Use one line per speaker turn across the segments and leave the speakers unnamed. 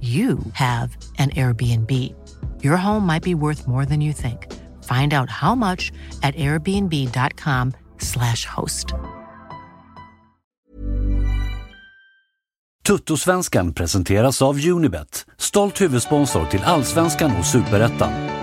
you have an Airbnb. Your home might be worth more than you think. Find out how much at airbnb.com/slash host.
Tuttosvenskan presenteras av Unibet, stolt huvudsponsor till Allsvenskan och Superettan.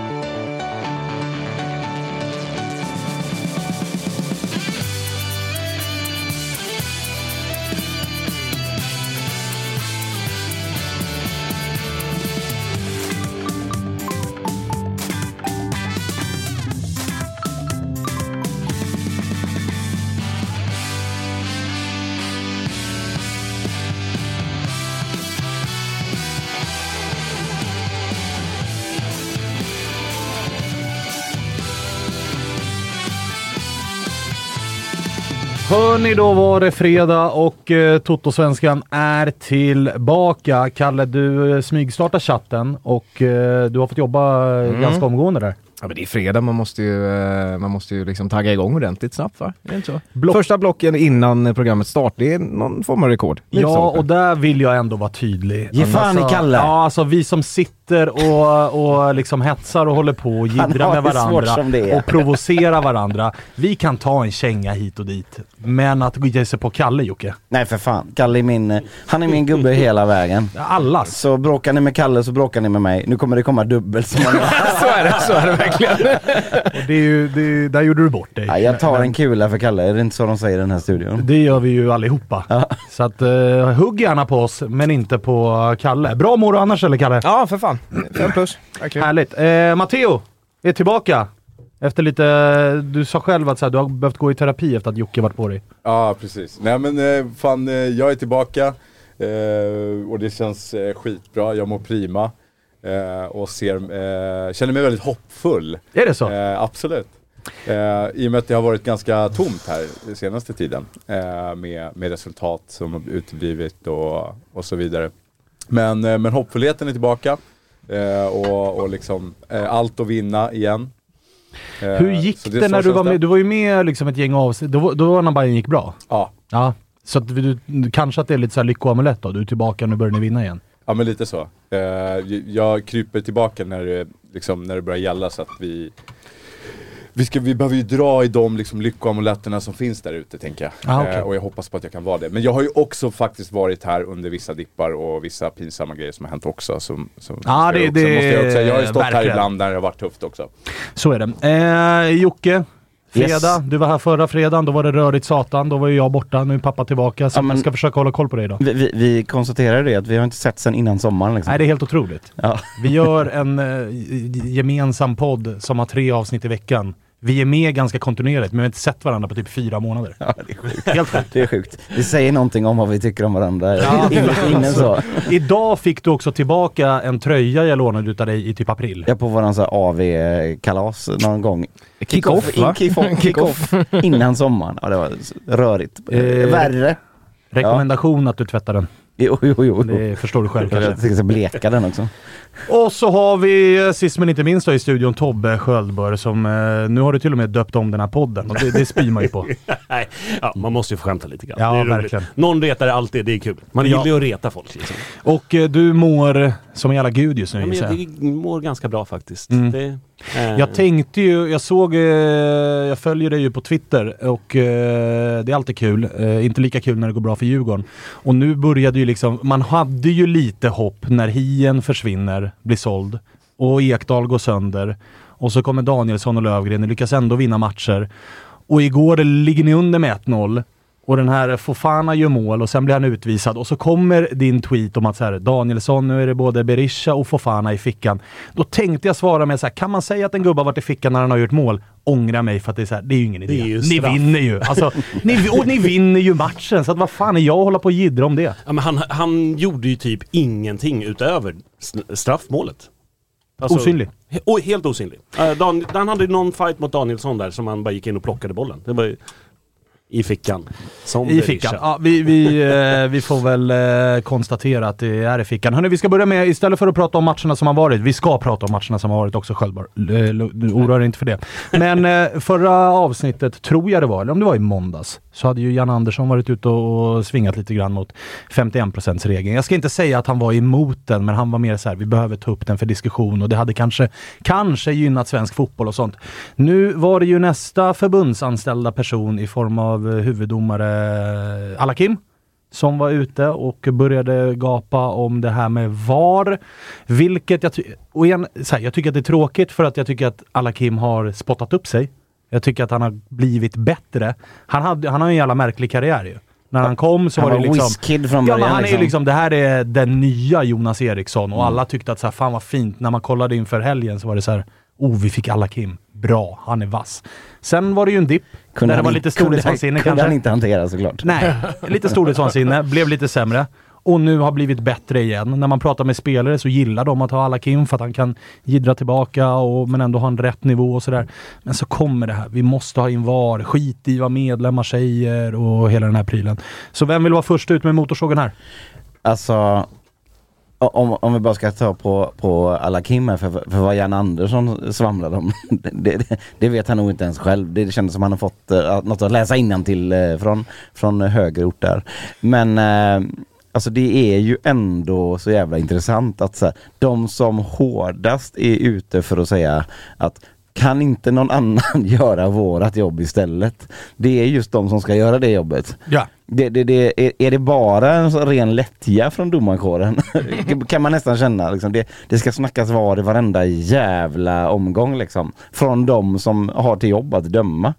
Hörni, då var det fredag och eh, Toto-svenskan är tillbaka. Kalle, du eh, smygstartar chatten och eh, du har fått jobba mm. ganska omgående där.
Ja men det är fredag, man måste ju, eh, man måste ju liksom tagga igång ordentligt snabbt va? Är det inte så? Block. Första blocken innan programmet start, det är någon form av rekord.
Ja, och där vill jag ändå vara tydlig.
Ge fan i
Alltså,
Kalle!
Ja, alltså vi som sitter och, och liksom hetsar och håller på och jiddrar med varandra och provocerar varandra. Vi kan ta en känga hit och dit. Men att ge sig på Kalle, Jocke.
Nej för fan, Kalle är min, han är min gubbe hela vägen.
Allas.
Så bråkar ni med Kalle så bråkar ni med mig. Nu kommer det komma dubbelt så många.
så är det, så är det verkligen.
Och det är ju, det är, där gjorde du bort dig.
Ja, jag tar
Men-
en kula för Kalle, är det inte så de säger i den här studion?
Det gör vi ju allihopa.
Ja.
Så att uh, hugg gärna på oss, men inte på Kalle. Bra moro annars eller Kalle?
Ja för fan, fem plus. Verkligen.
Härligt. Eh, Matteo är tillbaka. Efter lite, du sa själv att så här, du har behövt gå i terapi efter att Jocke varit på dig.
Ja, precis. Nej men eh, fan, eh, jag är tillbaka eh, och det känns eh, skitbra. Jag mår prima eh, och ser, eh, känner mig väldigt hoppfull.
Är det så?
Eh, absolut. Eh, I och med att det har varit ganska tomt här senaste tiden eh, med, med resultat som har uteblivit och, och så vidare. Men, eh, men hoppfullheten är tillbaka eh, och, och liksom eh, allt att vinna igen. Eh,
Hur gick det,
så
när du var
det.
med? Du var ju med liksom ett gäng avsnitt. Då, då när Bayern gick bra.
Ja,
Ja. Så att du, kanske att det är lite så här lyckoamulett då. Du är tillbaka, nu börjar ni vinna igen.
Ja men lite så. Eh, jag kryper tillbaka när det, liksom, när det börjar gälla så att vi vi, ska, vi behöver ju dra i de liksom, lyckoamuletterna som finns där ute tänker jag.
Ah, okej.
eh, och jag hoppas på att jag kan vara det. Men jag har ju också faktiskt varit här under vissa dippar och vissa pinsamma grejer som har hänt också. Som, som
Ja,
ska
det-
också,
det-
måste jag, också. jag har ju stått här
verkligen.
ibland när det har varit tufft också.
Så är det. Eh, Jocke, fredag.
Yes.
Du var här förra fredagen, då var det rörigt satan. Då var ju jag borta, nu är pappa tillbaka. Så
Ja, men-
jag ska försöka hålla koll på dig idag.
Vi, vi, vi konstaterar det att vi har inte sett sen innan sommaren liksom.
Nej, det är helt otroligt.
Ja.
Vi gör en eh, gemensam podd som har tre avsnitt i veckan. Vi är med ganska kontinuerligt, men vi har inte sett varandra på typ fyra månader.
Ja, det är sjukt.
Helt sjukt.
Det är sjukt. Det säger någonting om vad vi tycker om varandra.
Ja.
Inne, inne så.
Idag fick du också tillbaka en tröja jag lånade utav dig i typ april.
Jag är på våran AV-kalas någon gång.
Kick-off va?
Kick-off, kick-off. Innan sommaren. Ja det var rörigt.
Eh,
Värre.
Rekommendation att du tvättar den.
Jo, jo, jo.
Det förstår du själv
Jag
kanske.
ska bleka den också.
Och så har vi eh, sist men inte minst då i studion Tobbe Sköldbör som eh, nu har du till och med döpt om den här podden och det, det spyr man ju på.
Nej, ja, man måste ju få skämta lite grann.
Ja, verkligen.
Någon retar alltid, det är kul. Man
Ja.
gillar ju att reta folk. Liksom.
Och eh, du mår som en jävla gud just nu
Ja,
jag.
jag mår ganska bra faktiskt.
Mm.
Det, Eh.
Jag tänkte ju, jag såg, eh, jag följer dig ju på Twitter och eh, det är alltid kul. Inte lika kul när det går bra för Djurgården. Och nu började ju liksom, man hade ju lite hopp när Hien försvinner, blir såld och Ekdal går sönder. Och så kommer Danielsson och Lövgren och lyckas ändå vinna matcher. Och igår ligger ni under med 1-0 och den här Fofana gör mål och sen blir han utvisad och så kommer din tweet om att så här, Danielsson, nu är det både Berisha och Fofana i fickan. Då tänkte jag svara med så här, kan man säga att en gubbe har varit i fickan när han har gjort mål? Ångra mig för att det är så här, det är ju ingen idé.
Ju
ni vinner ju. Alltså, ni, och ni vinner ju matchen, så att vad fan är jag att hålla på och jiddra om det?
ja, men han, han gjorde ju typ ingenting utöver straffmålet. Alltså-
Osynlig.
He- och helt osynlig. Uh, Dan, han hade ju någon fight mot Danielsson där som han bara gick in och plockade bollen. Det var ju i fickan. Som
I fickan. Ja, vi, vi, eh, vi får väl eh, konstatera att det är i fickan. Hörni, vi ska börja med, istället för att prata om matcherna som har varit, vi ska prata om matcherna som har varit också Sköldbar. Eh, Oroa dig inte för det. Men eh, förra avsnittet, tror jag det var, eller om det var i måndags, så hade ju Jan Andersson varit ute och svingat lite grann mot 51%-regeln. Jag ska inte säga att han var emot den, men han var mer så här: vi behöver ta upp den för diskussion och det hade kanske, kanske gynnat svensk fotboll och sånt. Nu var det ju nästa förbundsanställda person i form av huvuddomare Alakim som var ute och började gapa om det här med VAR. Vilket jag, ty- och igen, här, jag tycker att det är tråkigt för att jag tycker att Alakim har spottat upp sig. Jag tycker att han har blivit bättre. Han, hade, han har en jävla märklig karriär ju. När han kom så
Han
var det liksom...
whiz-kid från
Ja,
början
men han är ju
liksom.
liksom, det här är den nya Jonas Eriksson och alla tyckte att så här, fan vad fint. När man kollade inför helgen så var det så här, oh vi fick Alakim. Bra, han är vass. Sen var det ju en dipp.
Kunde
där det var lite
kunde
storhetsvansinne
Kunde
kanske.
han inte hantera såklart.
Nej, lite storhetsvansinne. Blev lite sämre. Och nu har blivit bättre igen. När man pratar med spelare så gillar de att ha Alakim för att han kan jiddra tillbaka och, men ändå ha en rätt nivå och sådär. Men så kommer det här. Vi måste ha in VAR. Skit i vad medlemmar säger och hela den här prylen. Så vem vill vara först ut med motorsågen här?
Alltså, om, om vi bara ska ta på, på alla Kim här, för, för vad Jan Andersson svamlade om, det, det, det vet han nog inte ens själv. Det kändes som han har fått uh, något att läsa till uh, från, från högre där. Men eh, Alltså det är ju ändå så jävla intressant att så här, de som hårdast är ute för att säga att kan inte någon annan göra vårat jobb istället? Det är just de som ska göra det jobbet.
Ja.
Det, det, det, är, är det bara en ren lättja från domarkåren? kan man nästan känna. Liksom. Det, det ska snackas var i varenda jävla omgång liksom. Från de som har till jobb att döma.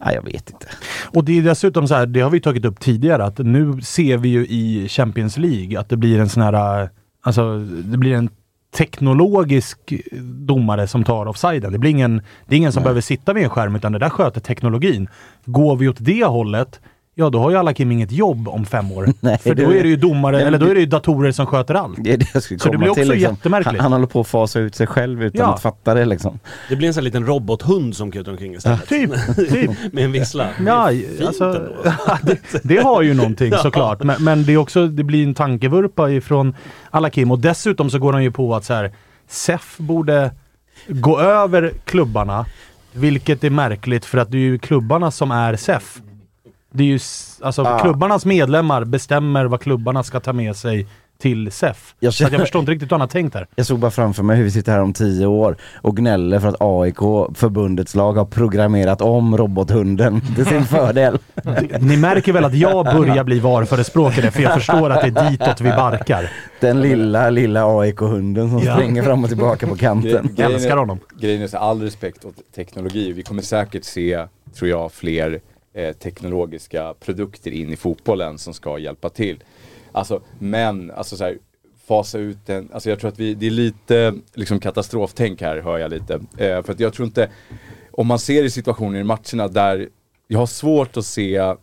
Nej, jag vet inte.
Och det är dessutom så här, det har vi tagit upp tidigare, att nu ser vi ju i Champions League att det blir en sån här, alltså det blir en teknologisk domare som tar offsiden. Det blir ingen, det är ingen som behöver sitta vid en skärm utan det där sköter teknologin. Går vi åt det hållet, ja då har ju alla Kim inget jobb om fem år.
Nej,
För
det-
då är det ju domare,
Nej,
eller då
det-
är det ju datorer som sköter allt.
Det är det jag skulle
Så det
komma
blir också
till, liksom.
jättemärkligt.
Han, han håller på att fasa ut sig själv utan
Ja.
att fatta det liksom.
Det blir en sån här liten robothund som kutar omkring istället.
Typ, typ.
Med en vissla.
Ja,
Det är fint
alltså,
ändå.
det, det har ju någonting såklart. Men, men det är också, det blir en tankevurpa ifrån alla Kim. Och dessutom så går han ju på att så här, SEF borde gå över klubbarna. Vilket är märkligt för att det är ju klubbarna som är SEF. Det är ju, alltså
Ah.
klubbarnas medlemmar bestämmer vad klubbarna ska ta med sig till SEF.
Jag
Så att jag
känner-
förstår inte riktigt hur han har tänkt här.
Jag såg bara framför mig hur vi sitter här om tio år och gnäller för att AIK, förbundets lag, har programmerat om robothunden till sin fördel.
Ni märker väl att jag börjar bli VAR-förespråkare för jag förstår att det är ditåt vi barkar.
Den lilla, lilla AIK-hunden som
Ja.
springer fram och tillbaka på kanten.
Jag älskar honom.
Grejen är så all respekt åt teknologi. Vi kommer säkert se, tror jag, fler eh, teknologiska produkter in i fotbollen som ska hjälpa till. Alltså, men, alltså så här, fasa ut den, alltså jag tror att vi, det är lite liksom katastroftänk här, hör jag lite. Eh, för att jag tror inte, om man ser i situationer i matcherna där jag har svårt att se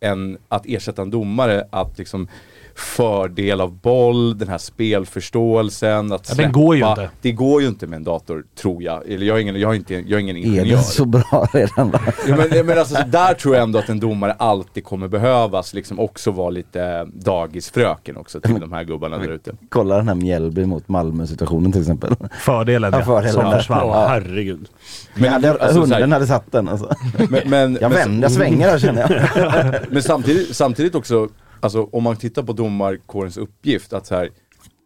en, att ersätta en domare, att liksom fördel av boll, den här spelförståelsen, att
Ja, den går ju
släppa.
inte.
Det går ju inte med en dator, tror jag. Eller jag är ingen, jag är inte, jag är ingen
Är
ingenjör.
det så bra redan då?
Ja, men, men alltså, så där tror jag ändå att en domare alltid kommer behövas, liksom också vara lite dagisfröken också till de här gubbarna där ute.
Kolla den här Mjällby mot Malmö situationen till exempel.
Fördelen
Ja,
ja,
fördelen
som försvann.
Åh, herregud.
Men hade,
alltså, så
hunden
här-
hade satt den alltså.
Men, men,
Jag vänder, jag svänger här känner jag.
Men samtidigt, samtidigt också, alltså om man tittar på domarkårens uppgift, att så här,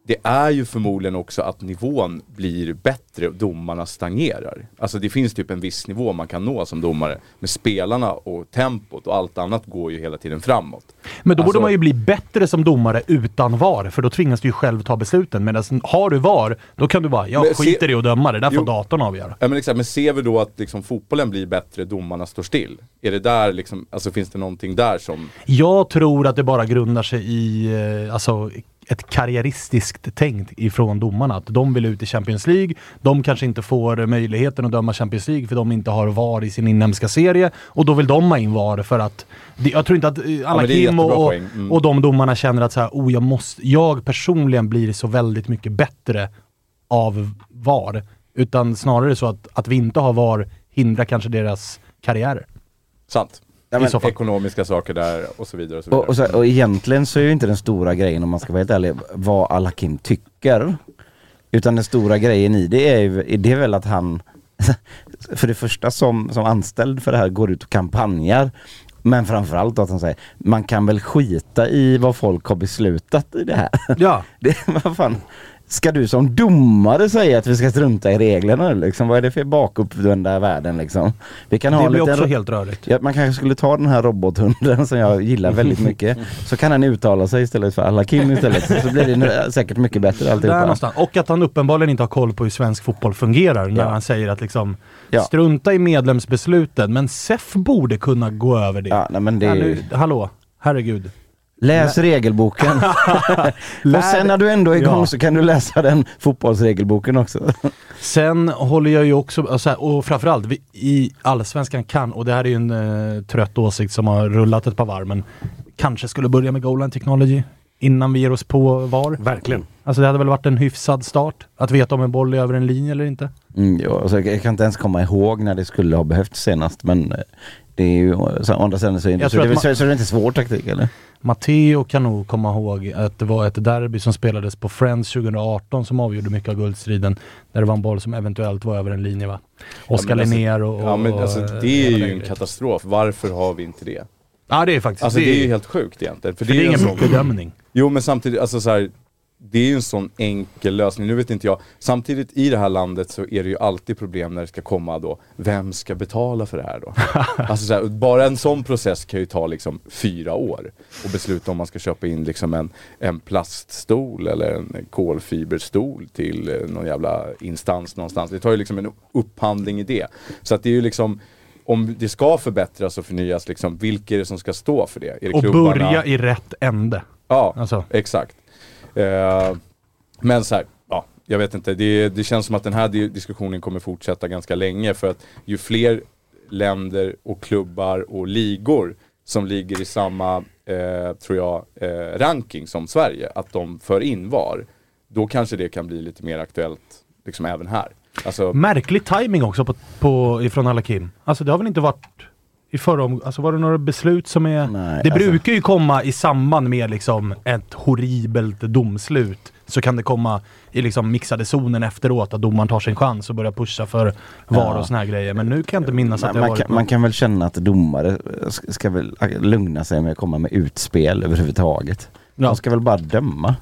det är ju förmodligen också att nivån blir bättre och domarna stagnerar. Alltså det finns typ en viss nivå man kan nå som domare. Men spelarna och tempot och allt annat går ju hela tiden framåt.
Men då borde
Alltså-
man ju bli bättre som domare utan VAR, för då tvingas du ju själv ta besluten. Medan har du VAR, då kan du bara, jag
Men se-
skiter i att döma, det där får
Jo.
datorn avgöra.
Ja, men, exakt, men ser vi då att liksom, fotbollen blir bättre, domarna står still? Är det där liksom, alltså finns det någonting där som...
Jag tror att det bara grundar sig i eh, alltså, ett karriäristiskt tänk ifrån domarna. Att de vill ut i Champions League. De kanske inte får möjligheten att döma Champions League för de inte har VAR i sin inhemska serie. Och då vill de ha in VAR för att... Jag tror inte att eh,
är
Alakim
jättebra
och.
Mm.
och de domarna känner att så här, oh, jag, måste, jag personligen blir så väldigt mycket bättre av VAR. Utan snarare så att, att vi inte har VAR hindrar kanske deras karriärer.
Sant.
Ja, men-.
Ekonomiska saker där och så vidare. Och, så vidare.
Och, och, så, och egentligen så är ju inte den stora grejen om man ska vara helt ärlig vad Alakim tycker. Utan den stora grejen i det är, ju, det är väl att han för det första som, som anställd för det här går ut och kampanjar. Men framförallt att han säger man kan väl skita i vad folk har beslutat i det här.
Ja.
Det, vad fan. Ska du som domare säga att vi ska strunta i reglerna liksom? Vad är det för bakuppvända världen liksom? Vi kan ha
Det blir
liten
också helt rörigt.
Ja, man kanske skulle ta den här robothunden som jag gillar väldigt mycket. Så kan han uttala sig istället för alla Kim istället. Så blir det säkert mycket bättre
Där
alltihopa.
någonstans. Och att han uppenbarligen inte har koll på hur svensk fotboll fungerar när
Ja.
han säger att liksom
Ja.
strunta i medlemsbesluten. Men SEF borde kunna gå över det.
Ja, nej, men det
Ja, nu, hallå, herregud.
Läs regelboken. och sen när du ändå är igång
Ja.
så kan du läsa den fotbollsregelboken också.
Sen håller jag ju också, alltså, och framförallt vi, i Allsvenskan kan, och det här är ju en eh, trött åsikt som har rullat ett par varv, men kanske skulle börja med goal line technology innan vi ger oss på VAR.
Verkligen.
Alltså det hade väl varit en hyfsad start? Att veta om en boll är över en linje eller inte.
Mm, ja, alltså, jag kan inte ens komma ihåg när det skulle ha behövts senast men eh, det är ju, så, å andra sidan så är det, så, det, så, så är det inte svår taktik eller?
Matteo kan nog komma ihåg att det var ett derby som spelades på Friends 2018 som avgjorde mycket av guldstriden. Där det var en boll som eventuellt var över en linje va? Oskar
men alltså-
Linnér och, och...
Ja men alltså det är ju en katastrof. Varför har vi inte det?
Ja det är faktiskt...
Alltså det är ju helt sjukt egentligen. För
för det är ingen
sån-
bedömning.
Jo men samtidigt, alltså så här, det är ju en sån enkel lösning. Nu vet inte jag, samtidigt i det här landet så är det ju alltid problem när det ska komma då, vem ska betala för det här då? alltså så här, bara en sån process kan ju ta liksom fyra år. Och besluta om man ska köpa in liksom en, en plaststol eller en kolfiberstol till eh, någon jävla instans någonstans. Det tar ju liksom en upphandling i det. Så att det är ju liksom om det ska förbättras och förnyas, liksom, vilka är det som ska stå för det? Det
Och
klubbarna?
börja i rätt ände.
Ja,
Alltså.
exakt. Eh, men så här, ja, jag vet inte. Det, det känns som att den här diskussionen kommer fortsätta ganska länge för att ju fler länder och klubbar och ligor som ligger i samma, eh, tror jag, eh, ranking som Sverige, att de för in VAR, då kanske det kan bli lite mer aktuellt liksom även här. Alltså,
Märklig timing också på, på, ifrån Alakim. Alltså det har väl inte varit i förra om, Alltså var det några beslut som är...
Nej,
det
alltså-
brukar ju komma i samband med liksom ett horribelt domslut. Så kan det komma i liksom mixade zonen efteråt att domaren tar sin chans och börjar pusha för VAR och såna här grejer. Men nu kan jag inte minnas att
Man,
det
man,
varit
kan, man kan väl känna att domare ska väl lugna sig med att komma med utspel överhuvudtaget.
Ja.
De ska väl bara döma.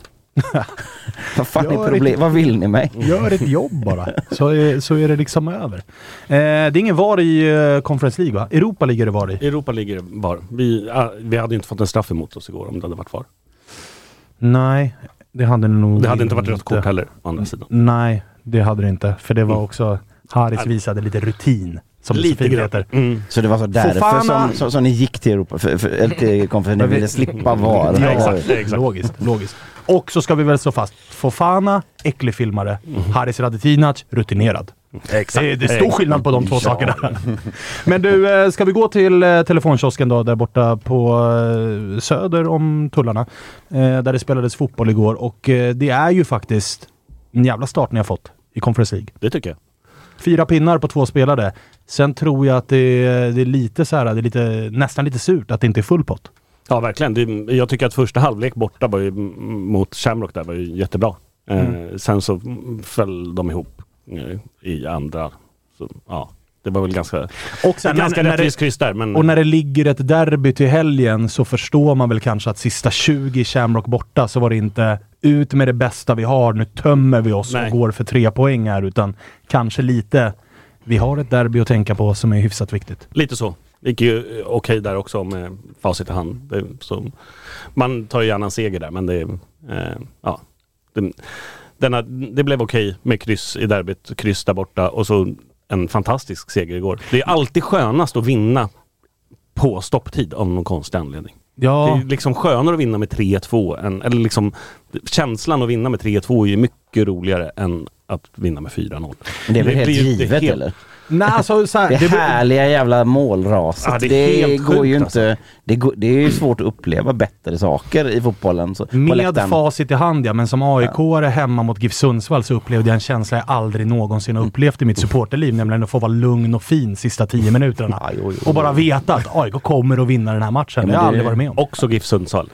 Vad fan
Gör
är problemet?
ett-
Vad vill ni mig?
Gör ett jobb bara, så är, så är det liksom över. Eh, det är ingen VAR i eh, Conference League va? Europa ligger det VAR i.
Europa ligger var. Vi, ah, vi hade inte fått en straff emot oss igår om det hade varit var.
Nej, det hade nog
Det hade inte varit rött kort heller, å andra sidan.
Nej, det hade det inte. För det var
Mm.
också... Haris visade lite rutin, som så
Lite grann.
heter.
Mm.
Så det var så därför
Fofana!
som, som, som ni gick till Europa, för, för, eller till konferensen, ni ville slippa VAR.
Ja, exakt. exakt.
Logiskt, logiskt. Och så ska vi väl slå fast, Fofana, äcklig filmare. Haris Radetinac, rutinerad.
Exakt.
Det, det är stor skillnad på de två
Ja.
sakerna. Men du, eh, ska vi gå till eh, telefonkiosken då, där borta på eh, söder om tullarna. Där det spelades fotboll igår och det är ju faktiskt en jävla start ni har fått i Conference League.
Det tycker jag.
Fyra pinnar på två spelare. Sen tror jag att det är, det är lite så här, det är lite, nästan lite surt att det inte är full pott.
Ja, verkligen. Det, jag tycker att första halvlek borta var ju, mot Shamrock där var ju jättebra. Eh, sen så mm, föll de ihop eh, i andra. Så, ja, det var väl ganska,
Och sen,
ganska
när,
rättvist
det,
kryss där. Men
och när det ligger ett derby till helgen så förstår man väl kanske att sista 20 i Shamrock borta så var det inte ut med det bästa vi har, nu tömmer vi oss
Nej.
och går för tre poäng här, utan kanske lite, vi har ett derby att tänka på som är hyfsat viktigt.
lite så. Det gick ju eh, okej där också med facit i hand. Det, så, man tar ju gärna en seger där men det, eh, ja, det, denna, det blev okej med kryss i derbyt, kryss där borta och så en fantastisk seger igår. Det är alltid skönast att vinna på stopptid av någon konstig anledning. Det
Ja,
är liksom skönare att vinna med 3-2 än, eller liksom känslan att vinna med 3-2 är ju mycket roligare än att vinna med 4-0.
Men det är väl helt
blir ju- det är
givet
helt-
eller?
nej alltså så här,
Det
det,
härliga jävla målraset.
Ja, det
det
är helt
går ju
sjukt,
inte... Det, går, det är ju svårt att uppleva bättre saker i fotbollen. Så,
med facit i hand ja, men som aik hemma mot GIF Sundsvall så upplevde jag en känsla jag aldrig någonsin har upplevt i mitt supporterliv, nämligen att få vara lugn och fin sista tio minuterna.
Ja, jo, jo.
Och bara veta att AIK kommer att vinna den här matchen.
men
det har jag
det-
aldrig varit med om.
Också GIF Sundsvall.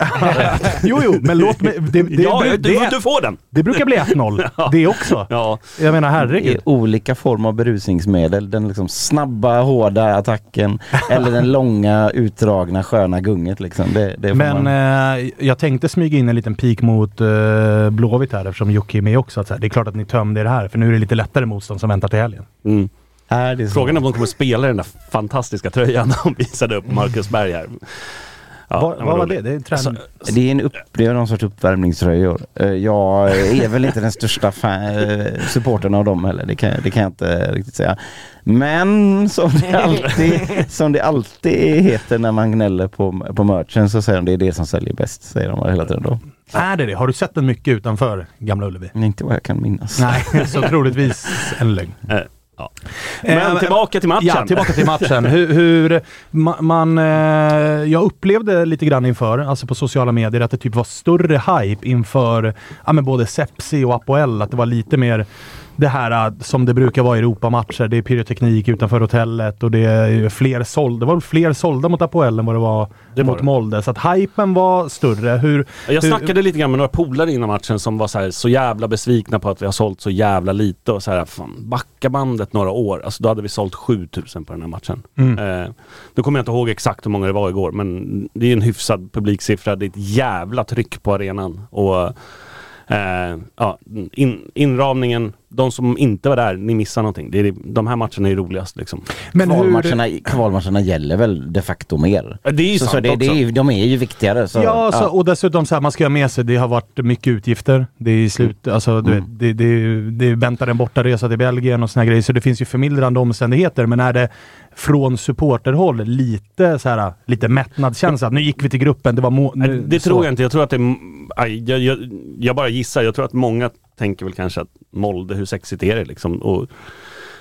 Jo, jo, men låt mig... Det, det,
ja,
det,
du,
det,
du får den!
det brukar bli 1-0. Det också.
Ja,
Jag menar
Det
herregud.
är olika former av berusningsmedel. Den liksom snabba, hårda attacken eller den långa, utdragna, sköna gunget. Liksom. Det, det
Men
man...
eh, jag tänkte smyga in en liten pik mot eh, Blåvitt här eftersom Jocke är med också. Att så här, det är klart att ni tömde er här, för nu är det lite lättare motstånd som väntar till helgen.
mm.
är det så?
Frågan är om de kommer spela i den där fantastiska tröjan de visade upp Marcus Berg här. Ja,
vad, var
rolig.
det? Det är träning.
Alltså,
Det är, en upp, det är någon sorts uppvärmningströjor. Eh, Jag är väl inte den största fan, eh, supporten av dem heller, det kan, det kan jag inte riktigt säga. Men som det alltid, som det alltid heter när man gnäller på, på merchen så säger de det är det som säljer bäst, säger de hela tiden då.
Är det det? Har du sett den mycket utanför Gamla Ullevi?
Inte vad jag kan minnas.
Nej, så troligtvis en lögn.
Ja. Men
Eh,
tillbaka till matchen.
Ja, tillbaka till matchen. hur, hur ma, man, eh, jag upplevde lite grann inför, alltså på sociala medier, att det typ var större hype inför ja, men både Sepsi och Apoel. Att det var lite mer det här eh, som det brukar vara i Europamatcher. Det är pyroteknik utanför hotellet och det är fler sålda. Det var fler sålda mot Apoel än vad det var
Det var
mot
det.
Molde. Så att hypen var större. Hur,
Jag
hur-
snackade lite grann med några polare innan matchen som var så, här, så jävla besvikna på att vi har sålt så jävla lite och så här, fan, backa bandet några år. Alltså då hade vi sålt 7000 på den här matchen.
Mm.
Eh, nu kommer jag inte ihåg exakt hur många det var igår men det är en hyfsad publiksiffra. Det är ett jävla tryck på arenan. Och eh, ja, in, inramningen, de som inte var där, ni missar någonting. Det är, de här matcherna är roligast liksom.
men hur,
Kvalmatcherna, kvalmatcherna gäller väl de facto mer.
Det är ju
Så, så
sant
det, det
också.
är, ju- de är ju viktigare. Så,
Ja, så, och dessutom så här, man ska ha med sig, det har varit mycket utgifter. Det är i slut, alltså du
Mm.
det, det, det väntar en bortaresa till Belgien och såna här grejer. Så det finns ju förmildrande omständigheter. Men är det från supporterhåll lite så här, lite mättnadskänsla? Nu gick vi till gruppen, det var må, nu,
Det
så.
tror jag inte. Jag tror att det är, jag, jag, jag bara gissar. Jag tror att många tänker väl kanske att Molde, hur sexigt är det liksom? Och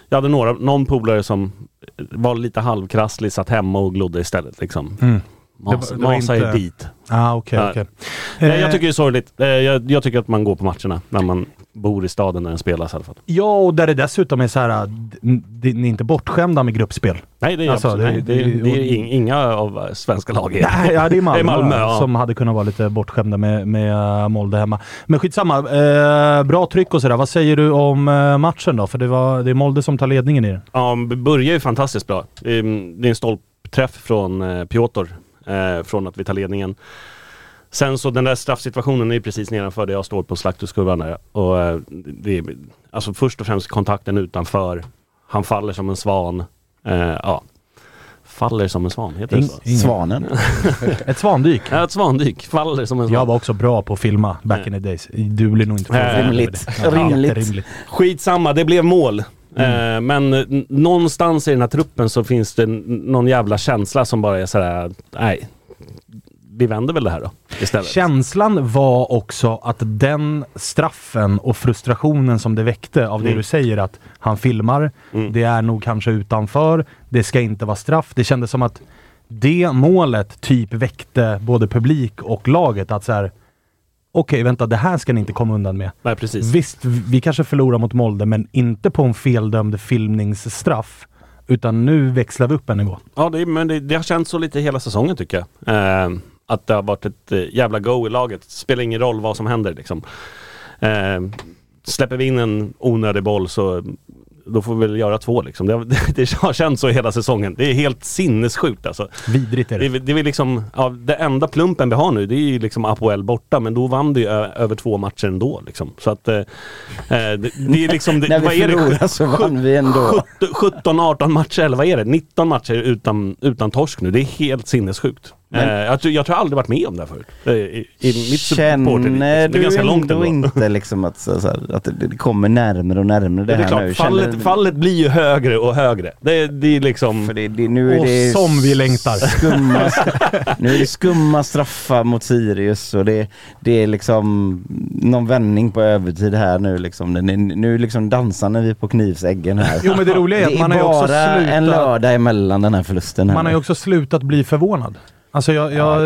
jag hade några, någon polare som var lite halvkrasslig, satt hemma och glodde istället liksom.
Mm.
Mas,
Det var- det var
masa
inte-
dit.
Ah,
Nej.
okej.
Nej,
Eh,
jag tycker det är sorgligt. Eh, Jag, jag tycker att man går på matcherna när man bor i staden när den spelas i alla fall.
Ja, och där det dessutom är så här, d- ni är inte bortskämda med gruppspel.
Nej, det är,
Alltså,
absolut,
det-
det,
det-
det, är ing- inga av eh, svenska lag
Nej, ja, det är Malmö,
Det är Malmö, ja.
som hade kunnat vara lite bortskämda med, med eh, Molde hemma. Men skitsamma, eh, bra tryck och sådär. Vad säger du om matchen då? För det, var, det är Molde som tar ledningen i den.
Ja, det börjar ju fantastiskt bra. Ehm, Det är en stolpträff från Piotr eh, från att vi tar ledningen. Sen så den där straffsituationen är ju precis nedanför där jag står på slakthuskurvan där. Och eh, det är, alltså först och främst kontakten utanför. Han faller som en svan. Eh, ja. Faller som en svan, heter det så?
Svanen.
Ett svandyk.
Ja, ett svandyk. Faller som en svan.
Jag var också bra på att filma back in the days. Du blir nog inte
Eh,
rimligt.
Ja,
Rimligt.
Skitsamma, det blev mål. Eh, men eh, n- någonstans i den här truppen så finns det någon jävla känsla som bara är sådär, nej. Vi vänder väl det här då istället.
Känslan var också att den straffen och frustrationen som det väckte av det
Mm.
du säger att han filmar,
Mm.
det är nog kanske utanför, det ska inte vara straff. Det kändes som att det målet typ väckte både publik och laget att så här. Okej, vänta, det här ska ni inte komma undan med.
Nej precis.
Visst, vi kanske förlorar mot Molde, men inte på en feldömd filmningsstraff. Utan nu växlar vi upp en nivå.
Ja, det, men det, det har känts så lite hela säsongen tycker jag. Eh, att det har varit ett eh, jävla go i laget. Spelar ingen roll vad som händer liksom. Eh, släpper vi in en onödig boll så då får vi väl göra två liksom. Det, det, det har känts så hela säsongen. Det är helt sinnessjukt alltså.
Vidrigt är
Det
det.
är, det är liksom, ja, det enda plumpen vi har nu det är ju liksom Apoel borta men då vann det ju över två matcher ändå liksom. Så att eh, eh, det, det är liksom, det,
När vi
vad är
förlorade så vann vi ändå.
17-18 matcher eller vad är det? 19 matcher utan, utan torsk nu. Det är helt sinnessjukt.
Men-
eh, jag, tror- jag tror jag aldrig varit med om det här förut. Eh, I, i mitt.
Känner du
ganska långt
ändå
ändå.
inte liksom att, så, så här, att det, det kommer närmare och närmare det,
Det är
här
klart,
nu?
fallet, fallet blir ju högre och högre. Det, det är liksom...
För det, det, nu är
Och
det
som vi längtar.
Skumma, nu är det skumma straffar mot Sirius och det, det är liksom någon vändning på övertid här nu liksom. Det- Nu liksom dansar vi på knivsäggen här.
Jo men det roliga är att man har ju också
bara en
slutat...
lördag emellan den här förlusten. Här
Man har ju
nu.
också slutat bli förvånad. Alltså jag, jag,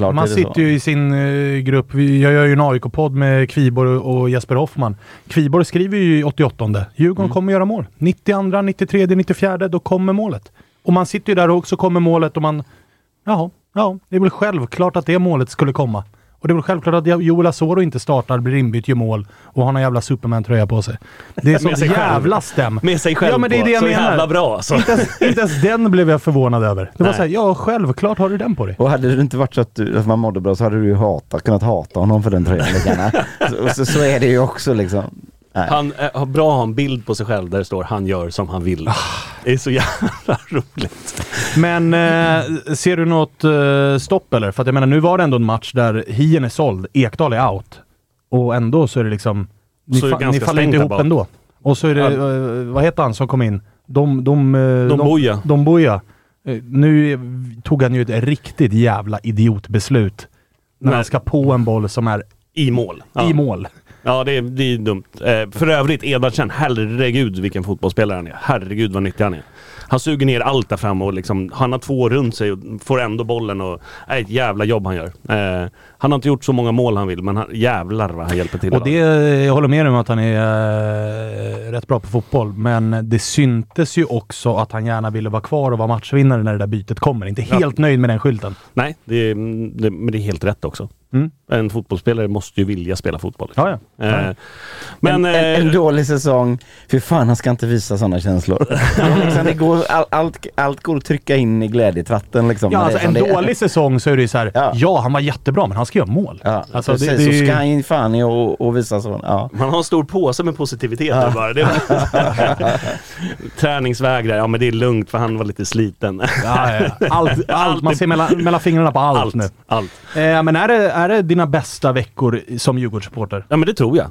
Ja,
man sitter
så.
ju i sin eh, grupp, vi, jag gör ju en AIK-podd med Kviborg och Jesper Hoffman. Kviborg skriver ju i 88 Djurgården
Mm.
kommer göra mål. 92, 93, 94, då kommer målet. Och man sitter ju där och också kommer målet och man... Jaha, ja, det är väl självklart att det målet skulle komma. Och det är väl självklart att Joel Asoro inte startar, blir inbytt, gör mål och har någon jävla Superman-tröja på sig. Det är så jävla stäm.
Med sig själv
Ja men det är
på.
det jag
så
menar.
jävla bra alltså.
Inte ens, inte ens den blev jag förvånad över. Det var
Nej.
såhär, ja självklart har du den på dig.
Och hade det inte varit så att, du, att man mådde bra så hade du ju hata, kunnat hata honom för den tröjan lika så, så, så är det ju också liksom.
Han eh, har bra att ha en bild på sig själv där det står han gör som han vill. Det är så jävla roligt.
Men eh, ser du något eh, stopp eller? För att jag menar, nu var det ändå en match där Hien är såld, Ekdal är out. Och ändå så är det liksom... Ni,
det
fa- ni faller inte ihop
bak.
ändå. Och så är det, eh, vad heter han som kom in? Dom... Dom, eh,
Dom Boja.
Eh, nu tog han ju ett riktigt jävla idiotbeslut. När
Nej.
han ska på en boll som är
I mål. Ja.
i mål.
Ja, det är, det är dumt. Eh, för övrigt, Edvardsen, herregud vilken fotbollsspelare han är. Herregud vad nyttig han är. Han suger ner allt där fram och liksom, han har två runt sig och får ändå bollen och är ett jävla jobb han gör. Eh, han har inte gjort så många mål han vill, men han, jävlar vad han hjälper till.
Och det, jag håller med dig om att han är eh, rätt bra på fotboll, men det syntes ju också att han gärna ville vara kvar och vara matchvinnare när det där bytet kommer. Inte
Ja.
helt nöjd med den skylten.
Nej, det, är- det, men det är helt rätt också.
Mm.
En fotbollsspelare måste ju vilja spela fotboll.
Ja, ja.
Eh,
en,
men...
en, en
eh,
dålig säsong, för fan han ska inte visa sådana känslor. liksom, det går, all, allt, allt går att trycka in i glädjetratten liksom.
Ja, alltså en
är.
dålig säsong så är det så här, ja.
Ja.
han var jättebra men han ska göra mål.
Ja,
Alltså,
precis.
det- det-
Så ska han ju fan i och, och visa så. Ja.
Man har en stor påse med positivitet där bara. Det Träningsvägrar, ja men det är lugnt för han var lite sliten.
Ja, ja, ja. Allt, allt, man ser mellan, mellan fingrarna på allt,
allt,
nu.
allt.
Eh, men är det, är det dina bästa veckor som Djurgårdssupporter?
Ja men det tror jag.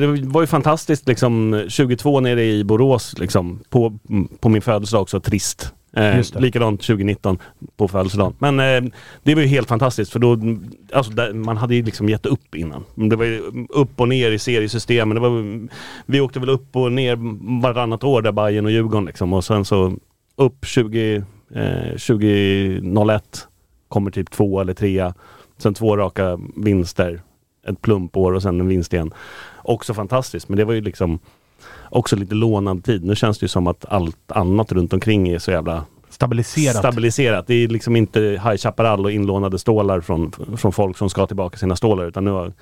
Det var ju fantastiskt liksom 22 nere i Borås liksom på, mm, på min födelsedag också, trist. Eh,
Just det.
likadant 2019 på födelsedagen. Men eh, det var ju helt fantastiskt för då, mm, alltså där, man hade ju liksom gett upp innan. Det var ju upp och ner i seriesystemen. Det var, vi åkte väl upp och ner varannat år där Bayern och Djurgården liksom och sen så upp 20, eh, 2001 kommer typ två eller trea. Sen två raka vinster, ett plumpår och sen en vinst igen. Också fantastiskt, men det var ju liksom också lite lånad tid. Nu känns det ju som att allt annat runt omkring är så jävla
Stabiliserat.
stabiliserat. Det är liksom inte High Chaparral och inlånade stålar från, från folk som ska tillbaka sina stålar utan nu har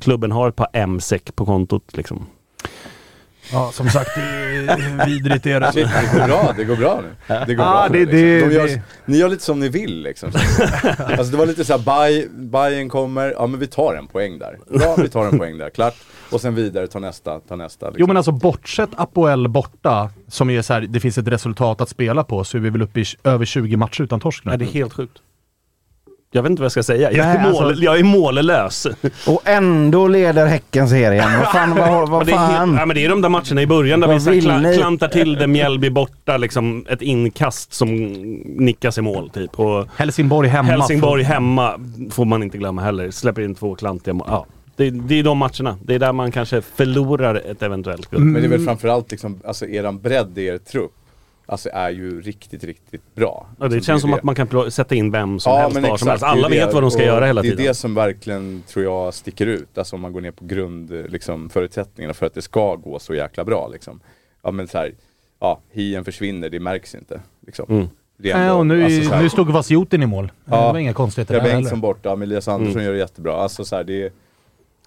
klubben har ett par M-säck på kontot liksom.
Ja, som sagt, vidrigt är det.
Shit, det går bra, det går bra nu. Det går
Ja,
bra
det-
nu,
det-
liksom. De gör,
det-
Ni gör lite som ni vill liksom. Alltså det var lite såhär, Bayern kommer, ja men vi tar en poäng där. Bra, vi tar en poäng där, klart. Och sen vidare, ta nästa, ta nästa. Liksom.
Jo men alltså bortsett Apoel borta, som är så här, det finns ett resultat att spela på, så är vi väl uppe i över 20 matcher utan torsk nu.
Nej, det är helt sjukt. Jag vet inte vad jag ska säga. Jag,
Nej,
är, mål,
alltså-
jag är mållös.
Och ändå leder Häcken serien. Vad fan, vad, vad
Men det, är
fan?
ja, men det är de där matcherna i början där
Vad
vi kla, klantar till det, Mjällby borta, liksom ett inkast som nickas i mål typ. Och
Helsingborg hemma.
Helsingborg hemma får man inte glömma heller. Släpper in två klantiga mål. Ja. Det, det är de matcherna. Det är där man kanske förlorar ett eventuellt guld.
Men det är
Mm.
väl framförallt liksom, alltså eran bredd i er trupp, alltså är ju riktigt, riktigt bra.
Ja, det
Liksom,
känns
är
som
det.
att man kan sätta in vem som
Ja,
helst var som helst.
det
Alla
det.
vet vad de ska
Och
göra hela
Det
tiden.
är det som verkligen, tror jag, sticker ut. Alltså om man går ner på grund, liksom, förutsättningarna för att det ska gå så jäkla bra liksom. Ja men så här, ja, hien försvinner, det märks inte. Liksom.
Mm.
Det
Nej, och nu,
alltså, här-
nu stod Vasjutin i mål.
Ja.
Det var inga konstigheter där
Bengtsson
heller.
borta, men Elias Andersson
Mm.
gör det jättebra. Alltså så här, det är,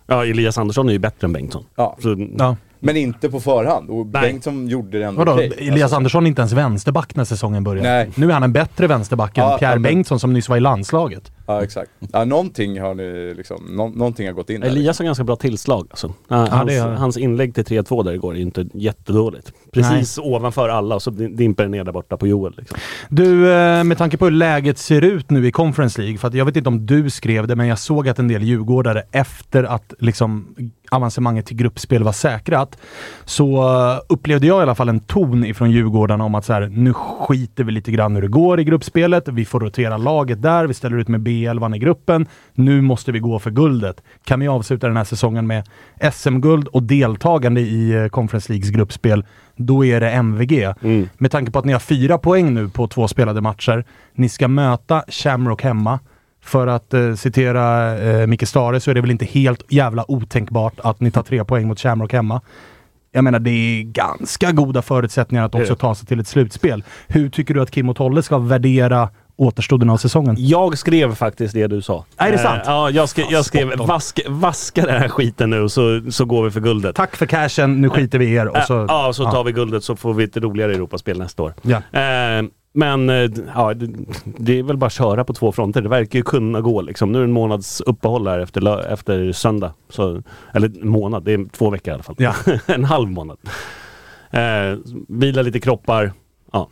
Ja, Elias Andersson är ju bättre än Bengtsson.
ja.
Så,
Ja.
Men inte på förhand. Och
Nej.
Bengtsson gjorde det ändå
Vadå?
okej.
Elias
Alltså,
Andersson är inte ens vänsterback när säsongen börjar.
Nej.
Nu är han en bättre vänsterback än
Ja,
Pierre
men-
Bengtsson som nyss var i landslaget.
Ja, exakt. Ja, någonting har ni liksom, nå, någonting har gått in där.
Elias har ganska bra tillslag alltså. Ja,
Ja,
hans, hans inlägg till 3-2 där igår är inte jättedåligt. Precis ovanför alla och så dimper det ner där borta på Joel. Liksom.
Du, eh, med tanke på hur läget ser ut nu i Conference League, för att jag vet inte om du skrev det, men jag såg att en del djurgårdare efter att liksom avancemanget till gruppspel var säkrat, så eh, upplevde jag i alla fall en ton ifrån Djurgårdarna om att så här, nu skiter vi lite grann hur det går i gruppspelet. Vi får rotera laget där, vi ställer ut med B11 i gruppen. Nu måste vi gå för guldet. Kan vi avsluta den här säsongen med SM-guld och deltagande i eh, Conference Leagues gruppspel, då är det MVG.
Mm.
Med tanke på att ni har fyra poäng nu på två spelade matcher. Ni ska möta Shamrock hemma. För att eh, citera eh, Micke Stare så är det väl inte helt jävla otänkbart att ni tar tre poäng mot Shamrock hemma. Jag menar, det är ganska goda förutsättningar att också ta sig till ett slutspel. Hur tycker du att Kim och Tolle ska värdera återstoden av säsongen?
Jag skrev faktiskt det du sa.
Är det sant?
Eh, ja, jag, skrev, jag skrev vask, vaska den här skiten nu så, så går vi för guldet.
Tack för cashen, nu skiter vi i er. Och så,
Eh, ja, så tar vi guldet så får vi ett roligare Europaspel nästa år.
Ja.
Eh, men eh, ja, det, är väl bara att köra på två fronter. Det verkar ju kunna gå liksom. Nu är det en månads uppehåll här efter, efter söndag. Så, eller månad, det är två veckor i alla fall.
Ja.
en halv månad. Eh, vila lite kroppar. Ja.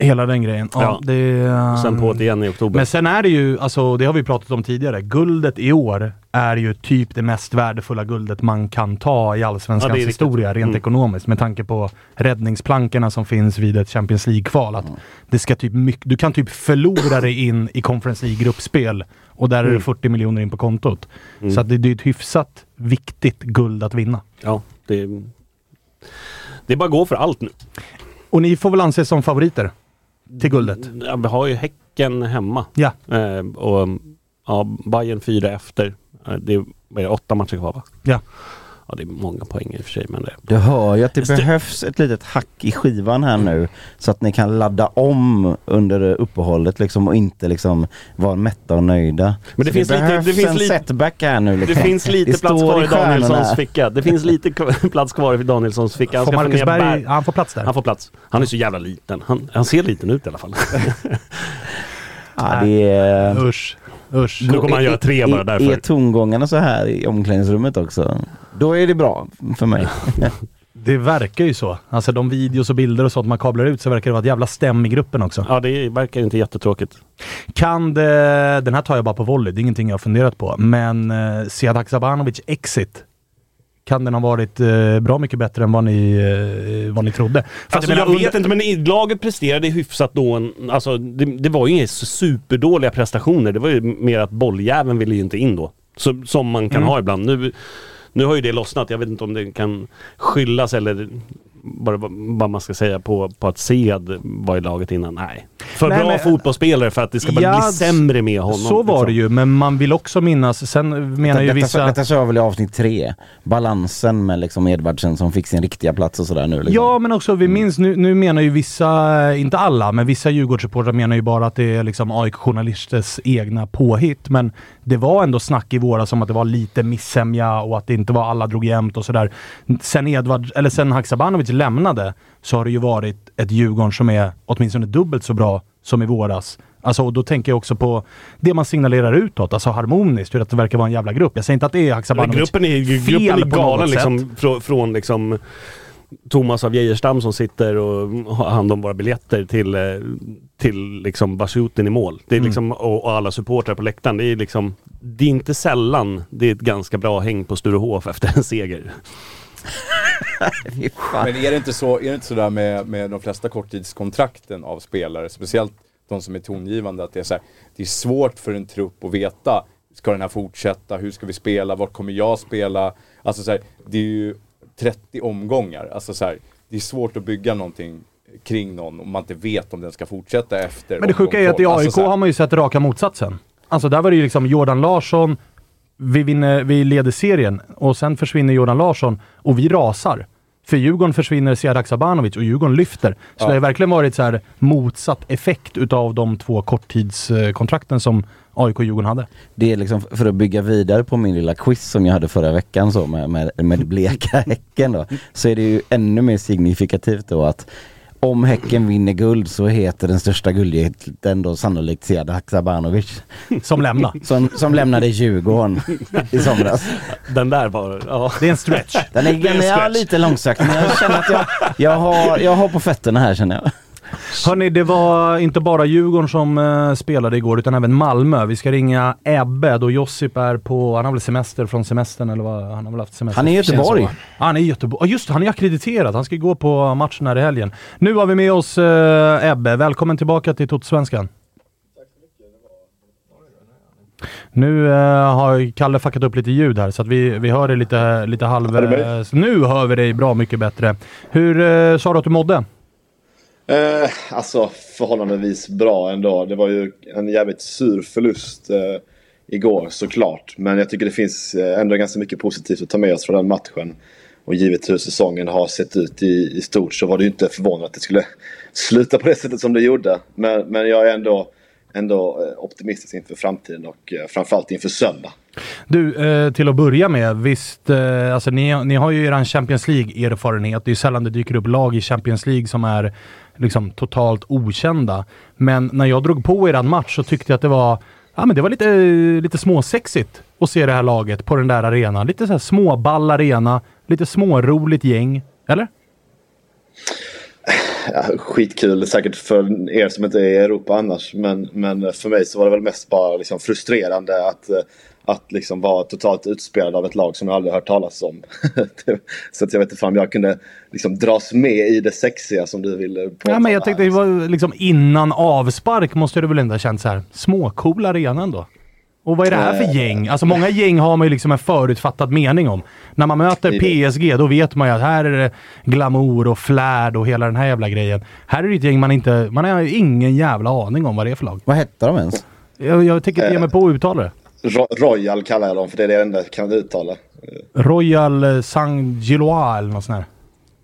Hela den grejen. Ja,
Ja.
Det,
Sen på det igen i oktober.
Men sen är det ju, alltså det har vi pratat om tidigare, guldet i år är ju typ det mest värdefulla guldet man kan ta i Allsvenskans
Ja,
historia rent
Mm.
ekonomiskt med tanke på räddningsplankorna som finns vid ett Champions League-kval. Att det ska typ du kan typ förlora dig in i Conference League-gruppspel och där är det
Mm.
40 miljoner in på kontot.
Mm.
Så det, det är ett hyfsat viktigt guld att vinna.
Ja, det, det är bara att gå för allt nu.
Och ni får väl anses som favoriter till guldet?
Ja, vi har ju Häcken hemma.
Ja.
Eh, och ja, Bayern fyra efter. Eh, Det är, åtta matcher kvar va?
Ja.
Ja, det är många poäng i och för sig men det...
Du hör ju att det
St-
behövs ett litet hack i skivan här nu så att ni kan ladda om under uppehållet liksom och inte liksom vara mätta och nöjda.
Men det
Så
finns lite-
behövs
det finns
en
lite-
setback här nu
Det
liksom.
finns lite
Det
plats kvar i. Danielssons ficka. Det finns lite plats kvar i Danielssons ficka. Han
Får Marcus Berg, han får plats där?
Han får plats. Han är så jävla liten. Han, han ser liten ut i alla fall.
Ja, det är...
Usch. Usch.
Nu kommer han göra tre bara
Är-
därför.
Är tongångarna så här i omklädningsrummet också? Då är det bra för mig.
Det verkar ju så. Alltså de videos och bilder och sånt man kablar ut så verkar det vara ett jävla stäm i gruppen också.
Ja, det verkar inte jättetråkigt.
Kan det, den här tar jag bara på volley, det är ingenting jag har funderat på. Men eh, Sead Haksabanovic exit. Kan den ha varit eh, bra mycket bättre än vad ni, eh, vad ni trodde? För
Alltså, jag
menar, under-
vet inte, men laget presterade hyfsat då. En, alltså, det, det var ju inga superdåliga prestationer. Det var ju mer att bolljäveln ville ju inte in då. Så, som man kan
Mm.
ha ibland. Nu, nu har ju det lossnat. Jag vet inte om det kan skyllas eller bara vad man ska säga på, på att Sead var i laget innan. Nej. För
Nej,
bra
men-
fotbollsspelare för att det ska bara
Ja,
bli sämre med honom.
Så var det
liksom.
ju, men man vill också minnas, sen menar ju
detta,
vissa...
detta sa jag väl i avsnitt tre. Balansen med liksom Edvardsen som fick sin riktiga plats och sådär nu. Liksom.
Ja, men också vi minns, nu, nu menar ju vissa, inte alla, men vissa Djurgårdssupportrar menar ju bara att det är liksom AIK-journalisters egna påhitt. Men det var ändå snack i våras om att det var lite missämja och att det inte var alla drog jämnt och sådär. Sen, Edvard, eller sen Haksabanovic lämnade så har det ju varit ett Djurgården som är åtminstone dubbelt så bra som i våras. Alltså, och då tänker jag också på det man signalerar utåt, alltså harmoniskt, hur att det verkar vara en jävla grupp. Jag säger inte att det är Haksabanovic
gruppen är, ju-
fel
gruppen är galen liksom, från, från liksom Thomas av Geijerstam som sitter och har hand om våra biljetter till, eh, till liksom Bashuten i mål. Det är
Mm.
liksom, och, och alla supportrar på läktaren. Det är liksom, det är inte sällan det är ett ganska bra häng på Sturehof efter en seger.
Men är det inte så, är det inte så där med, med de flesta korttidskontrakten av spelare, speciellt de som är tongivande, att det är så här, det är svårt för en trupp att veta, ska den här fortsätta, hur ska vi spela, vart kommer jag spela? Alltså så här, det är ju 30 omgångar, alltså så här, det är svårt att bygga någonting kring någon om man inte vet om den ska fortsätta efter
Men det sjuka är att i AIK.
Alltså
har man ju sett raka motsatsen. Alltså där var det ju liksom Jordan Larsson, vi, vinner, vi leder serien och sen försvinner Jordan Larsson och vi rasar. För Djurgården försvinner Sead Haksabanovic och Djurgården lyfter. Så
Ja.
det har verkligen varit så här motsatt effekt utav de två korttidskontrakten som AIK-Djurgården hade.
Det är liksom för att bygga vidare på min lilla quiz som jag hade förra veckan så med, med, med bleka Häcken då. Så är det ju ännu mer signifikativt då att om Häcken vinner guld så heter den största guldhjälten då sannolikt Sead Haksabanovic.
Som lämnar.
Som, som lämnade Djurgården i somras.
Den där var... Ja.
Det är en stretch.
Den är,
Det är stretch.
lite långsökt men jag känner att jag, jag, har, jag har på fötterna här känner jag.
Hörni, det var inte bara Djurgården som eh, spelade igår utan även Malmö. Vi ska ringa Ebbe då Josip är på, han har väl semester från semestern eller vad? Han har väl haft semester.
Han är i Göteborg.
Ja, han är i Göteborg. Ja, just det, han är akkrediterad. Han ska gå på matchen här i helgen. Nu har vi med oss eh, Ebbe. Välkommen tillbaka till Totosvenskan. Nu eh, har Kalle fuckat upp lite ljud här så att vi, vi hör dig lite, lite halv... Eh, nu hör vi dig bra mycket bättre. Hur eh, sa du att du mådde?
Eh, alltså förhållandevis bra ändå. Det var ju en jävligt sur förlust eh, igår såklart. Men jag tycker det finns eh, ändå ganska mycket positivt att ta med oss från den matchen. Och givet hur säsongen har sett ut i, i stort så var det ju inte förvånande att det skulle sluta på det sättet som det gjorde. Men, men jag är ändå, ändå eh, optimistisk inför framtiden och eh, framförallt inför söndag.
Du, till att börja med, visst, alltså ni, ni har ju er Champions League-erfarenhet. Det är ju sällan det dyker upp lag i Champions League som är liksom totalt okända. Men när jag drog på er match så tyckte jag att det var, ja men det var lite, lite småsexigt att se det här laget på den där arenan. Lite så här småball arena, lite småroligt gäng. Eller?
Ja, skitkul säkert för er som inte är i Europa annars. Men, men för mig så var det väl mest bara liksom frustrerande att, att liksom vara totalt utspelad av ett lag som jag aldrig hört talas om. så att jag vet inte fan om jag kunde liksom dras med i det sexiga som du ville påtala
Ja, men jag tänkte det var liksom innan avspark måste du väl ändå ha känt så här småcool arena ändå? Och vad är det här för
Eh.
gäng? Alltså många gäng har man ju liksom en förutfattad mening om. När man möter PSG då vet man ju att här är det glamour och flärd och hela den här jävla grejen. Här är det ett gäng man inte, man har ju ingen jävla aning om vad det är för lag.
Vad hette de ens?
Jag, jag tänker inte ge mig på att uttala det.
Ro- Royal kallar jag dem för det är det enda jag kan uttala.
Royal eh, Saint-Gillois eller något sånt här.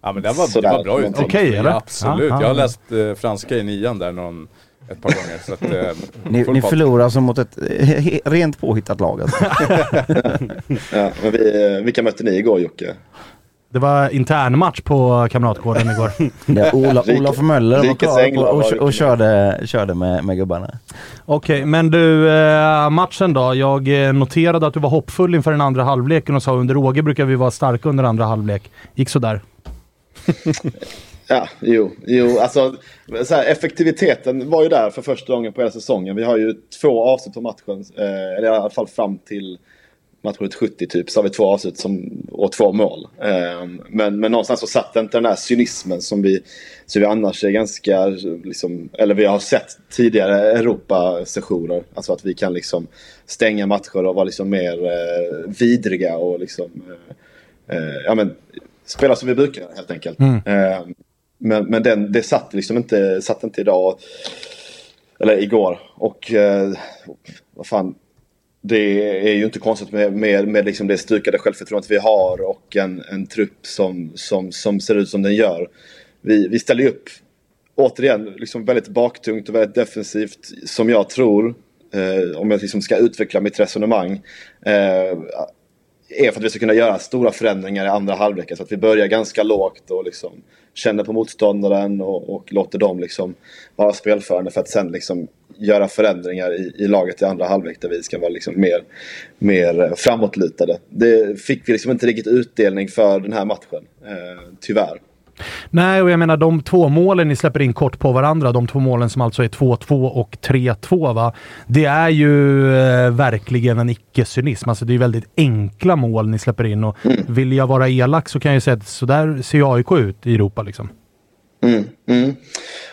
Ja men det var, det
Sådär,
var bra uttal.
Okej, eller?
Ja, absolut.
Ja, ja.
Jag har läst eh, franska i nian där någon, ett par gånger. Så att, eh,
Ni, ni förlorar alltså mot ett eh, rent påhittat lag alltså.
Ja, men vi, vilka mötte ni igår Jocke?
Det var internmatch på Kamratgården igår.
Det Ola, Olof Möller var kvar och,
det.
och körde, körde med, med gubbarna.
Okej, men du, eh, matchen då. Jag eh, noterade att du var hoppfull inför den andra halvleken och sa under Åge brukar vi vara starka under andra halvlek. Gick sådär.
Ja, jo, jo alltså så här, effektiviteten var ju där för första gången på hela säsongen. Vi har ju två avslut på matchen, eh, eller i alla fall fram till matchen 70 typ, så har vi två avslut som, och två mål. Eh, men, men någonstans så satt inte den här cynismen som vi, som vi annars är ganska, liksom, eller vi har sett tidigare Europa-sessioner. Alltså att vi kan liksom stänga matcher och vara liksom mer eh, vidriga och liksom, eh, eh, ja men, spela som vi brukar helt enkelt. Eh, men men den, det satt liksom inte, satt inte idag. Eller igår. Och vad fan. Det är ju inte konstigt med, med, med liksom det stukade självförtroendet vi har och en, en trupp som, som, som ser ut som den gör. Vi, vi ställer ju upp, återigen, liksom väldigt baktungt och väldigt defensivt som jag tror, eh, om jag liksom ska utveckla mitt resonemang, eh, är för att vi ska kunna göra stora förändringar i andra halvleken. Så att vi börjar ganska lågt och liksom känner på motståndaren och, och låter dem liksom vara spelförande för att sen liksom göra förändringar i, i laget i andra halvlek där vi ska vara liksom mer, mer framåtlutade. Det fick vi liksom inte riktigt utdelning för den här matchen, eh, tyvärr.
Nej, och jag menar de två målen ni släpper in kort på varandra, de två målen som alltså är 2-2 och 3-2 va. Det är ju eh, verkligen en icke-cynism. Alltså det är väldigt enkla mål ni släpper in och vill jag vara elak så kan jag säga att så där ser AIK ut i Europa liksom.
Mm, mm.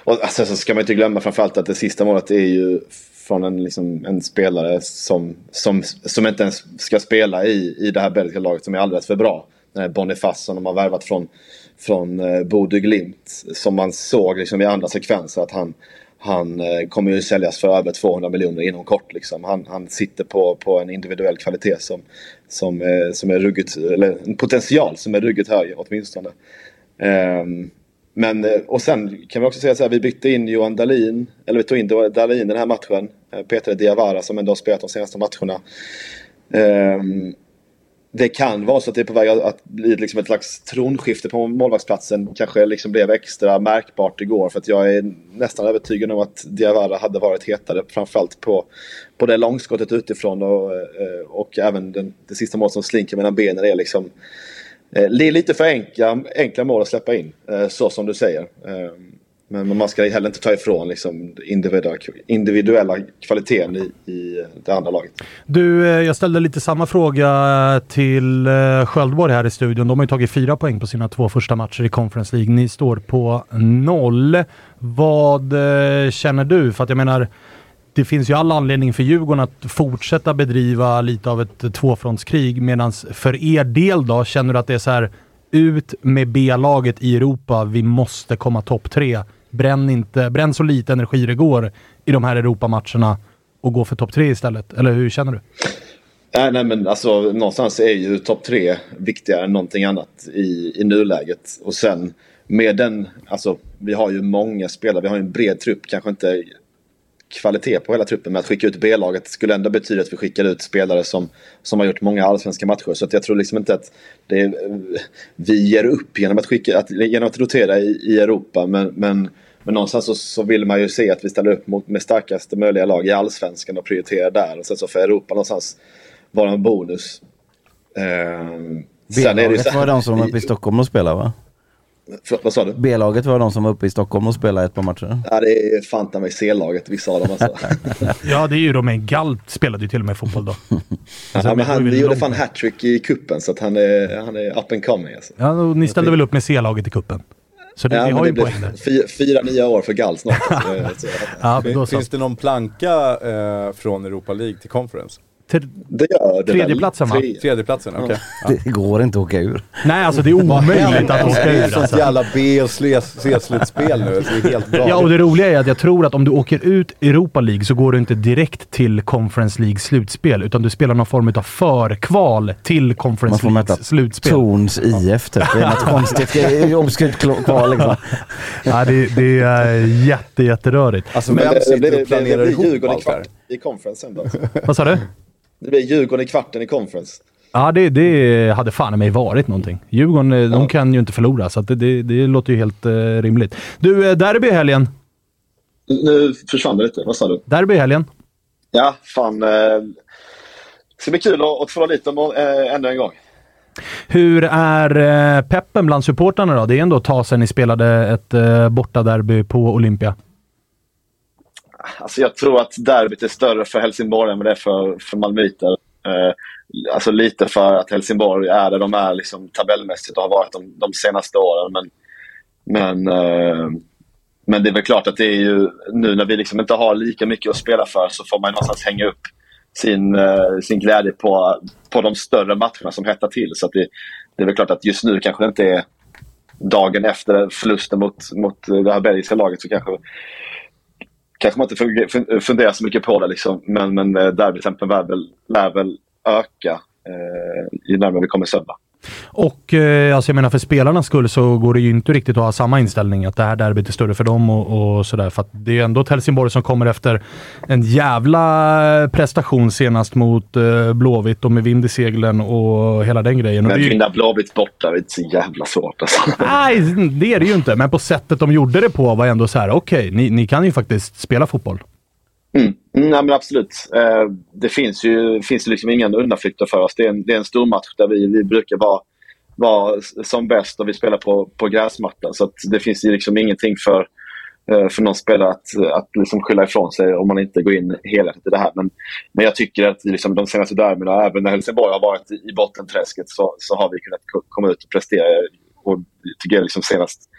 Och alltså, så ska man inte glömma framförallt att det sista målet är ju från en, liksom, en spelare som, som, som inte ens ska spela i, i det här belgiska laget som är alldeles för bra. Den här Boniface som de har värvat från, från eh, Bodø Glimt. Som man såg liksom, i andra sekvenser att han, han eh, kommer ju säljas för över 200 miljoner inom kort. Liksom. Han, han sitter på, på en individuell kvalitet som, som, eh, som är ruggigt, eller en potential som är ruggigt hög åtminstone. Ehm, men, eh, och sen kan vi också säga så här, vi bytte in Johan Dahlin, eller vi tog in Dahlin den här matchen. Eh, Peter Diawara som ändå har spelat de senaste matcherna. Um, det kan vara så att det är på väg att bli liksom ett slags tronskifte på målvaktsplatsen. Kanske liksom blev extra märkbart igår för att jag är nästan övertygad om att Diawara hade varit hetare. Framförallt på, på det långskottet utifrån och, eh, och även den, det sista målet som slinker mellan benen är liksom eh, Eh, det är lite för enkla, enkla mål att släppa in, eh, så som du säger. Eh, men man ska heller inte ta ifrån liksom individuella, individuella kvaliteten i, i det andra laget.
Du, jag ställde lite samma fråga till Sköldborg här i studion. De har ju tagit fyra poäng på sina två första matcher i Conference League. Ni står på noll. Vad känner du? För att jag menar, det finns ju all anledning för Djurgården att fortsätta bedriva lite av ett tvåfrontskrig. Medan för er del då, känner du att det är så här ut med B-laget i Europa. Vi måste komma topp tre bränn, inte, bränn så lite energi det går i de här Europamatcherna och gå för topp tre istället. Eller hur känner du?
Nej, nej men alltså någonstans är ju topp tre viktigare än någonting annat i, i nuläget. Och sen med den, alltså vi har ju många spelare, vi har en bred trupp, kanske inte kvalitet på hela truppen. Men att skicka ut B-laget skulle ändå betyda att vi skickar ut spelare som, som har gjort många allsvenska matcher. Så jag tror liksom inte att det vi ger upp genom att, skicka, att, genom att rotera i, i Europa. Men, men, men någonstans så, så, vill man ju se att vi ställer upp mot, med starkaste möjliga lag i allsvenskan och prioriterar där. Och sen så för Europa någonstans vara en bonus.
Eh, B-laget var de som var uppe i Stockholm och spelade va?
För, vad sa du?
B-laget var de som var uppe i Stockholm och spelade ett par matcher.
Ja, det är fanta mig C-laget, vissa av dem alltså.
ja, det är ju Romain Galt spelade ju till och med fotboll då.
ja, men han, gjorde fan hattrick i kuppen så att han är, han är up and coming. Alltså.
Ja, och ni ställde väl upp med C-laget i kuppen? Så det, ja, ni har ju poäng där.
Fyra, nya år för Galt snart.
ja, finns det någon planka eh, från Europa League till Conference?
Det gör det
Tredjeplatsen va?
Tredjeplatsen, okej. Okay.
Ja. Det går inte att åka ur.
Nej, alltså det är omöjligt att åka ur. Det är
sånt alltså. jävla B och C-slutspel nu. Det är helt bra.
Ja, och det roliga är att jag tror att om du åker ut Europa League så går du inte direkt till Conference League slutspel, utan du spelar någon form av förkval till Conference League slutspel.
Man får möta Torns IF typ. Det är något konstigt, obskyrt kval liksom.
Ja, det, det är jätte, jätterörigt.
Alltså, vem sitter och planerar ihop allt det här?
I conferensen då.
Vad sa du?
Det blir Djurgården i kvarten i conference.
Ja, det, det hade fan i mig varit någonting. Djurgården, ja. de kan ju inte förlora, så det, det, det, låter ju helt uh, rimligt. Du, eh, derby i helgen.
Nu försvann det lite. Vad sa du?
Derby i helgen.
Ja, fan. Eh, det ska bli kul att, att få lite äh, ännu en gång.
Hur är äh, peppen bland supportrarna då? Det är ändå ett tag sedan ni spelade ett äh, bortaderby på Olympia.
Alltså jag tror att derbyt är större för Helsingborg än vad det är för, för malmöiter. Eh, alltså lite för att Helsingborg är där de är liksom tabellmässigt och har varit de, de senaste åren. Men, men, eh, men det är väl klart att det är ju nu när vi liksom inte har lika mycket att spela för så får man någonstans hänga upp sin, eh, sin glädje på, på de större matcherna som hettar till. Så det, det är väl klart att just nu kanske det inte är dagen efter förlusten mot, mot det här belgiska laget så kanske kanske man inte funderar så mycket på det liksom. Men, men eh, derbytempen lär väl, lär väl öka eh, ju närmare vi kommer söndag.
Och eh, alltså jag menar för spelarnas skull så går det ju inte riktigt att ha samma inställning att det här derbyt är större för dem och, och sådär. För att det är ju ändå ett Helsingborg som kommer efter en jävla prestation senast mot eh, Blåvitt och med vind i seglen och hela den grejen.
Men
vinna
ju... Blåvitt borta är inte så jävla svårt alltså.
Nej, det är det ju inte. Men på sättet de gjorde det på var ändå så här: okej, okay, ni, ni kan ju faktiskt spela fotboll.
Mm. mm. Nej, men absolut. Eh, det finns ju finns liksom inga undanflykter för oss. Det är en, det är en stor match där vi, vi brukar vara, vara som bäst och vi spelar på, på gräsmattan. Så det finns ju liksom ingenting för, eh, för någon spelare att, att liksom skylla ifrån sig om man inte går in helhjärtat i det här. Men, men jag tycker att liksom de senaste derbyna, även när Helsingborg har varit i, i bottenträsket, så, så har vi kunnat komma ut och prestera. Och tycker jag liksom senast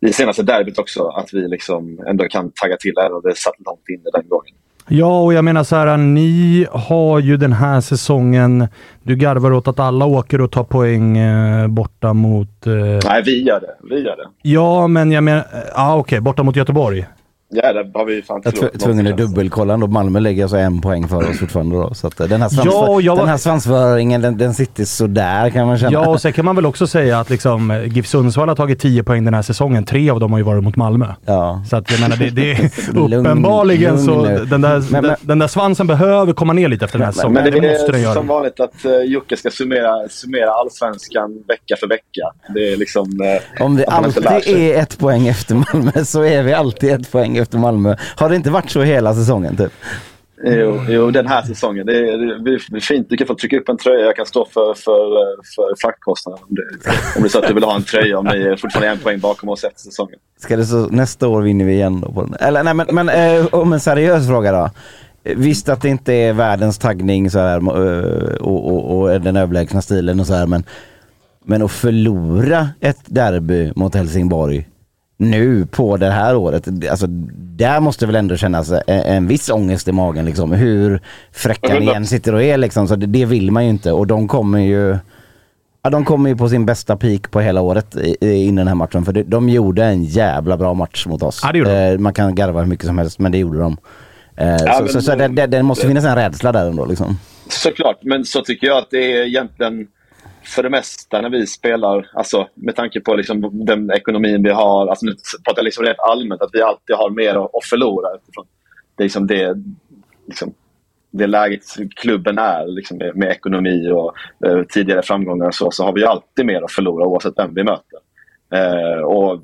i senaste derbyt också, att vi liksom ändå kan tagga till även om det satt långt inne den gången.
Ja, och jag menar så här, ni har ju den här säsongen, du garvar åt att alla åker och tar poäng eh, borta mot... Eh...
Nej, vi gör det. Vi gör det.
Ja, men jag menar, ja okej, okay, borta mot Göteborg.
Ja, det har vi fan
Jag är tvungen att dubbelkolla ändå. Malmö lägger alltså en poäng för oss fortfarande då. Så att eh, den här, svansför-
Ja, jag var-
den här svansföringen den, den sitter sådär kan man känna.
Ja, och sen kan man väl också säga att liksom, eh, GIF Sundsvall har tagit 10 poäng den här säsongen. Tre av dem har ju varit mot Malmö.
Ja.
Så att jag menar, det, det är uppenbarligen
lugn
så den där,
Men- men-
den, där svansen behöver komma ner lite efter den här säsongen.
Men det
det måste den
är
göra.
som vanligt att uh, Jocke ska summera, summera allsvenskan vecka för vecka. Det är liksom... eh,
Om vi alltid är ett poäng efter Malmö så är vi alltid ett poäng efter Malmö. Har det inte varit så hela säsongen typ?
Jo, jo, den här säsongen. Det är, det är fint. Du kan få trycka upp en tröja. Jag kan stå för, för, för fraktkostnaden. Om det, om det är så att du vill ha en tröja om ni är fortfarande en poäng bakom oss efter säsongen.
Ska det så, nästa år vinner vi igen då på den. Eller nej men, men eh, om en seriös fråga då. Visst att det inte är världens taggning så här eh, och, och, och den överlägsna stilen och så här men men att förlora ett derby mot Helsingborg nu på det här året, alltså där måste väl ändå kännas en, en viss ångest i magen liksom. Hur fräcka ni än sitter och är liksom, så det, det vill man ju inte och de kommer ju Ja, de kommer ju på sin bästa peak på hela året i, i, innan den här matchen. För de, de gjorde en jävla bra match mot oss.
Ja, det gjorde de.
eh, man kan garva hur mycket som helst, men det gjorde de. Eh, så
men-
så, så det, det, det måste finnas en rädsla där ändå liksom.
Såklart, men så tycker jag att det är egentligen för det mesta när vi spelar, alltså med tanke på liksom den ekonomin vi har, alltså nu pratar jag liksom rent allmänt, att vi alltid har mer att att förlora utifrån det, är liksom det, liksom, det läget klubben är liksom med, med ekonomi och eh, tidigare framgångar och så, så har vi alltid mer att förlora oavsett vem vi möter. Eh, och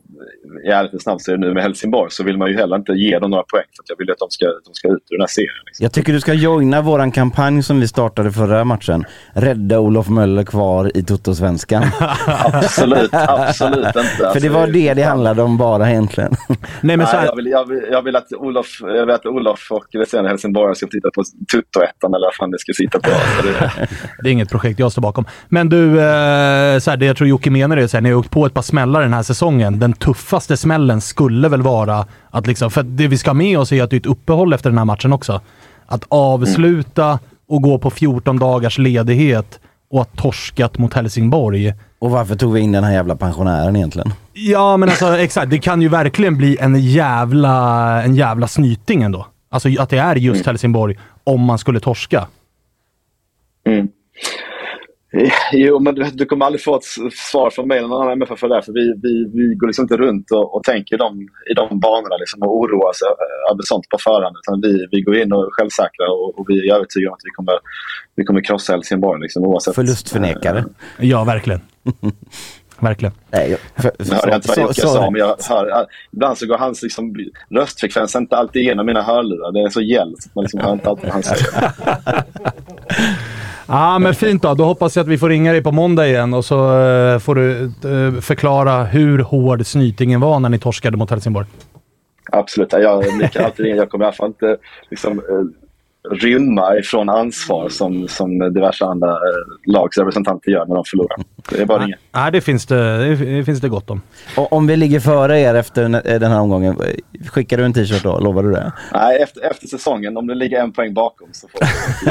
i ärlighetens namn så är det nu med Helsingborg så vill man ju heller inte ge dem några poäng för att jag vill att de ska, de ska ut ur den här serien. Liksom.
Jag tycker du ska joina våran kampanj som vi startade förra matchen. Rädda Olof Möller kvar i Toto-svenskan.
Absolut, absolut inte.
För det
Alltså,
var det det handlade om bara egentligen.
Nej, men så
Nej,
här,
jag, vill, jag, vill, jag vill att Olof, jag vill att Olof och resten Helsingborg ska titta på Tuttoettan eller vad fan det ska sitta på. Det,
är inget projekt jag står bakom. Men du, eh, så här, det jag tror Jocke menar är så här, ni har åkt på ett par smällar den här säsongen. Den tuffaste smällen skulle väl vara att liksom, för det vi ska ha med oss är att det är ett uppehåll efter den här matchen också. Att avsluta och gå på 14 dagars ledighet och att torskat mot Helsingborg.
Och varför tog vi in den här jävla pensionären egentligen?
Ja, men alltså exakt. Det kan ju verkligen bli en jävla, en jävla snyting ändå. Alltså att det är just Helsingborg om man skulle torska.
mm. Jo, men du, du kommer aldrig få ett svar från mig eller någon annan MFF för det. För vi, vi, vi går liksom inte runt och, och tänker i de, i de banorna liksom, och oroar oss ö- över sånt på förhand. Utan vi, vi går in och är självsäkra och, och vi är övertygade om att vi kommer, vi kommer krossa Helsingborg. Liksom, oavsett.
Förlustförnekare.
Ja, verkligen. verkligen.
Nej, jag- för,
Nu hörde jag inte vad
så-
Jocke sa, men jag hör, ibland så går hans liksom, röstfrekvens inte alltid igenom mina hörlurar. Det är så gällt. så Man liksom hör inte alltid vad han säger.
Ja, men fint då. Då hoppas jag att vi får ringa dig på måndag igen och så eh, får du eh, förklara hur hård snytingen var när ni torskade mot Helsingborg.
Absolut. Jag, ni kan alltid ringa. jag kommer i alla fall inte liksom, eh, rymma ifrån ansvar som, som diverse andra eh, lags representanter gör när de förlorar. Det är bara.
Nej, det finns det, det finns det gott om.
Och om vi ligger före er efter n- den här omgången, skickar du en t-shirt då? Lovar du det?
Nej, efter, efter säsongen, om det ligger en poäng bakom så får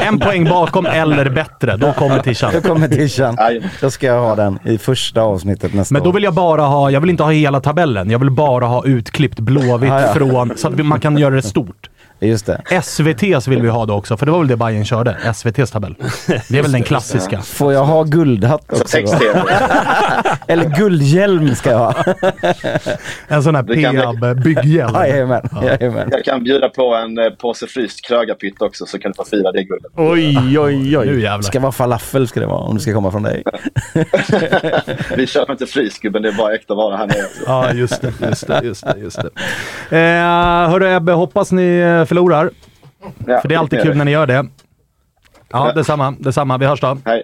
En poäng bakom eller bättre, då kommer Tishan.
Då kommer.
Nej.
Då ska jag ha den i första avsnittet nästa
Men då vill jag bara ha, jag vill inte ha hela tabellen. Jag vill bara ha utklippt Blåvitt
Ah, ja.
från, så att man kan göra det stort.
Just det.
SVT's vill vi ha då också, för det var väl det Bayern körde. SVT's tabell. Det är väl den klassiska.
Får jag ha guldhatt
Så
också då? Eller guldhjälm ska jag ha.
En sån här Peab-bygghjälm.
Jajamän, jajamän.
Jag kan bjuda på en eh, påse fryst krögarpytt också så kan du få fira det guldet.
Oj, oj, oj.
Nu jävlar.
Ska vara falafel ska det vara om det ska komma från dig.
Vi köper inte fryst gubben, det är bara äkta vara här nere.
Ja, just det. Just det, just det, just det. Eh, hörru Ebbe, hoppas ni eh, förlorar.
Ja,
För det är alltid kul när ni gör det. Ja, detsamma. Detsamma. Vi hörs då.
Hej.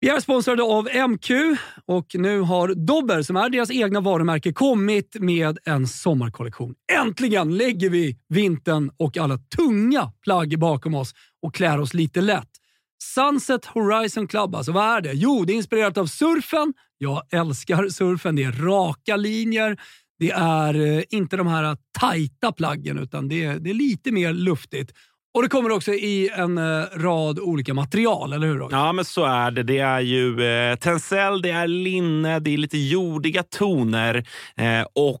Vi är sponsrade av MQ och nu har Dobber, som är deras egna varumärke, kommit med en sommarkollektion. Äntligen lägger vi vintern och alla tunga plagg bakom oss och klär oss lite lätt. Sunset Horizon Club, alltså vad är det? Jo, det är inspirerat av surfen. Jag älskar surfen. Det är raka linjer. Det är eh, inte de här tajta plaggen, utan det är, det är lite mer luftigt. Och det kommer också i en eh, rad olika material, eller hur? Roger?
Ja, men så är det. Det är ju eh, tencel, det är linne, det är lite jordiga toner eh, och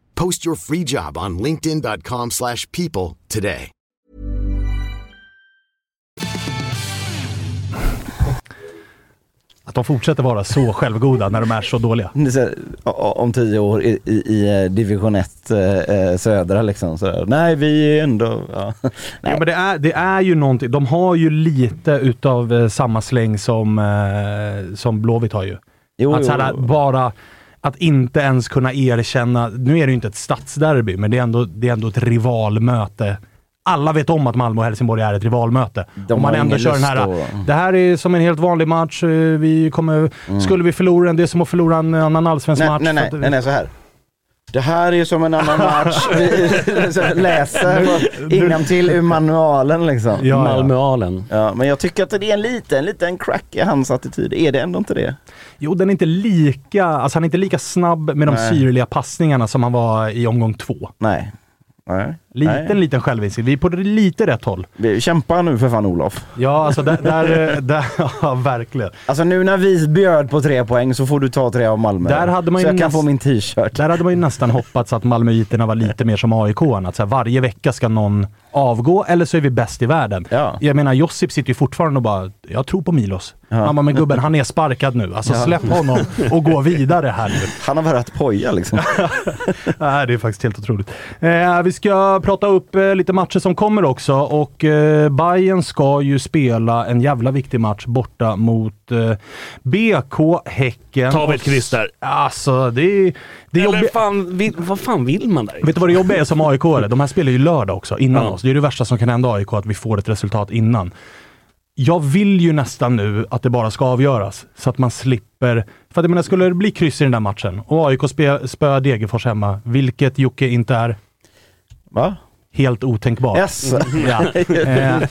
Post your free job on linkedin.com/people slash people today.
Att de fortsätter vara så självgoda när de är så dåliga.
Om tio år i, i, i eh, division 1 eh, södra liksom. Så, nej, vi är ändå... Ja.
Ja, men det, är, det är ju någonting. De har ju lite utav eh, samma släng som, eh, som Blåvitt har ju.
Jo,
att, så här,
jo.
bara att inte ens kunna erkänna, nu är det ju inte ett stadsderby, men det är ändå, det är ändå ett rivalmöte. Alla vet om att Malmö och Helsingborg är ett rivalmöte.
De
Om man ändå kör den här,
att-
det här är som en helt vanlig match. eh, Vi kommer,
Mm.
Skulle vi förlora den, det är som att förlora en annan allsvensk
Nej,
match.
nej, nej, nej, nej, så här. Det här är ju som en annan match. Vi läser till ur manualen liksom.
Ja, ja.
Malmöalen.
Ja, men jag tycker att det är en liten, en liten crack i hans attityd. Är det ändå inte det?
Jo, den är inte lika, alltså han är inte lika snabb med de
Nej.
syrliga passningarna som han var i omgång två.
Nej. Nej.
Liten,
Nej.
liten självinsikt. Vi är på lite rätt håll.
Vi- Kämpa nu för fan Olof.
Ja, alltså där, där, där ja verkligen.
Alltså nu när vi bjöd på tre poäng så får du ta tre av Malmö.
Där hade man
så jag kan få min t-shirt.
Där hade man ju nästan hoppats att Malmöiterna var lite mer som AIK. Att så här, varje vecka ska någon avgå eller så är vi bäst i världen.
Ja.
Jag menar, Josip sitter ju fortfarande och bara, jag tror på Milos. Han bara, men gubben han är sparkad nu. Alltså
Ja.
släpp honom och gå vidare här nu.
Han har börjat poja liksom.
Nej, det är faktiskt helt otroligt. Eh, vi ska prata upp eh, lite matcher som kommer också och eh, Bayern ska ju spela en jävla viktig match borta mot eh, BK Häcken.
Ta väl ett kryss där.
Alltså, det är... Det är
Eller fan, vad fan vill man där?
Vet du vad det jobbiga är som aik -are? De här spelar ju lördag också, innan
Ja.
oss. Det är det värsta som kan hända AIK, att vi får ett resultat innan. Jag vill ju nästan nu att det bara ska avgöras, så att man slipper... För att jag menar, skulle det bli kryss i den där matchen och AIK spö- spöar Degerfors hemma, vilket Jocke inte är
Va?
helt otänkbart.
Yes.
Ja. Eh,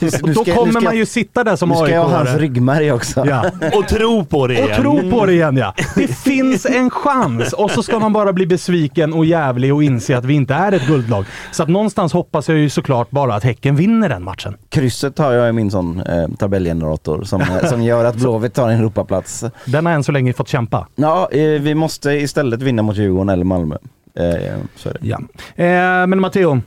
Nu
och då
ska-
kommer
ska-
man ju sitta där som
Nu ska
aik
jag ha hans ryggmärg också.
Ja.
Och tro på det
Och
igen.
tro på det igen ja. Det finns en chans och så ska man bara bli besviken och jävlig och inse att vi inte är ett guldlag. Så att någonstans hoppas jag ju såklart bara att Häcken vinner den matchen.
Krysset har jag i min sån eh, tabellgenerator som, eh, som gör att Blåvitt tar en Europaplats.
Den har än så länge fått kämpa.
Ja, eh, vi måste istället vinna mot Djurgården eller Malmö. Eh, så är det.
Ja. Eh, men Matteo,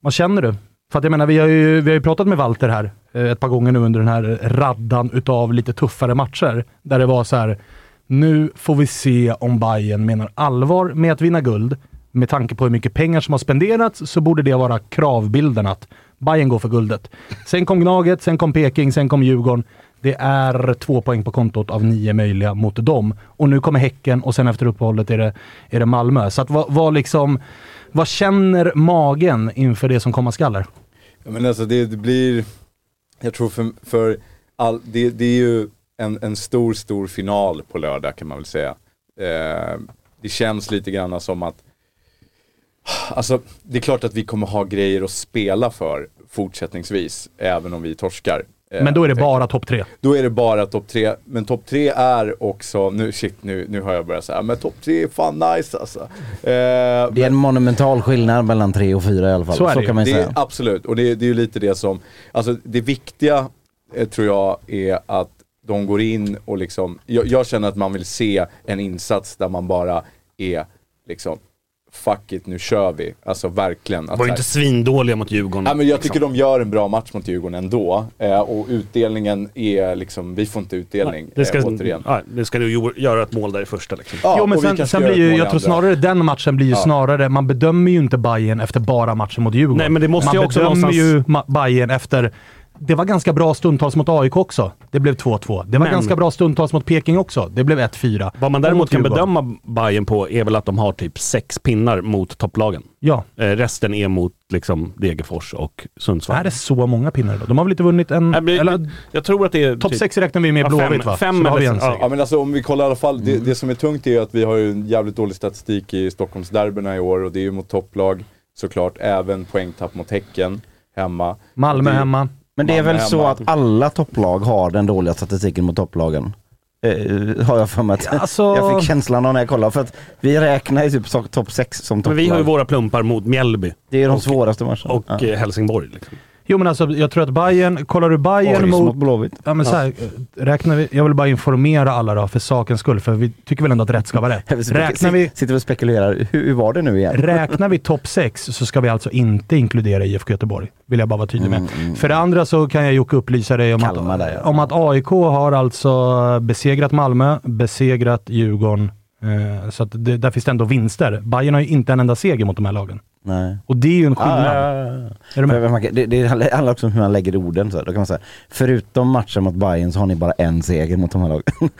vad känner du? För att jag menar, vi har ju, vi har ju pratat med Walter här eh, ett par gånger nu under den här raddan utav lite tuffare matcher. Där det var så här, nu får vi se om Bayern menar allvar med att vinna guld. Med tanke på hur mycket pengar som har spenderats så borde det vara kravbilden att Bayern går för guldet. Sen kom Gnaget, sen kom Peking, sen kom Djurgården. Det är två poäng på kontot av nio möjliga mot dem. Och nu kommer Häcken och sen efter uppehållet är det, är det Malmö. Så att vad, vad liksom... Vad känner magen inför det som komma skall?
Ja, men alltså det, det blir, jag tror för, för all, det, det är ju en, en stor, stor final på lördag kan man väl säga. Eh, det känns lite grann som att, alltså det är klart att vi kommer ha grejer att spela för fortsättningsvis, även om vi torskar. Eh,
Men då är det bara topp tre.
då är det bara topp tre, men topp tre är också, nu shit nu, nu har jag börjat säga, men topp tre är fan nice alltså. Eh,
Det är en monumental skillnad mellan tre och fyra i alla fall.
Så är det ju.
kan man
det
säga.
är, absolut, och det, det är ju lite det som, alltså det viktiga eh, tror jag är att de går in och liksom, jag, jag känner att man vill se en insats där man bara är liksom, fuck it nu kör vi. Alltså verkligen. Att
Var inte svindåliga mot Djurgården.
Ja, men jag
liksom.
tycker de gör en bra match mot Djurgården ändå. Eh, och utdelningen är liksom, vi får inte utdelning
det ska,
eh, återigen.
ja, det ska du göra ett mål där i första liksom.
Ja,
jo, men sen, sen blir ju, jag tror snarare den matchen blir ju
Ja.
snarare, man bedömer ju inte Bayern efter bara matchen mot Djurgården.
Nej, men det måste
man
ju också
bedömer
någonstans-
ju Bayern efter, det var ganska bra stundtals mot AIK också. Det blev 2-2. Det var
Men-
ganska bra stundtals mot Peking också. Det blev 1-4.
Vad man däremot
mot
kan bedöma Bayern på är väl att de har typ sex pinnar mot topplagen.
Ja.
Eh, resten är mot liksom Degerfors och Sundsvall.
Är det så många pinnar då? De har väl inte vunnit en...
Nej, men-
eller,
jag tror att det är...
topp
typ-
6 räknar vi med
Ja,
Blåvitt va?
fem
så då har vi
eller-
en
ja.
men alltså om vi kollar i alla fall, det, det som är tungt är att vi har ju en jävligt dålig statistik i Stockholmsderbyna i år och det är ju mot topplag såklart, även poängtapp mot Häcken hemma.
Malmö
Det-
hemma.
Men det är väl så att alla topplag har den dåliga statistiken mot topplagen? Eh, har jag för mig att
Alltså-
jag fick känslan av när jag kollade. För att vi räknar ju typ topp 6 som
Men
topplag.
vi har ju våra plumpar mot Mjällby
Det är de
och-
svåraste matcherna.
och
ja.
eh, Helsingborg. Liksom.
Jo men alltså jag tror att Bayern, kollar du Bayern
Oj,
mot...
Blåvitt.
Ja, men så här, räknar vi, jag vill bara informera alla då, för sakens skull, för vi tycker väl ändå att rätt ska vara rätt. Räknar vi,
Sitter och spekulerar. Hur, hur var det nu igen?
räknar vi topp 6 så ska vi alltså inte inkludera IFK Göteborg. Vill jag bara vara tydlig med.
Mm, mm.
För det andra så kan jag Jocke upplysa dig om
Kalmar
att,
där, ja.
om att AIK har alltså besegrat Malmö, besegrat Djurgården. Eh, så att det, där finns det ändå vinster. Bayern har ju inte en enda seger mot de här lagen.
Nej.
Och det är ju en
Ah,
skillnad.
ja, ja, ja.
Är du med?
Det, det handlar också om hur man lägger orden. Så här. Då kan man säga, förutom matchen mot Bayern så har ni bara en seger mot de här lagen.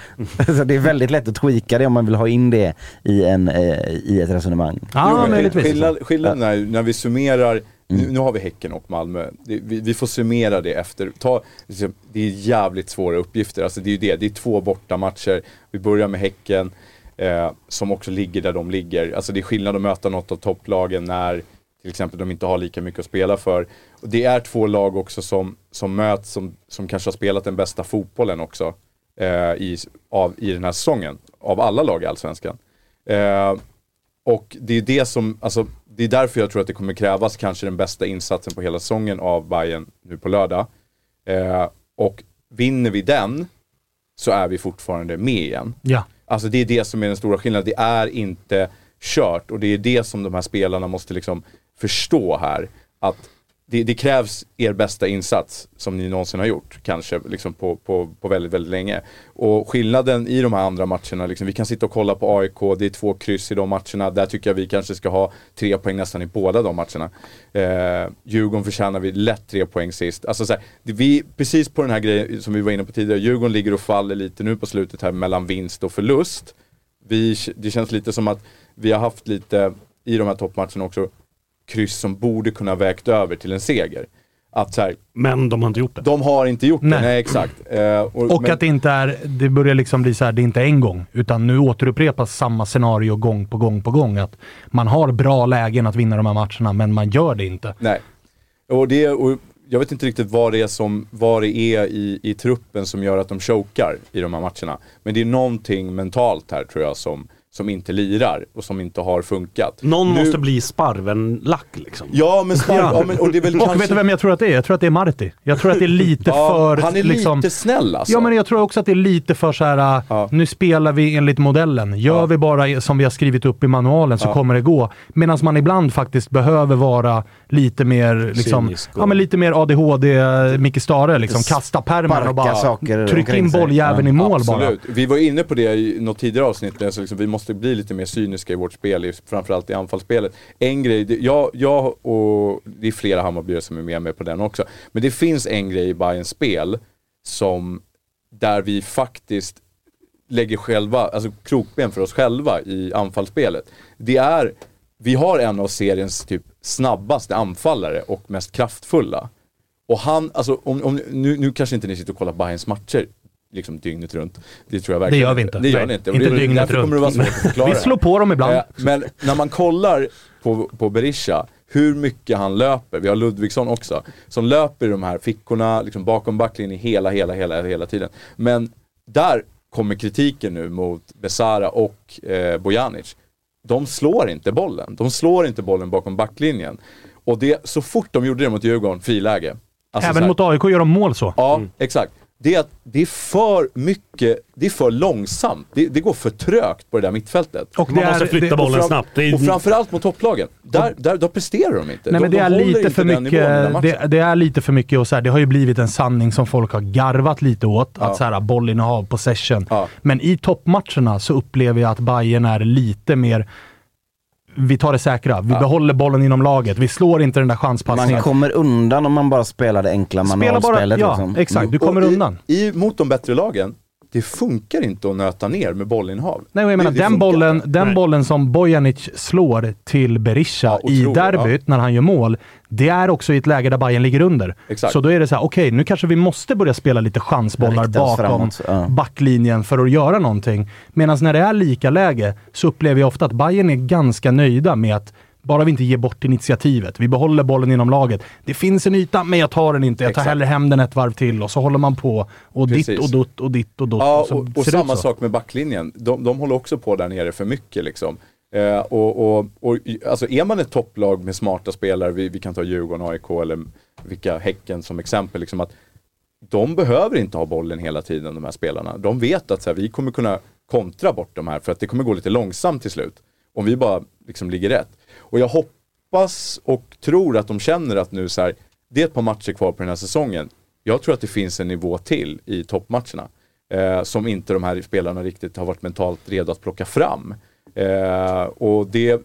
så det är väldigt lätt att tweaka det om man vill ha in det i, en, eh, i ett resonemang.
Ja,
Jo, men. Skillnad, skillnaden är när vi summerar, nu, nu har vi Häcken och Malmö, det, vi, vi får summera det efter, ta, liksom, det är jävligt svåra uppgifter, alltså det är ju det, det är två bortamatcher, vi börjar med Häcken, eh, som också ligger där de ligger, alltså det är skillnad att möta något av topplagen när till exempel de inte har lika mycket att spela för. Och det är två lag också som, som möts, som, som kanske har spelat den bästa fotbollen också eh, i, av, i den här säsongen, av alla lag i Allsvenskan. Eh, och det är det som, alltså det är därför jag tror att det kommer krävas kanske den bästa insatsen på hela säsongen av Bayern nu på lördag. Eh, och vinner vi den så är vi fortfarande med igen.
Ja.
Alltså det är det som är den stora skillnaden. Det är inte kört och det är det som de här spelarna måste liksom förstå här. Att det, det krävs er bästa insats som ni någonsin har gjort, kanske liksom på, på, på väldigt, väldigt länge. Och skillnaden i de här andra matcherna, liksom, vi kan sitta och kolla på AIK, det är två kryss i de matcherna. Där tycker jag vi kanske ska ha tre poäng nästan i båda de matcherna. Eh, Djurgården förtjänar vi lätt tre poäng sist. Alltså så här, det, vi, precis på den här grejen som vi var inne på tidigare, Djurgården ligger och faller lite nu på slutet här mellan vinst och förlust. Vi, det känns lite som att vi har haft lite, i de här toppmatcherna också, kryss som borde kunna vägt över till en seger. Att så här,
Men de har inte gjort det.
de har inte gjort det,
Nej.
nej exakt. Eh,
Och
men-
att det inte är, det börjar liksom bli så här, det är inte en gång, utan nu återupprepas samma scenario gång på gång på gång. Att man har bra lägen att vinna de här matcherna, men man gör det inte.
Nej. Och det, och jag vet inte riktigt vad det är, som, vad det är i, i truppen som gör att de chokar i de här matcherna. Men det är någonting mentalt här tror jag som, som inte lirar och som inte har funkat.
Någon
Nu-
måste bli sparven-lack liksom.
Ja men, spark, ja. men och det är väl
Och
kanske...
vet du vem jag tror att det är? Jag tror att det är Marti. Jag tror att det är lite
Ja,
för...
han är
liksom,
lite snäll alltså.
Ja, men jag tror också att det är lite för så här.
Ja.
nu spelar vi enligt modellen. Gör
Ja.
vi bara som vi har skrivit upp i manualen så
Ja.
kommer det gå. Medan man ibland faktiskt behöver vara lite mer, liksom, ja, men lite mer ADHD, Micke Stare. Liksom, kasta pärmen och bara
saker
tryck
omkring
in bolljäveln
Ja.
i mål bara.
Absolut. Vi var inne på det i något tidigare avsnitt, alltså liksom, vi måste bli lite mer cyniska i vårt spel, framförallt i anfallsspelet. En grej, jag, jag och det är flera Hammarbyare som är med mig på den också, men det finns en grej i Bayerns spel som, där vi faktiskt lägger själva, alltså krokben för oss själva i anfallsspelet. Det är, vi har en av seriens typ snabbaste anfallare och mest kraftfulla. Och han, alltså om, om, nu, nu kanske inte ni sitter och kollar Bayerns matcher liksom dygnet runt. Det tror jag verkligen
Det gör vi inte.
Det gör ni inte.
Inte
det,
dygnet
därför
runt.
kommer det vara svårt att förklara.
Vi slår på dem ibland.
Eh, Men när man kollar på, på Berisha, hur mycket han löper, vi har Ludvigsson också, som löper i de här fickorna, liksom bakom backlinjen hela, hela, hela, hela tiden. Men där kommer kritiken nu mot Besara och eh, Bojanic. De slår inte bollen. De slår inte bollen bakom backlinjen. Och det, så fort de gjorde det mot Djurgården, friläge. Alltså så
Även mot AIK gör de mål så.
Ja, exakt. Det är att det är för mycket, det är för långsamt. Det, det går för trögt på det där mittfältet.
Och
Man måste flytta
det-
bollen
fram-
snabbt. Det är,
Och framförallt mot topplagen. Där, där, där presterar de inte.
Nej,
de,
men det
de
är lite för mycket, det,
matchen.
det är lite för mycket och så här, det har ju blivit en sanning som folk har garvat lite åt.
Ja.
Att så här, bollinnehav, possession.
Ja.
Men i toppmatcherna så upplever jag att Bayern är lite mer vi tar det säkra. Vi
Ja.
behåller bollen inom laget. Vi slår inte den där
Man
chanspassningen.
kommer undan om man bara spelar det enkla
Spela bara,
manualspelet.
ja,
liksom.
exakt. Du
Och
kommer
i,
undan.
I, mot de bättre lagen, det funkar inte att nöta ner med bollinnehav.
Nej, och jag menar,
Det- det
den,
funkar
bollen, den
Nej.
bollen som Bojanic slår till Berisha
Ja,
i derbyt när han gör mål, det är också i ett läge där Bayern ligger under.
Exakt.
Så då är det så här, okej, nu kanske vi måste börja spela lite chansbollar bakom
framåt, ja.
backlinjen för att göra någonting. Medan när det är lika läge så upplever jag ofta att Bayern är ganska nöjda med att bara vi inte ger bort initiativet. Vi behåller bollen inom laget. Det finns en yta, men jag tar den inte. Jag tar
Exakt.
hellre hem den ett varv till och så håller man på. Och ditt
Precis.
och dutt och ditt och dutt.
Ja,
så
och, och
ut
samma sak med backlinjen. De, de håller också på där nere för mycket liksom. Eh, och, och, och, alltså är man ett topplag med smarta spelare, vi, vi kan ta Djurgården, AIK eller vilka Häcken som exempel, liksom att de behöver inte ha bollen hela tiden de här spelarna. De vet att så här, vi kommer kunna kontra bort de här för att det kommer gå lite långsamt till slut. Om vi bara liksom ligger rätt. Och jag hoppas och tror att de känner att nu så här, det är ett par matcher kvar på den här säsongen. Jag tror att det finns en nivå till i toppmatcherna. Eh, som inte de här spelarna riktigt har varit mentalt redo att plocka fram. Eh, och det,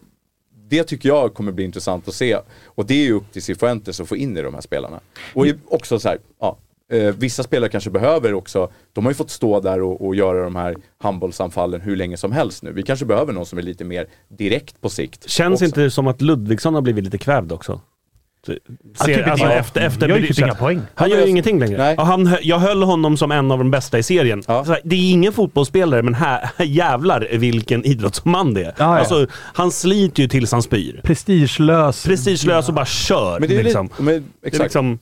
det tycker jag kommer bli intressant att se. Och det är ju upp till Cifuentes att få in i de här spelarna. Och också så här, ja, eh, vissa spelare kanske behöver också, de har ju fått stå där och, och göra de här handbollsanfallen hur länge som helst nu. Vi kanske behöver någon som är lite mer direkt på sikt.
Känns
också.
inte det som att Ludvigsson har blivit lite kvävd också? Så-
Ja,
Ser,
typ
alltså
inte-
efter, efter
gör ju typ inga poäng.
Han gör ju ingenting längre.
Nej.
Han, jag höll honom som en av de bästa i serien.
Ja.
Så här, det är ingen fotbollsspelare, men här, jävlar vilken idrottsman det är.
Ja, ja.
Alltså, han sliter ju tills han spyr.
Prestigelös.
Prestigelös och bara kör.
Men det är
liksom.
lite, men,
Det är
exakt.
liksom,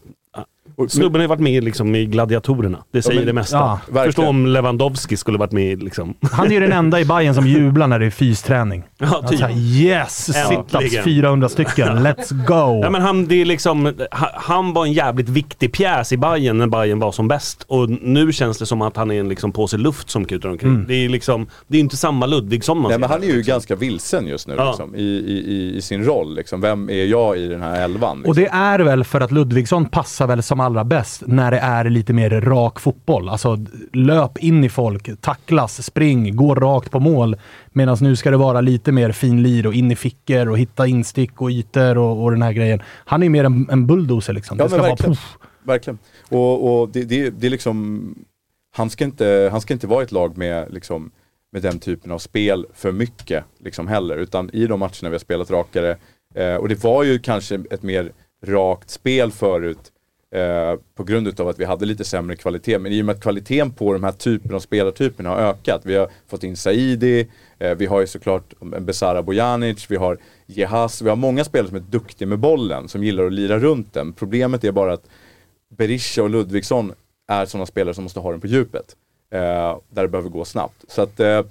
Snubben har ju varit med liksom i Gladiatorerna. Det säger
men-
det mesta.
ja,
Förstå om Lewandowski skulle varit med liksom...
Han är ju den enda i Bayern som jublar när det är fysträning.
Ja, typ.
säger yes! Sit-ups
Äntligen.
400 stycken, let's go!
Ja, men han, det är liksom, ha- han var en jävligt viktig pjäs i Bayern när Bayern var som bäst. Och nu känns det som att han är en liksom påse luft som kutar omkring.
Mm.
Det är liksom, det är inte samma Ludvigsson man
Nej men han är ju
liksom.
ganska vilsen just nu
Ja.
liksom, i, i, i, i sin roll. Liksom. Vem är jag i den här elvan? Liksom.
Och det är väl för att Ludvigsson passar väl som allra bäst när det är lite mer rak fotboll. Alltså löp in i folk, tacklas, spring, gå rakt på mål. Medan nu ska det vara lite mer finlir och in i fickor och hitta instick och ytor och, och den här grejen. Han är mer en, en bulldozer liksom.
Ja
det ska
men
vara
verkligen. verkligen. Och, och det, det, det är liksom, han ska, inte, han ska inte vara ett lag med, liksom, med den typen av spel för mycket liksom heller. Utan i de matcherna vi har spelat rakare, eh, och det var ju kanske ett mer rakt spel förut eh, på grund utav att vi hade lite sämre kvalitet. Men i och med att kvaliteten på de här typen av spelartyperna har ökat. Vi har fått in Saidi, eh, vi har ju såklart Besara Bojanic, vi har Jehas, vi har många spelare som är duktiga med bollen, som gillar att lira runt den. Problemet är bara att Berisha och Ludvigsson är sådana spelare som måste ha den på djupet. Eh, där det behöver gå snabbt. Så att eh,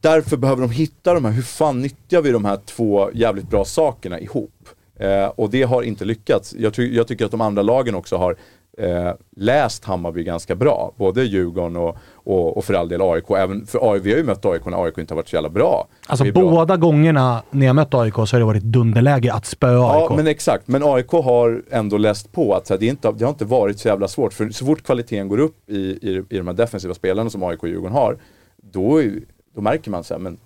därför behöver de hitta de här, hur fan nyttjar vi de här två jävligt bra sakerna ihop? Eh, och det har inte lyckats. Jag, ty- jag tycker att de andra lagen också har eh, läst Hammarby ganska bra. Både Djurgården och, och, och för all del AIK. Även för AIK, vi har ju mött AIK när AIK inte har varit så jävla bra.
Alltså
är bra.
båda gångerna när jag mött AIK så har det varit dunderläge att spöa
Ja,
AIK.
men exakt. Men AIK har ändå läst på att här, det, inte, det har inte varit så jävla svårt. För så fort kvaliteten går upp i, i, i de här defensiva spelarna som AIK och Djurgården har, då, då märker man så här, men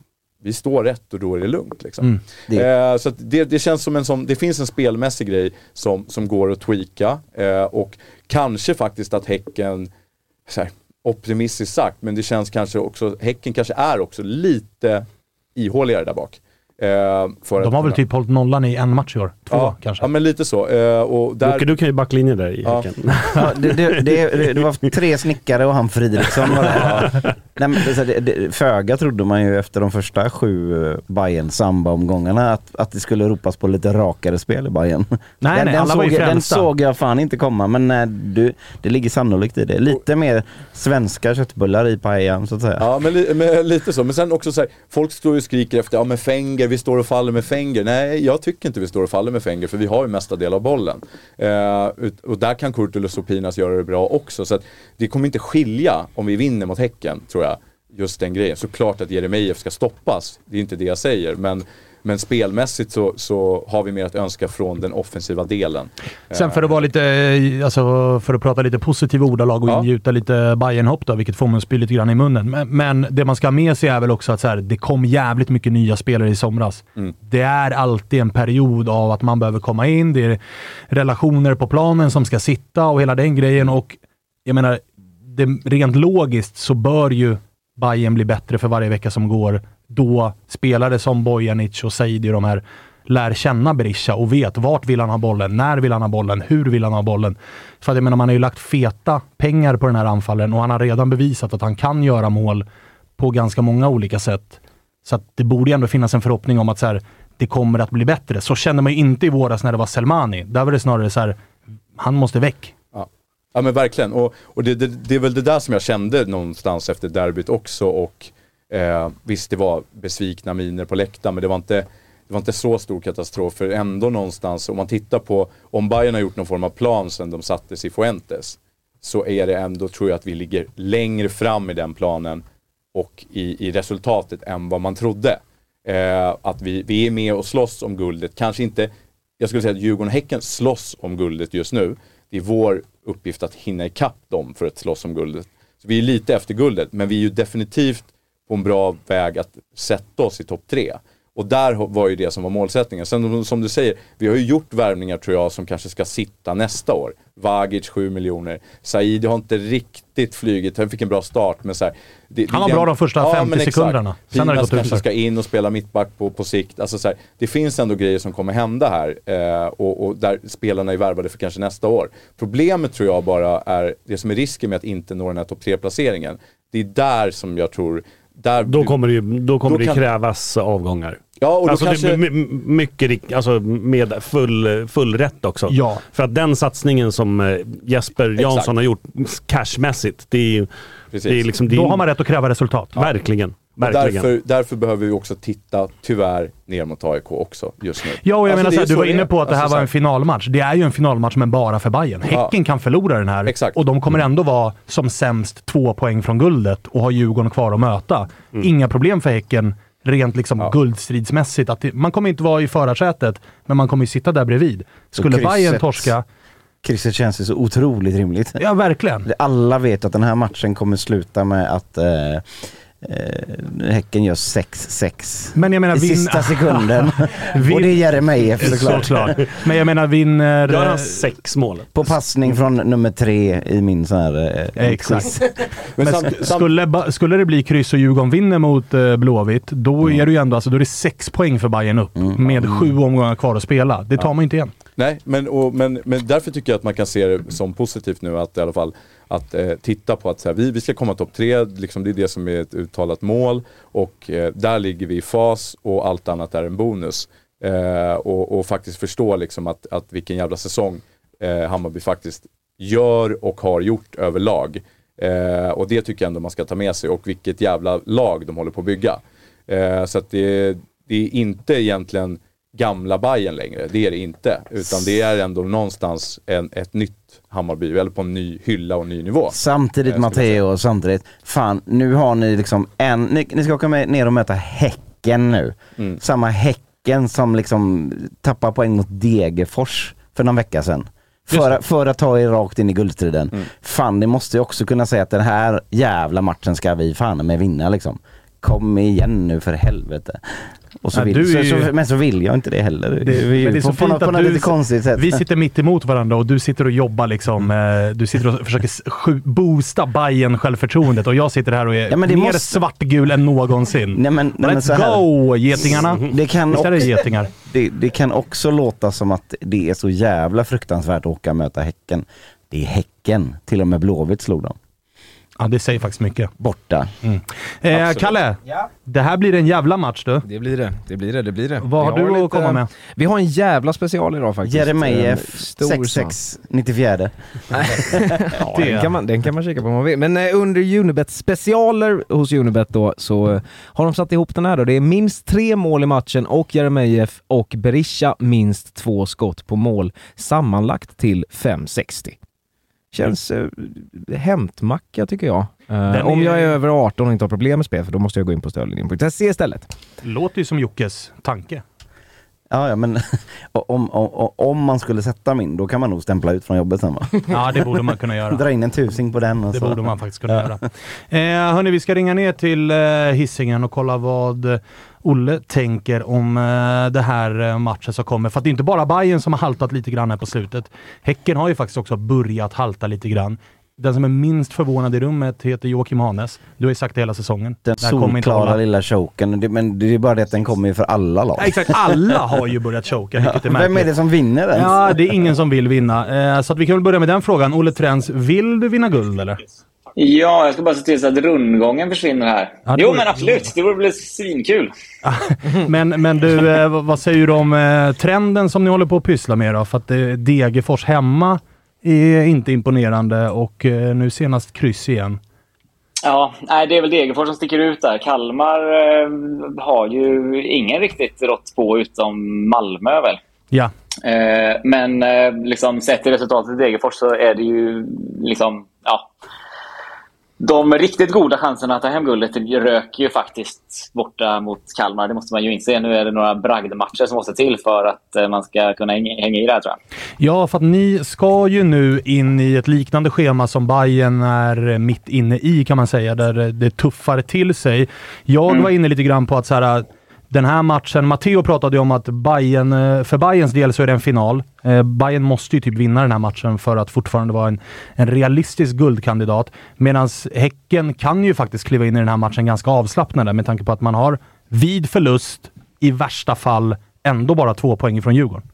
vi står rätt och då är det lugnt. Liksom.
Mm. Det-
Eh, så det, det känns som en sån, det finns en spelmässig grej som, som går att tweaka. Eh, och kanske faktiskt att Häcken, så här, optimistiskt sagt, men det känns kanske också, Häcken kanske är också lite ihåligare där bak. Eh, för
De
att
har väl typ hållit nollan i en match i år. Två
ja,
kanske.
Ja men lite så. Eh, och där...
Jocke, du kan ju backlinje där i
Ja.
Ja, det, det, det, det var tre snickare och han Fridriksson var. Nej, det, det, det, föga trodde man ju efter de första sju eh, Bayern samba-omgångarna att, att det skulle ropas på lite rakare spel i Bayern. den,
nej,
den,
alla var
såg, den såg jag fan inte komma men nej, du, det ligger sannolikt i det. Lite mer svenska köttbullar i paellan så att säga.
Ja men, li, men lite så. Men sen också så här, folk står ju och skriker efter, ja men Fenger, vi står och faller med Fenger. Nej, jag tycker inte vi står och faller med Fenger för vi har ju mesta del av bollen. Eh, och där kan Kurtulus och Pinas göra det bra också. Så att det kommer inte skilja om vi vinner mot Häcken, tror jag. Just den grejen. Såklart att Jeremejeff ska stoppas, det är inte det jag säger. Men, men spelmässigt så, så har vi mer att önska från den offensiva delen.
Sen för att vara lite, eh, alltså för att prata lite positiva ordalag och
Ja.
ingjuta lite Bayern-hopp då, vilket får man att spy lite grann i munnen. Men, men det man ska ha med sig är väl också att så här, det kom jävligt mycket nya spelare i somras.
Mm.
Det är alltid en period av att man behöver komma in, det är relationer på planen som ska sitta och hela den grejen. Och jag menar, det, rent logiskt så bör ju Bayern bli bättre för varje vecka som går. Då spelare som Bojanic och Saidi och de här lär känna Berisha och vet vart vill han ha bollen, när vill han ha bollen, hur vill han ha bollen. För att jag menar, man har ju lagt feta pengar på den här anfallen och han har redan bevisat att han kan göra mål på ganska många olika sätt. Så att det borde ju ändå finnas en förhoppning om att så här, det kommer att bli bättre. Så kände man ju inte i våras när det var Selmani. Där var det snarare så här, han måste väck.
Ja. Ja men verkligen. Och, och det, det, det är väl det där som jag kände någonstans efter derbyt också. Och eh, visst det var besvikna miner på läktaren men det var inte, det var inte så stor katastrof. För ändå någonstans, om man tittar på, om Bayern har gjort någon form av plan sen de sattes i Fuentes. Så är det ändå, tror jag, att vi ligger längre fram i den planen och i, i resultatet än vad man trodde. Eh, att vi, vi är med och slåss om guldet. Kanske inte, jag skulle säga att Djurgården och Häcken slåss om guldet just nu. Det är vår uppgift att hinna ikapp dem för att slåss om guldet. Så vi är lite efter guldet, men vi är ju definitivt på en bra väg att sätta oss i topp tre. Och där var ju det som var målsättningen. Sen som du säger, vi har ju gjort värvningar tror jag som kanske ska sitta nästa år. Vagic 7 miljoner. Saidi har inte riktigt flugit, han fick en bra start men så här, det,
Han var
det-
bra de första 50
men exakt.
sekunderna. Sen har det gått
kanske
utför.
ska in och spela mittback på, på sikt. Alltså så här, det finns ändå grejer som kommer hända här eh, och, och där spelarna är värvade för kanske nästa år. Problemet tror jag bara är, det som är risken med att inte nå den här topp 3-placeringen. Det är där som jag tror, där
Då kommer det ju då kommer
Då
det
kan-
krävas avgångar.
Ja, och då
alltså,
kanske...
det, mycket rik- alltså, med full, full rätt också.
Ja.
För att den satsningen som eh, Jesper Jansson
Exakt.
har gjort cashmässigt, det är.
Precis.
Det är liksom, det är,
Då har man rätt att kräva resultat.
Verkligen.
Och
Verkligen.
därför, därför behöver vi också titta, tyvärr, ner mot AIK också just nu.
Ja, och jag
Alltså,
menar
det
så
är
här, du var inne på att det här
Alltså,
var en finalmatch. Det är ju en finalmatch, men bara för Bayern. Häcken kan förlora den här
Exakt.
och de kommer ändå vara som sämst två poäng från guldet och ha Djurgården kvar att möta.
Mm.
Inga problem för Häcken rent liksom guldstridsmässigt. Att det, man kommer inte vara i förarsätet, men man kommer ju sitta där bredvid. Skulle Bayern torska...
Krysset känns ju så otroligt rimligt.
Ja, verkligen.
Alla vet att den här matchen kommer sluta med att eh, eh, Häcken gör 6-6
Men jag menar,
i
vin-
sista sekunden.
Vin-
Och det är Jeremejeff såklart.
Såklart. Men jag menar, vinner...
Gör han sex mål?
På passning från nummer tre i min sån här... Eh,
Exakt. Men
samt-
sk- skulle, skulle det bli kryss och Djurgården vinner mot eh, Blåvitt, då är det ju ändå alltså, då är det sex poäng för Bayern upp med sju omgångar kvar att spela. Det tar man inte igen.
Nej, men, och, men, men därför tycker jag att man kan se det som positivt nu att i alla fall att eh, titta på att så här, vi, vi ska komma topp tre, liksom, det är det som är ett uttalat mål och eh, där ligger vi i fas och allt annat är en bonus. Eh, och, och faktiskt förstå liksom att, att vilken jävla säsong eh, Hammarby faktiskt gör och har gjort överlag. Eh, och det tycker jag ändå man ska ta med sig och vilket jävla lag de håller på att bygga. Eh, så att det, det är inte egentligen gamla Bayern längre, det är det inte. Utan det är ändå någonstans en, ett nytt Hammarby, eller på en ny hylla och ny nivå.
Samtidigt
Eh,
Matteo, samtidigt. Fan, nu har ni liksom en... Ni, ni ska åka med, ner och möta Häcken nu.
Mm.
Samma Häcken som liksom tappar poäng mot Degerfors för någon vecka sedan. För, för att ta er rakt in i guldstriden.
Mm.
Fan, ni måste ju också kunna säga att den här jävla matchen ska vi fan med vinna liksom. Kom igen nu för helvete. Och så vill, så,
ju-
så, men så vill jag inte det heller.
Det,
vi,
men det är så
på, på,
fint
något- på
att
något
du,
lite konstigt sätt.
vi sitter mitt emot varandra och du sitter och jobbar liksom. Eh, du sitter och försöker boosta Bayern självförtroendet och jag sitter här och är
Ja,
mer
måste-
svartgul än någonsin.
Nej, men, nej,
Let's
här.
go getingarna!
Det kan,
Visst är det
också,
getingar?
det, det kan också låta som att det är så jävla fruktansvärt att åka och möta Häcken. Det är Häcken. Till och med Blåvitt slog dem.
Ja, det säger faktiskt mycket.
Borta.
Eh,
Absolut.
Kalle,
Ja.
det här blir en jävla match du.
Det blir det, det blir det, det blir det.
Vad har du att komma med?
Vi har en jävla special idag faktiskt.
Jeremejeff
En stor sak.
66 94.
Ja, den, kan man, den kan man kika på om man vill. Men eh, under Unibet specialer hos Unibet då så eh, har de satt ihop den här då. Det är minst tre mål i matchen och Jeremejeff och Berisha minst två skott på mål. Sammanlagt till 5,60. Känns eh, hämtmacka tycker jag. Eh, Om
är-
jag är över 18 och inte har problem med spel, för då måste jag gå in på stödlinjen.se istället.
Låter ju som Jockes tanke.
Ja, ja, men om, om, om man skulle sätta min, då kan man nog stämpla ut från jobbet sen va?
Ja, det borde man kunna göra.
Dra in en tusing på den och
Det
så.
borde man faktiskt kunna göra. Eh, hörni, vi ska ringa ner till eh, Hisingen och kolla vad eh, Olle tänker om eh, det här eh, matchen som kommer. För att det är inte bara Bayern som har haltat lite grann här på slutet. Häcken har ju faktiskt också börjat halta lite grann. Den som är minst förvånad i rummet heter Joakim Hanes. Du har ju sagt det hela säsongen.
Den solklara lilla choken. Det, men det är bara det att den kommer ju för alla lag.
Ja, Exakt, alla har ju börjat choka, vilket är
Vem är det som vinner ens?
Ja, det är ingen som vill vinna. Eh, så att vi kan väl börja med den frågan. Olle Trends, vill du vinna guld eller?
Ja, jag ska bara se till så att rundgången försvinner här.
Ja,
jo, men absolut. Det vore väl svinkul.
Men, men du, eh, vad säger du om eh, trenden som ni håller på att pyssla med då? För att Degerfors hemma är inte imponerande och eh, nu senast kryss igen.
Ja, nej, det är väl Degerfors som sticker ut där. Kalmar eh, har ju ingen riktigt rått på utom Malmö väl.
Ja,
Eh, men eh, liksom, sett till resultatet i Degerfors så är det ju liksom, ja. De riktigt goda chanserna att ta hem guldet rök ju faktiskt borta mot Kalmar. Det måste man ju inse. Nu är det några bragdmatcher som måste till för att eh, man ska kunna hänga hänga i det här tror jag.
ja för att ni ska ju nu in i ett liknande schema som Bayern är mitt inne i kan man säga, där det tuffar till sig. Jag var inne lite grann på att så här, den här matchen, Matteo pratade ju om att Bayern, eh, för Bayerns del så är det en final. Eh, Bayern måste ju typ vinna den här matchen för att fortfarande vara en, en realistisk guldkandidat. Medan Häcken kan ju faktiskt kliva in i den här matchen ganska avslappnade med tanke på att man har vid förlust, i värsta fall, ändå bara två poäng från Djurgården.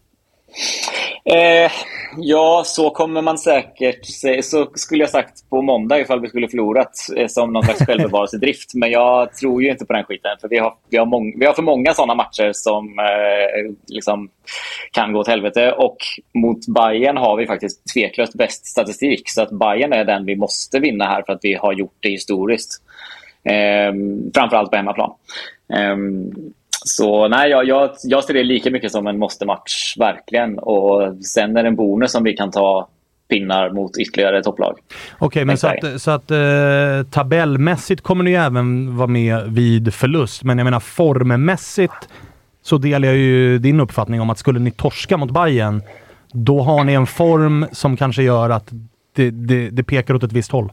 Eh, ja, så kommer man säkert se. Så skulle jag sagt på måndag ifall vi skulle förlorat eh, som någon slags självbevarelsedrift. Men jag tror ju inte på den skiten. För vi har, vi har, mång, vi har för många sådana matcher som eh, liksom kan gå åt helvete. Och mot Bayern har vi faktiskt tveklöst bäst statistik. Så att Bayern är den vi måste vinna här för att vi har gjort det historiskt. Eh, framförallt på hemmaplan. Eh, så nej, jag, jag, jag ser det lika mycket som en måste-match, verkligen. Och sen är det en bonus som vi kan ta pinnar mot ytterligare topplag.
Okej, okay, men så att, så att eh, tabellmässigt kommer ni även vara med vid förlust. Men jag menar formmässigt så delar jag ju din uppfattning om att skulle ni torska mot Bayern då har ni en form som kanske gör att det, det, det pekar åt ett visst håll.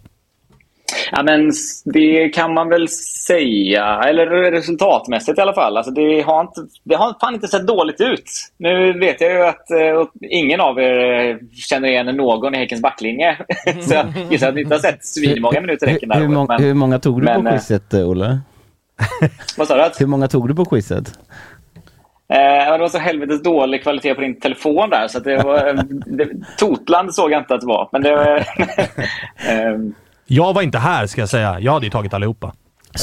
Ja, men det kan man väl säga. Eller resultatmässigt i alla fall. Alltså det, har inte, det har fan inte sett dåligt ut. Nu vet jag ju att uh, ingen av er eh, känner igen någon i Häckens backlinje. så jag gissar att ni inte har sett svinmånga minuter Häcken.
Hur, hur, må
men,
hur många tog du
men,
på quizet, Olle?
vad sa du?
Hur många tog du på quizet?
Eh, det var så helvetes dålig kvalitet på din telefon där. Så det var, det, Totland såg jag inte att det var. Men det, eh,
jag var inte här ska jag säga. Jag hade ju tagit allihopa.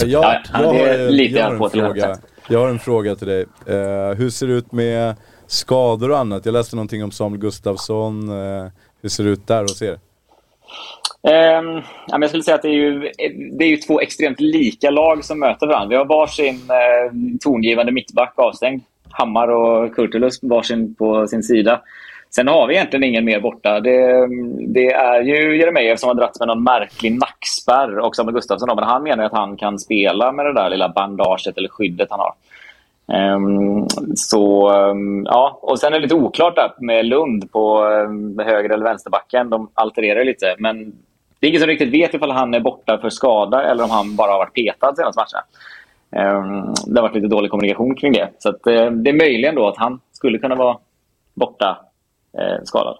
Jag, jag, har, jag, har en fråga, jag har en fråga till dig. Uh, hur ser det ut med skador och annat? Jag läste någonting om Samuel Gustafsson. Uh, hur ser det ut där hos er?
Um, jag skulle säga att det är, ju, det är ju två extremt lika lag som möter varandra. Vi har varsin uh, tongivande mittback avstängd. Hammar och Kurtulus varsin på sin sida. Sen har vi egentligen ingen mer borta. Det, det är ju Jeremejeff som har dragits med någon märklig nackspärr och Samuel Gustafsson. Men han menar att han kan spela med det där lilla bandaget eller skyddet han har. Um, så um, ja, och sen är det lite oklart där med Lund på um, höger eller vänsterbacken. De altererar lite, men det är ingen som riktigt vet ifall han är borta för skada eller om han bara har varit petad senaste matchen. det har varit lite dålig kommunikation kring det. Så att, eh, det är möjligen då att han skulle kunna vara borta skadad.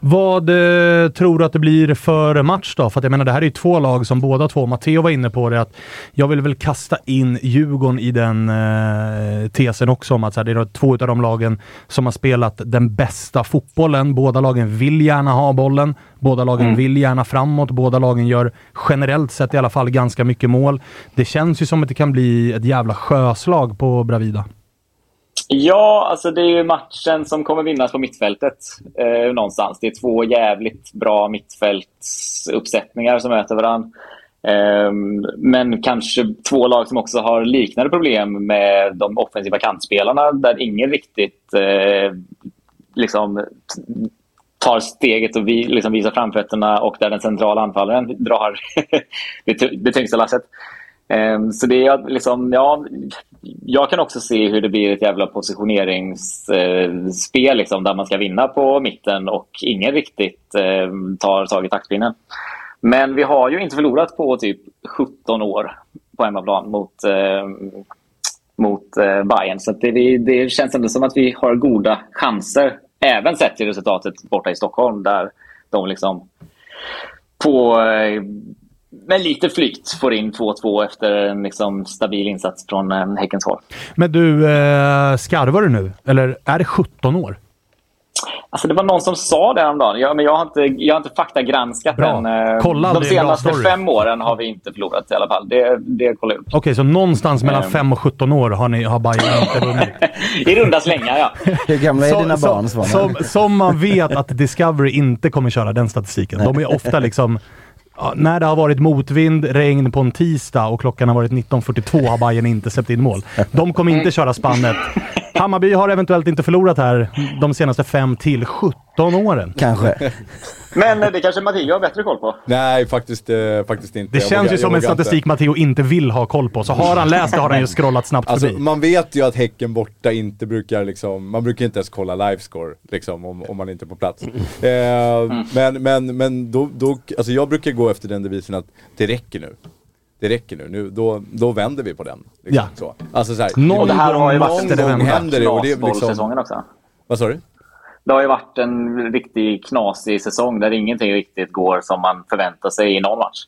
Vad eh, tror du att det blir för match då? För att jag menar, det här är ju två lag som båda två, Matteo var inne på det, att jag vill väl kasta in Djurgården i den eh, tesen också om att så här, det är två av de lagen som har spelat den bästa fotbollen. Båda lagen vill gärna ha bollen. Båda lagen mm. vill gärna framåt. Båda lagen gör generellt sett i alla fall ganska mycket mål. Det känns ju som att det kan bli ett jävla sjöslag på Bravida.
Ja, alltså det är ju matchen som kommer vinnas på mittfältet eh, någonstans. Det är två jävligt bra mittfältsuppsättningar som möter varandra. Eh, men kanske två lag som också har liknande problem med de offensiva kantspelarna där ingen riktigt eh, liksom tar steget och vi, liksom visar framfötterna och där den centrala anfallaren drar det tyngsta lasset. Ehm, så det är liksom, ja, jag kan också se hur det blir ett jävla positioneringsspel eh, liksom, där man ska vinna på mitten och ingen riktigt ehm, tar tag i taktpinnen. Men vi har ju inte förlorat på typ 17 år på hemmaplan mot, ehm, mot eh, Bayern. Så det, det, känns ändå som att vi har goda chanser. Även sett till resultatet borta i Stockholm där de liksom på med lite flykt får in 2-2 efter en liksom stabil insats från eh, Häckens håll.
Men du, eh, skarvar du nu? Eller är det 17 år?
Alltså det var någon som sa det häromdagen. Jag, men jag har inte, jag har inte faktagranskat den. Eh, Kolla De senaste fem åren har vi inte förlorat i alla fall. Det, det kollar jag upp.
Okej, okay, så någonstans mellan um, 5 och 17 år har, ni, har Bayern inte vunnit?
I runda slängar, ja.
Hur gamla är dina barn,
som, som, som man vet att Discovery inte kommer köra den statistiken. De är ofta liksom Ja, när det har varit motvind, regn på en tisdag och klockan har varit 19.42 har Bayern inte släppt in mål. De kommer inte köra spannet. Hammarby har eventuellt inte förlorat här de senaste 5 till 17 åren.
Kanske.
Men det kanske Matteo har bättre koll på?
Nej, faktiskt, eh, faktiskt inte.
Det jag känns vågar, ju som en statistik inte. Matteo inte vill ha koll på. Så har han läst det har han ju scrollat snabbt
alltså,
förbi.
Man vet ju att Häcken borta inte brukar liksom, man brukar inte ens kolla livescore liksom om, om man inte är på plats. Eh, mm. Men, men, men då, då, alltså jag brukar gå efter den devisen att det räcker nu det räcker nu, nu då, då vänder vi på den. Liksom, ja. så. Alltså så här,
någon, och det här har ju varit
någon gång händer det. Och det är
liksom, också.
Vad sa du?
Det har ju varit en riktigt knasig säsong där ingenting riktigt går som man förväntar sig i någon match.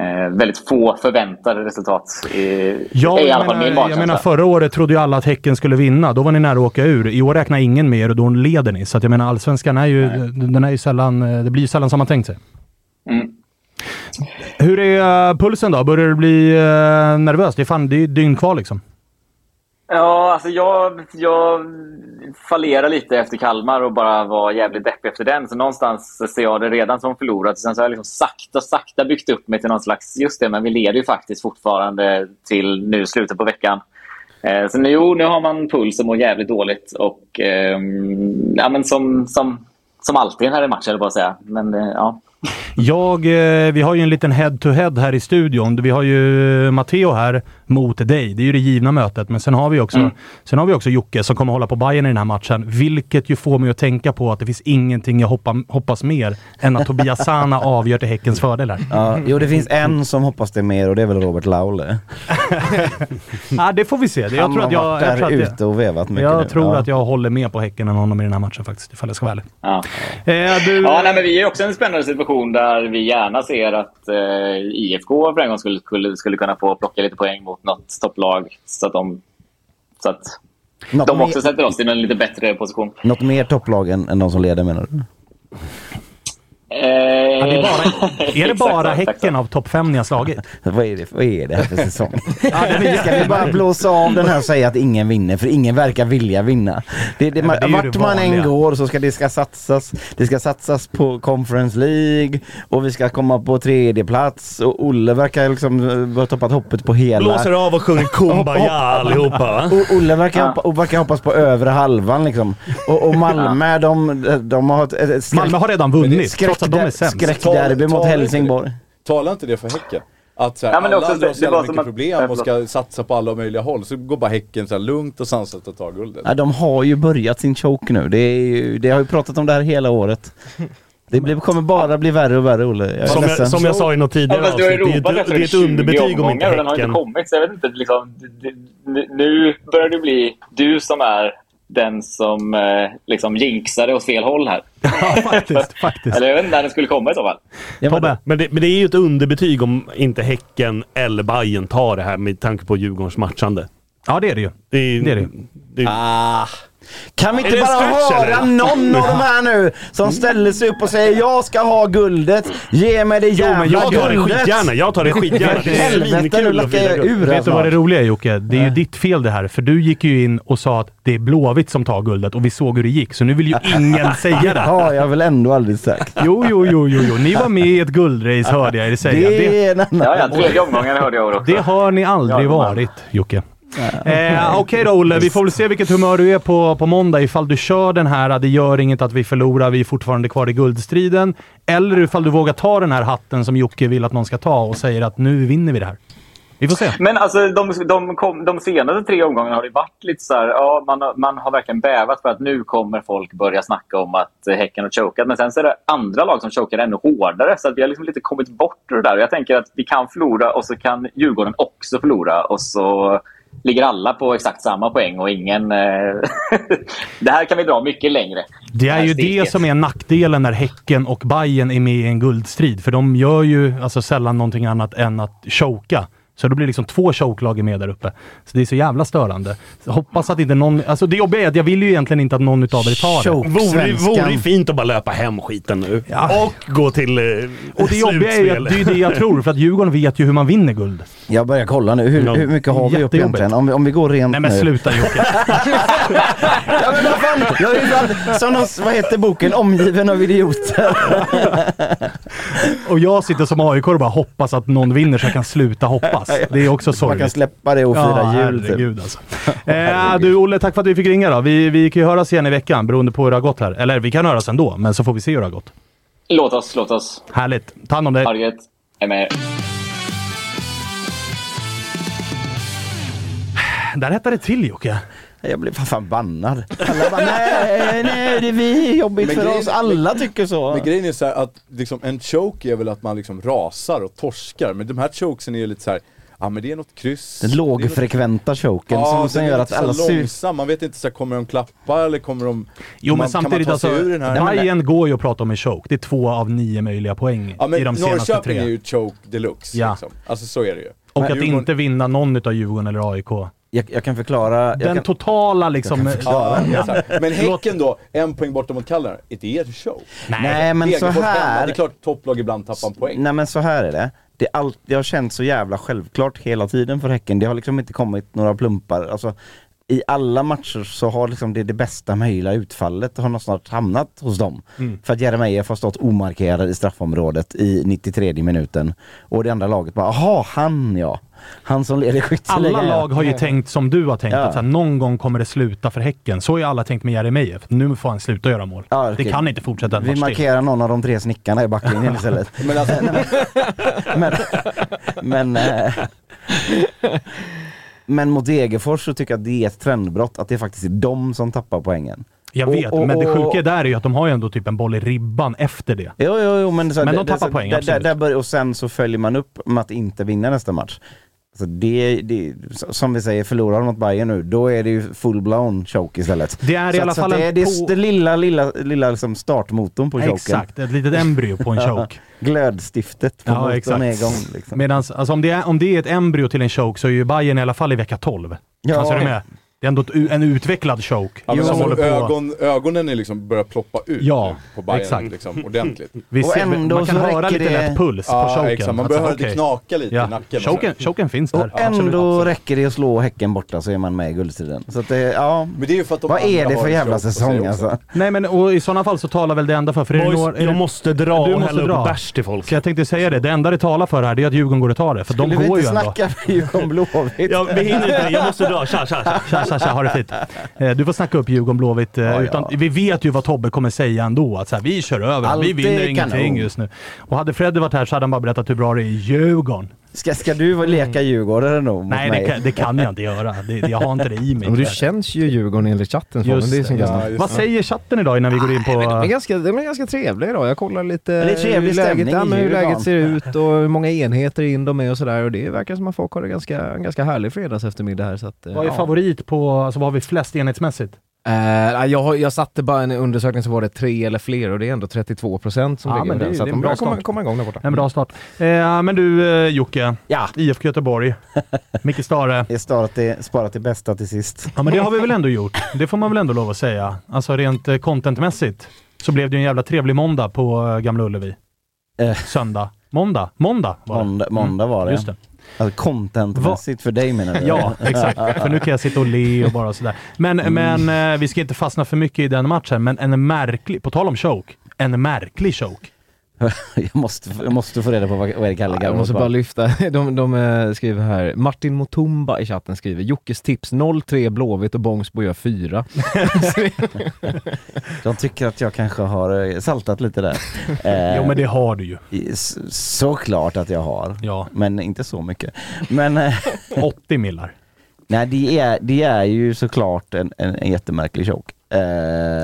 eh, väldigt få förväntade resultat. I,
Ja,
i alla
jag,
fall min
menar, jag menar förra året trodde ju alla att Häcken skulle vinna. Då var ni nära att åka ur. I år räknar ingen med er och då leder ni. Så att jag menar allsvenskan är ju, den är ju sällan, det blir ju sällan som man tänkt sig.
Mm.
Hur är eh, pulsen då? Börjar du bli eh, nervös? Det är fan, det är dygn kvar liksom.
Ja, alltså jag, jag fallerade lite efter Kalmar och bara var jävligt deppig efter den. Så någonstans ser jag det redan som förlorat. Sen så har jag liksom sakta, sakta byggt upp mig till någon slags... Just det, men vi leder ju faktiskt fortfarande till nu slutet på veckan. Eh, så nu, jo, nu har man puls och mår jävligt dåligt. Och ehm, ja, men som, som, som alltid i den här matchen, eller bara att säga. Men eh, ja.
Jag, eh, vi har ju en liten head-to-head här i studion. Vi har ju Matteo här mot dig. Det är ju det givna mötet. Men sen har vi också, sen har vi också Jocke som kommer hålla på Bayern i den här matchen. Vilket ju får mig att tänka på att det finns ingenting jag hoppa, hoppas mer än att Tobias Sana avgör till Häckens fördel här.
Ja, jo, det finns en som hoppas det mer och det är väl Robert Laule.
Ja, det får vi se. Jag
Han
tror att jag,
varit
jag,
där
tror att
ute och vevat mycket
jag
nu.
tror
Ja.
att jag håller med på Häcken än honom i den här matchen faktiskt, ifall jag ska vara ärlig.
Ja.
Eh, du,
Ja, nej, men vi är också en spännande situation där vi gärna ser att eh, IFK för en gång skulle, skulle, skulle kunna få plocka lite poäng mot något topplag. Så att de, så att
Något
de
mer-
också sätter oss i en lite bättre position.
Något mer topplag än, än de som leder menar du?
Eh,
Ja, det är, bara, är det bara
exakt
Häcken av topp fem ni har slagit?
Vad är det, vad är det här för säsong?
Ja, är
Ska vi bara blåsa av den här och säga att ingen vinner? För ingen verkar vilja vinna. Det, det,
men det är
vart
det
man än går så ska det ska satsas. Det ska satsas på Conference League och vi ska komma på tredje plats och Olle verkar liksom eh, ha toppat hoppet på hela...
Blåser av och sjunger Kumbaya allihopa va?
Och Olle verkar, hoppa, och verkar hoppas på övre halvan liksom. Och, och Malmö, de, de har ett, ett skräck,
Malmö har redan vunnit, trots att de är sämst.
skräckderby mot Helsingborg.
Talar inte det för Häcken? Att så här,
Ja, men det är
alla
också-
andra har
det
så jävla mycket
att-
problem
Ja,
och ska satsa på alla möjliga håll. Så går bara Häcken så här lugnt och sansat och tar guldet.
Ja, de har ju börjat sin choke nu. Det, är ju, det har ju pratat om det här hela året. Det blir, kommer bara bli värre och värre Olle. Jag
Som jag, som jag sa i något
Ja,
tidigare
ju
avsnitt, det är ett, det är ett
20
underbetyg om inte
och den har inte
Häcken...
kommit. Så jag vet inte, liksom, det- det- nu börjar det bli du som är den som eh, liksom jinxar det åt fel håll här.
Ja, faktiskt. faktiskt.
Eller jag vet inte när den skulle komma i så fall.
Ja, men-
Men det, men det är ju ett underbetyg om inte Häcken eller Bayern tar det här med tanke på Djurgårdens matchande.
ja det är det ju.
Det är,
Det är det.
det är,
Ah. Kan vi inte bara
stretch,
höra
eller?
någon av de här nu som ställer sig upp och säger jag ska ha guldet, ge mig det
Jo
jävla
men jag tar det skitgärna, jag tar det skitgärna. Det är
Helvete, nu
att
lackar jag
guld.
ur
Vet du vad det
snart.
roliga är Jocke? Det är ju ditt fel det här. För du gick ju in och sa att det är Blåvitt som tar guldet och vi såg hur det gick. Så nu vill ju ingen säga det.
Ja, jag har väl ändå aldrig sagt.
Jo, jo, jo, jo, jo. Ni var med i ett guldrace hörde jag er säga. Det,
är en annan.
Ja, ja, tredje omgången hörde jag också.
det har ni aldrig
Ja,
varit, Jocke. Eh, Okej då Olle, vi får väl se vilket humör du är på, på måndag. Ifall du kör den här, det gör inget att vi förlorar, vi är fortfarande kvar i guldstriden. Eller ifall du vågar ta den här hatten som Jocke vill att någon ska ta och säger att nu vinner vi det här. Vi får se.
Men alltså de, de, kom, de senaste tre omgångarna har det varit lite så här, ja, man, har- man har verkligen bävat för att nu kommer folk börja snacka om att Häcken har chokat. Men sen så är det andra lag som chokar ännu hårdare. Så att vi har liksom lite kommit bort ur det där. Och jag tänker att vi kan förlora och så kan Djurgården också förlora. Och så ligger alla på exakt samma poäng och ingen... Eh, det här kan vi dra mycket längre.
Det är
här
ju
steket.
det som är nackdelen när Häcken och Bayern är med i en guldstrid. För de gör ju alltså sällan någonting annat än att choka. Så då blir liksom två chokelag med där uppe. Så det är så jävla störande. Så hoppas att inte någon... Alltså det jobbiga är att jag vill ju egentligen inte att någon utav er tar det.
Vore, vore det fint att bara löpa hem skiten nu.
Ja.
Och gå till eh,
Och det jobbiga är ju att det är det jag tror, för att Djurgården vet ju hur man vinner guld.
Jag börjar kolla nu, hur, hur mycket har vi upp egentligen? Om vi, om vi går rent
Nej men
nu.
sluta Jocke.
Ja men vad fan, jag är fan, som de, vad heter boken? Omgiven av idioter.
Och jag sitter som AIK och bara hoppas att någon vinner så jag kan sluta hoppas. Det är också
Man kan
sorgligt.
släppa det och fira
Ja,
jul typ.
herregud alltså. Eh, du Olle, tack för att vi fick ringa då. Vi, vi kan ju höras igen i veckan beroende på hur det har gått här. Eller vi kan höras ändå, men så får vi se hur det har gått.
Låt oss, låt oss.
Härligt. Ta hand om dig.
Ha det gött. Är med er.
Där hettade det till Jocke.
Jag blev fan förbannad. Alla bara nej, nej det är vi, jobbigt
Men
för
grejen-
oss. Alla tycker så.
Men grejen är så här att liksom, en choke är väl att man liksom rasar och torskar. Men de här chokesen är ju lite så här. Ja men det är något kryss.
Den
Det är något-
lågfrekventa choken
Ja,
som, som gör att
här
alla ser...
långsam, man vet inte så här, kommer de klappa eller kommer de...
Jo men
man,
samtidigt
kan man ta
alltså,
den här?
Bayern går ju att prata om en choke. Det är två av nio möjliga poäng
Ja men
i de senaste
Norrköping
tre.
är ju choke deluxe
Ja.
liksom. Alltså så är det ju.
Och att
Djurgården-
inte vinna någon utav Djurgården eller AIK.
Jag, jag kan förklara... Jag
Den
kan,
totala liksom...
Ja, exakt. Men Häcken då, en poäng borta mot Kalmar, det är ett show.
Nej, men så
Degerfors hemma,
här-
Det är klart topplag ibland tappar en poäng.
Nej men så här är det. Det, all, det har känts så jävla självklart hela tiden för Häcken. Det har liksom inte kommit några plumpar. Alltså, i alla matcher så har liksom det, det bästa möjliga utfallet har någonstans hamnat hos dem.
Mm.
För att Jeremejeff har stått omarkerad i straffområdet i 93 minuten. Och det andra laget bara, aha han ja. Han som leder skytteligan.
Alla lag har ju tänkt som du har tänkt,
Ja.
att så här, någon gång kommer det sluta för Häcken. Så har ju alla tänkt med Jeremejeff. Nu får han sluta göra mål.
Ja,
Det
okej.
kan inte fortsätta en
Vi
till.
markerar någon av de tre snickarna i backlinjen istället.
Men alltså,
men, men, eh, men mot Degerfors så tycker jag att det är ett trendbrott att det faktiskt är de som tappar poängen.
Jag
Och-
vet,
och-
men det
och-
sjuka där är ju att de har ju ändå typ en boll i ribban efter det.
Jo, jo, jo men, så,
Men de
det- det-
tappar
så-
poäng,
där-
absolut.
där bör, Och sen så följer man upp med att inte vinna nästa match. Så det, det, som vi säger, förlorar mot Bayern nu, då är det ju full-blown choke istället.
Det är i
så
alla
så
fall
det, är-
på-
det lilla, lilla, lilla liksom startmotorn på choken.
Exakt, ett litet embryo på en choke.
Glödstiftet på
Ja,
motorn är igång. Liksom.
Medans, alltså om det, är, om det är ett embryo till en choke så är ju Bayern i alla fall i vecka 12.
Ja.
Alltså är med? Det är ändå ett, en utvecklad choke.
ja,
som håller på...
ögon, ögonen är liksom börjar ploppa ut
Ja,
på Bayern
exakt.
liksom, ordentligt.
Vi ser,
ändå
man kan höra lite
det-
lätt puls på
Ja,
choken.
exakt. Man börjar höra det knaka lite i
Ja,
nacken. och
choken, choken finns där.
Och
absolut.
ändå räcker det att slå Häcken borta så är man med i guldstriden. Så att det, ja.
Men det är ju för att de
Vad är det för jävla säsong
också.
alltså?
Nej men och i sådana fall så talar väl det enda för... för är det
Boys,
några-
jag måste dra
Du
och hälla upp bärs till folk.
Så jag tänkte säga det, det enda det talar för här det är att Djurgården går och tar det. För de
Skulle vi
går ju
inte
ändå.
snacka med Djurgården Blåvitt?
Ja, vi hinner inte, jag måste dra. Tja, tja, tja.
Tja, ha det fint. Eh, Du får snacka upp Djurgården Blåvitt. eh,
Ja,
utan,
ja.
Vi vet ju vad Tobbe kommer säga ändå. Att så här, vi kör över,
Allt
vi vinner ingenting
kanon.
just nu. Och hade Freddy varit här så hade han bara berättat hur bra det är i Djurgården.
Ska, ska du leka Djurgårdare då
Nej, det kan, det kan jag inte göra. Det, jag har inte det i mig.
Men du känns ju Djurgården enligt chatten. så,
Just
men det är.
Ja, just
Vad säger chatten idag innan vi går in på...
De är ganska, de är ganska trevliga idag. Jag kollar lite
det är trevlig
hur, läget, ja, hur läget ser ut och hur många enheter in de är och sådär. Och det verkar som att folk har det ganska, en ganska härlig fredags eftermiddag här. Så att, eh,
Vad är
ja.
favorit på, alltså vad har vi flest enhetsmässigt?
Eh, jag, jag satte bara en undersökning så var det tre eller fler och det är ändå 32 procent som
Ja,
ligger
det
den. Så
det är en
de
bra start.
komma igång där borta.
En bra start. Eh, men du eh, Jocke,
Ja,
IFK Göteborg, Micke Stare.
det är sparat till, sparat till bästa till sist.
Ja men det har vi väl ändå gjort. Det får man väl ändå lov att säga. Alltså rent eh, contentmässigt så blev det ju en jävla trevlig måndag på eh, Gamla Ullevi.
Eh.
Söndag. Måndag? Måndag var det.
Måndag, måndag var det.
Just det.
Alltså contentmässigt för dig menar du?
Ja, exakt. För nu kan jag sitta och le och bara sådär. Men,
Mm.
men eh, vi ska inte fastna för mycket i den matchen, men en märklig, på tal om choke, en märklig choke.
jag, måste, jag måste få reda på vad, vad Erik Halle
Jag måste bara lyfta, de, de eh, skriver här, Martin Motumba i chatten skriver Jockes tips 0-3 Blåvitt och Bångsbo gör 4.
De tycker att jag kanske har eh, saltat lite där. Eh,
Jo men det har du ju.
Såklart att jag har.
Ja.
Men inte så mycket. Men eh,
80 millar.
nej, det är, det är ju såklart en, en, en jättemärklig choke. Eh,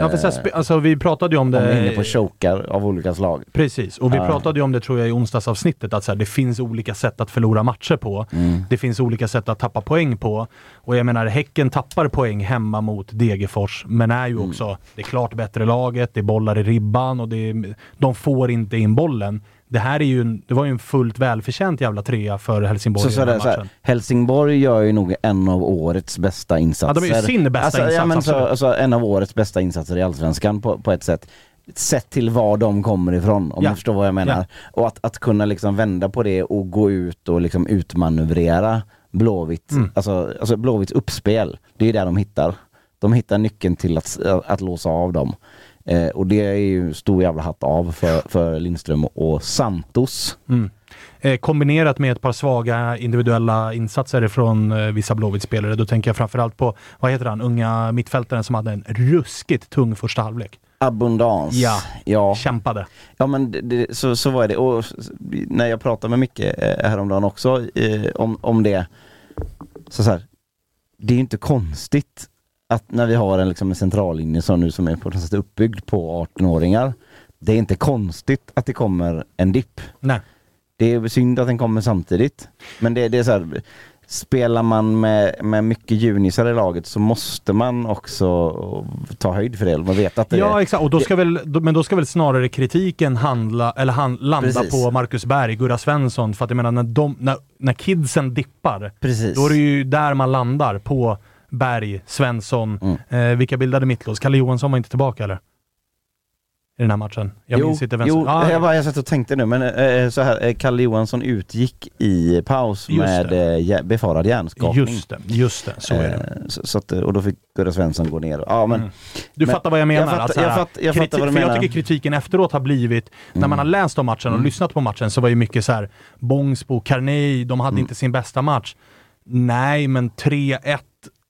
Ja, för så här, alltså, vi pratade ju om
om vi är inne
det...
på chokar av olika slag.
Precis, och vi
Ja.
pratade ju om det tror jag i onsdagsavsnittet, att så här, det finns olika sätt att förlora matcher på.
Mm.
Det finns olika sätt att tappa poäng på. Och jag menar, Häcken tappar poäng hemma mot Degerfors, men är
Mm.
ju också det är klart bättre laget, det är bollar i ribban och det är, de får inte in bollen. Det här är ju en, det var ju en fullt välförtjänt jävla trea för Helsingborg
Så,
i
så,
den här
så
matchen.
Helsingborg gör ju nog en av årets bästa insatser.
Ja, de är ju sin bästa
alltså, Ja,
insats,
men så, alltså, en av årets bästa insatser i Allsvenskan på, på ett sätt. Sett till var de kommer ifrån, om
Ja.
du förstår vad jag menar.
Ja.
Och att, att kunna liksom vända på det och gå ut och liksom utmanövrera Blåvitt,
Mm.
alltså, alltså Blåvitts uppspel. Det är ju där de hittar. De hittar nyckeln till att, att låsa av dem. Eh, och det är ju stor jävla hatt av för, för Lindström och Santos.
Mm. Eh, kombinerat med ett par svaga individuella insatser från eh, vissa Blåvitt-spelare. Då tänker jag framförallt på, vad heter han, unga mittfältaren som hade en ruskigt tung första halvlek.
Abundans.
Ja.
ja.
Kämpade.
Ja men det, det, så, så var det. Och när jag pratade med Micke eh, häromdagen också eh, om, om det. Så, så här, det är ju inte konstigt att när vi har en, liksom, en centrallinje som nu som är på något sätt uppbyggd på 18-åringar. Det är inte konstigt att det kommer en dipp.
Nej.
Det är synd att den kommer samtidigt. Men det, det är så här, spelar man med, med mycket junisar i laget så måste man också ta höjd för det. Man vet att det
Ja exakt, och då ska väl, då- men då ska väl snarare kritiken handla, eller han, landa
Precis.
på Marcus Berg, Gurra Svensson. För att jag menar, när, de, när, när kidsen dippar,
Precis.
då är det ju där man landar. På Berg, Svensson,
Mm.
eh, vilka bildade mittlås? Kalle Johansson var inte tillbaka eller? I den här matchen. Jag
jo,
minns inte vem
jo
som... Ah,
jag, bara, jag satt och tänkte nu, men eh, så här, eh, Kalle Johansson utgick i paus med eh, befarad hjärnskakning.
Just det, just det, så är det.
Eh, Så, så att, och då fick Gurra Svensson gå ner. Ja, men,
Mm. Du
men-
fattar vad jag menar?
Jag
att så
fattar,
här,
jag fattar, jag fattar
kritik-
vad du
för
menar.
jag tycker kritiken efteråt har blivit, när
Mm.
man har läst om matchen och lyssnat på matchen så var ju mycket så här Bångsbo, Carney, de hade
Mm.
inte sin bästa match. Nej, men 3-1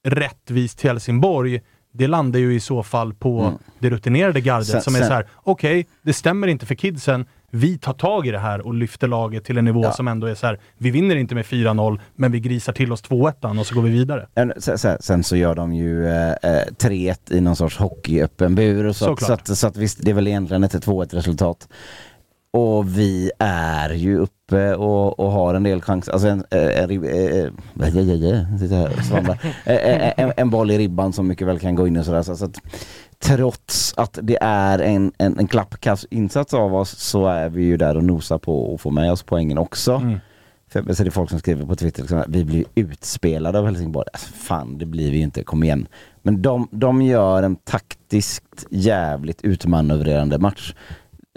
rättvist till Helsingborg, det landar ju i så fall på
Mm.
det rutinerade gardet
Sen-
som är
sen-
så här: okej, det stämmer inte för kidsen, vi tar tag i det här och lyfter laget till en nivå
Ja.
som ändå är så här. vi vinner inte med 4-0, men vi grisar till oss 2-1 och så går vi vidare.
En- Sen, sen, så gör de ju eh, eh, 3-1 i någon sorts hockeyöppen bur. Så, att, så, att, så att visst, det är väl egentligen ett 2-1 resultat. Och vi är ju uppe och, och har en del chanser. Alltså en, eh, en, en, en boll i ribban som mycket väl kan gå in och sådär. Så, så att, trots att det är en, en, en klappkass insats av oss så är vi ju där och nosar på att få med oss poängen också.
Mm.
För, så är det folk som skriver på Twitter liksom, att vi blir utspelade av Helsingborg. Alltså, fan, det blir vi ju inte. Kom igen. Men de, de gör en taktiskt jävligt utmanövrerande match.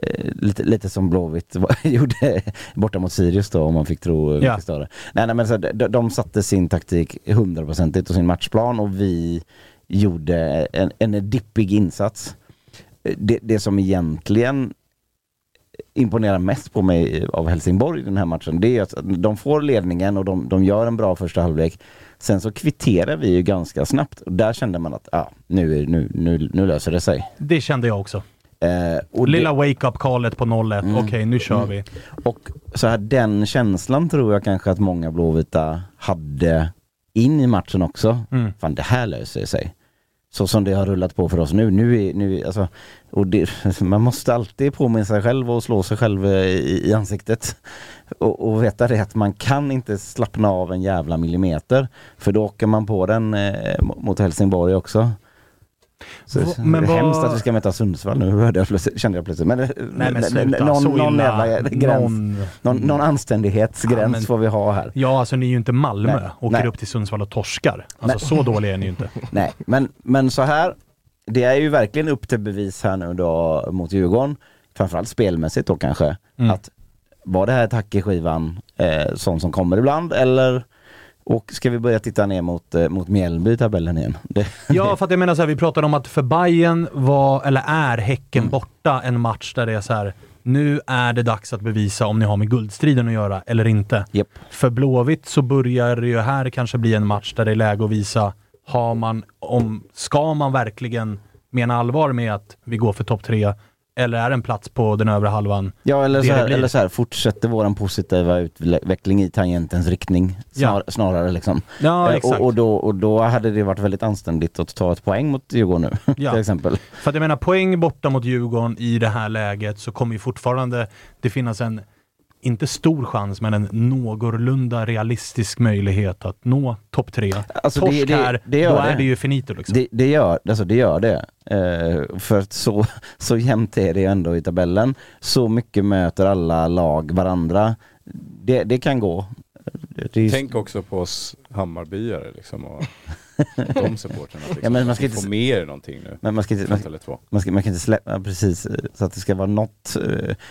Eh, lite, lite som Blåvitt gjorde borta mot Sirius då, om man fick tro eh,
Ja.
större. Nej, nej, men så, de, de satte sin taktik hundraprocentigt och sin matchplan och vi gjorde en, en dippig insats. Eh, Det, det som egentligen imponerar mest på mig av Helsingborg i den här matchen, det är att de får ledningen och de, de gör en bra första halvlek. Sen så kvitterar vi ju ganska snabbt och där kände man att ah, nu, nu, nu, nu löser det sig.
Det kände jag också.
Eh,
Lilla wake-up-callet på 0-1,
Mm.
okej nu kör
Mm.
vi.
och så här, den känslan tror jag kanske att många blåvita hade in i matchen också.
Mm.
Fan det här löser sig. Så som det har rullat på för oss nu. nu, är, nu alltså, och det, man måste alltid påminna sig själv och slå sig själv i, i ansiktet. Och, och veta det att man kan inte slappna av en jävla millimeter. För då åker man på den eh, mot Helsingborg också. Så, men det är
vad-
hemskt att vi ska möta Sundsvall nu, hörde jag plötsligt, kände jag plötsligt. Men,
Nej men sluta,
någon, någon jävla gräns.
Någon-
Någon, någon anständighetsgräns
Ja, men-
får vi ha här.
Ja, alltså ni är ju inte Malmö.
Nej,
Åker
nej.
upp till Sundsvall och torskar. Alltså
Nej.
så dåliga är ni ju inte.
Nej, men, men så här. Det är ju verkligen upp till bevis här nu då mot Djurgården. Framförallt spelmässigt då kanske.
Mm.
Att var det här ett hack i skivan eh, sånt som kommer ibland eller och ska vi börja titta ner mot, eh, mot Mjällby i tabellen igen? Det,
Ja, för att jag menar så här, vi pratade om att för Bayern var, eller är Häcken
Mm.
borta en match där det är så här. Nu är det dags att bevisa om ni har med guldstriden att göra eller inte.
Japp.
För Blåvitt så börjar det ju här kanske bli en match där det är läge att visa, har man, om, ska man verkligen mena allvar med att vi går för topp tre? Eller är det en plats på den övre halvan?
Ja eller så, här, eller så här, fortsätter våran positiva utveckling i tangentens riktning snar,
Ja.
snarare liksom.
Ja,
Eh,
exakt.
och, och, då, och då hade det varit väldigt anständigt att ta ett poäng mot Djurgården nu
Ja.
till exempel.
För att jag menar, poäng borta mot Djurgården i det här läget så kommer ju fortfarande det finnas en, inte stor chans, men en någorlunda realistisk möjlighet att nå topp tre.
Alltså,
Torsk
det- det-
här,
det gör
då är
det.
det ju finito liksom.
Det, det, gör, alltså det gör det. Eh, för att så, så jämnt är det ändå i tabellen. Så mycket möter alla lag varandra. Det, det kan gå. Det, det är-
Tänk också på oss Hammarbyare liksom och de supportrarna. Liksom.
Ja, men man ska inte-
få med er någonting nu.
Men man ska inte, man,
Tele2.
man, ska, man kan inte släppa, ja, precis, så att det ska vara något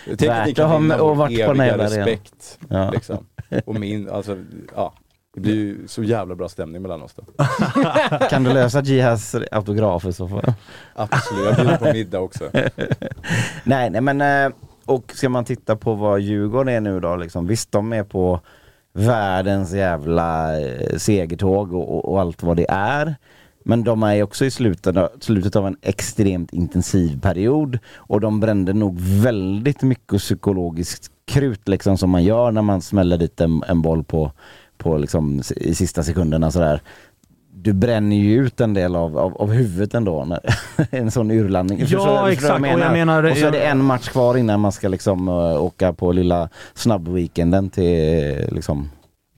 ni
värt att ha med och varit på den här
respekt.
Ja.
Liksom. Och min, alltså, ja. Det blir ju så jävla bra stämning mellan oss då.
Kan du lösa Jihas autografer så får
Absolut, jag bjuder på middag också.
nej, nej men eh, och ska man titta på vad Djurgården är nu då liksom, visst de är på världens jävla eh, segertåg och, och, allt vad det är. Men de är ju också i slutet, av- slutet av en extremt intensiv period och de brände nog väldigt mycket psykologiskt krut liksom som man gör när man smäller dit en, en boll på, på liksom, i sista sekunderna sådär du bränner ju ut en del av, av, av huvudet ändå. När, en sån urladdning.
Ja,
Förstår du vad
exakt. Och jag
menar?
menar-
och så är det
jag-
en match kvar innan man ska liksom uh, åka på lilla snabbweekenden till uh, liksom,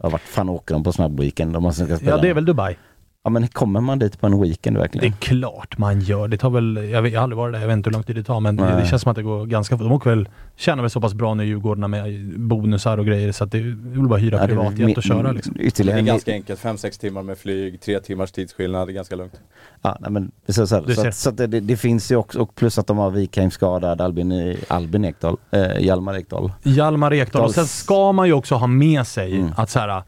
ja, vart fan åker de på snabbweekend om man ska spela?
Ja, det är väl Dubai.
Ja men kommer man dit på en weekend
Det
verkligen?
är klart man gör. Det tar väl, jag, vet, jag har aldrig varit där, jag vet inte hur lång tid det tar, men det,
Nej.
det känns som att det går ganska fort. De åker väl, tjänar väl så pass bra nu Djurgården med bonusar och grejer, så att det är väl bara att hyra
Ja, det är
privatjet och köra liksom.
Det
Ytterligare
är
en-
ganska enkelt. 5-6 timmar med flyg, 3 timmars tidsskillnad. Det är ganska lugnt.
Ja, nej, men så, så, så, så att det, det, det finns ju också, och plus att de har Wikheim skadad, Albin, Albin Ekdal, eh, Hjalmar Ekdal.
Hjalmar Ekdal. Och sen ska man ju också ha med sig
Mm.
att så här.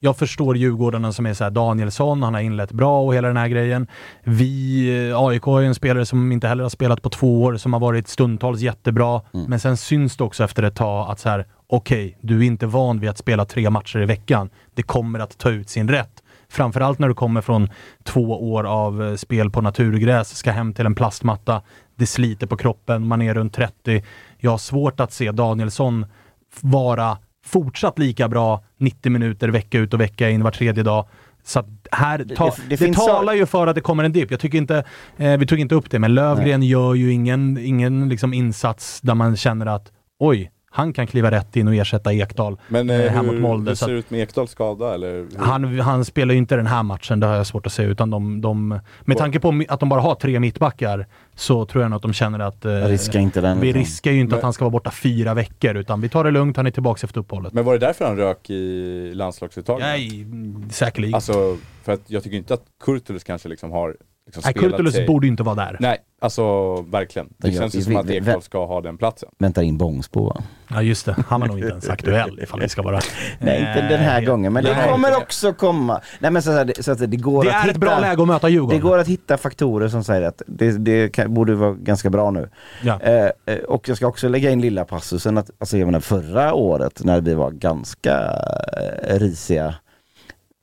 Jag förstår Djurgården som är så Danielsson, han har inlett bra och hela den här grejen. Vi, eh, AIK är ju en spelare som inte heller har spelat på två år, som har varit stundtals jättebra.
Mm.
Men sen syns det också efter ett tag att så här, okej, du är inte van vid att spela tre matcher i veckan. Det kommer att ta ut sin rätt. Framförallt när du kommer från två år av eh, spel på naturgräs, ska hem till en plastmatta. Det sliter på kroppen, man är runt 30. Jag har svårt att se Danielsson vara fortsatt lika bra 90 minuter vecka ut och vecka in var tredje dag. Så här, ta,
det-
det,
det
talar ju för att det kommer en dipp. Jag tycker inte, eh, vi tog inte upp det, men Lövgren gör ju ingen, ingen liksom insats där man känner att oj, han kan kliva rätt in och ersätta Ekdal
Men
eh,
eh,
här mot
hur,
Molde.
hur ser det ut med Ekdals skada? Eller hur?
han, han spelar ju inte den här matchen, det har jag svårt att se. Utan de, de, med tanke på att de bara har tre mittbackar så tror jag nog att de känner att eh,
Jag riskar inte den.
vi
liksom.
riskar ju inte
Men-
att han ska vara borta fyra veckor, utan vi tar det lugnt, han är tillbaka efter uppehållet.
Men var det därför han rök i landslagsuttagningen?
Nej, säkerligen.
Alltså, för att jag tycker inte att Kurtulus kanske liksom har liksom
Nej, Kurtulus
sig.
borde ju inte vara där.
Nej, alltså verkligen. Det
Ja,
känns ju
vi-
som att Ekdal ska ha den platsen.
Väntar in Bångsbo va?
Ja, just det. Han var nog inte ens aktuell ifall vi ska vara...
Nej inte den här
Eh,
gången men det
nej.
kommer också komma. Nej men så, så, så att det går
Det
att
är
hitta,
ett bra läge att möta
Det
Djurgården.
går att hitta faktorer som säger att det, det kan, borde vara ganska bra nu.
Ja.
Eh, eh, och jag ska också lägga in lilla passusen att alltså, jag menar, förra året när vi var ganska eh, risiga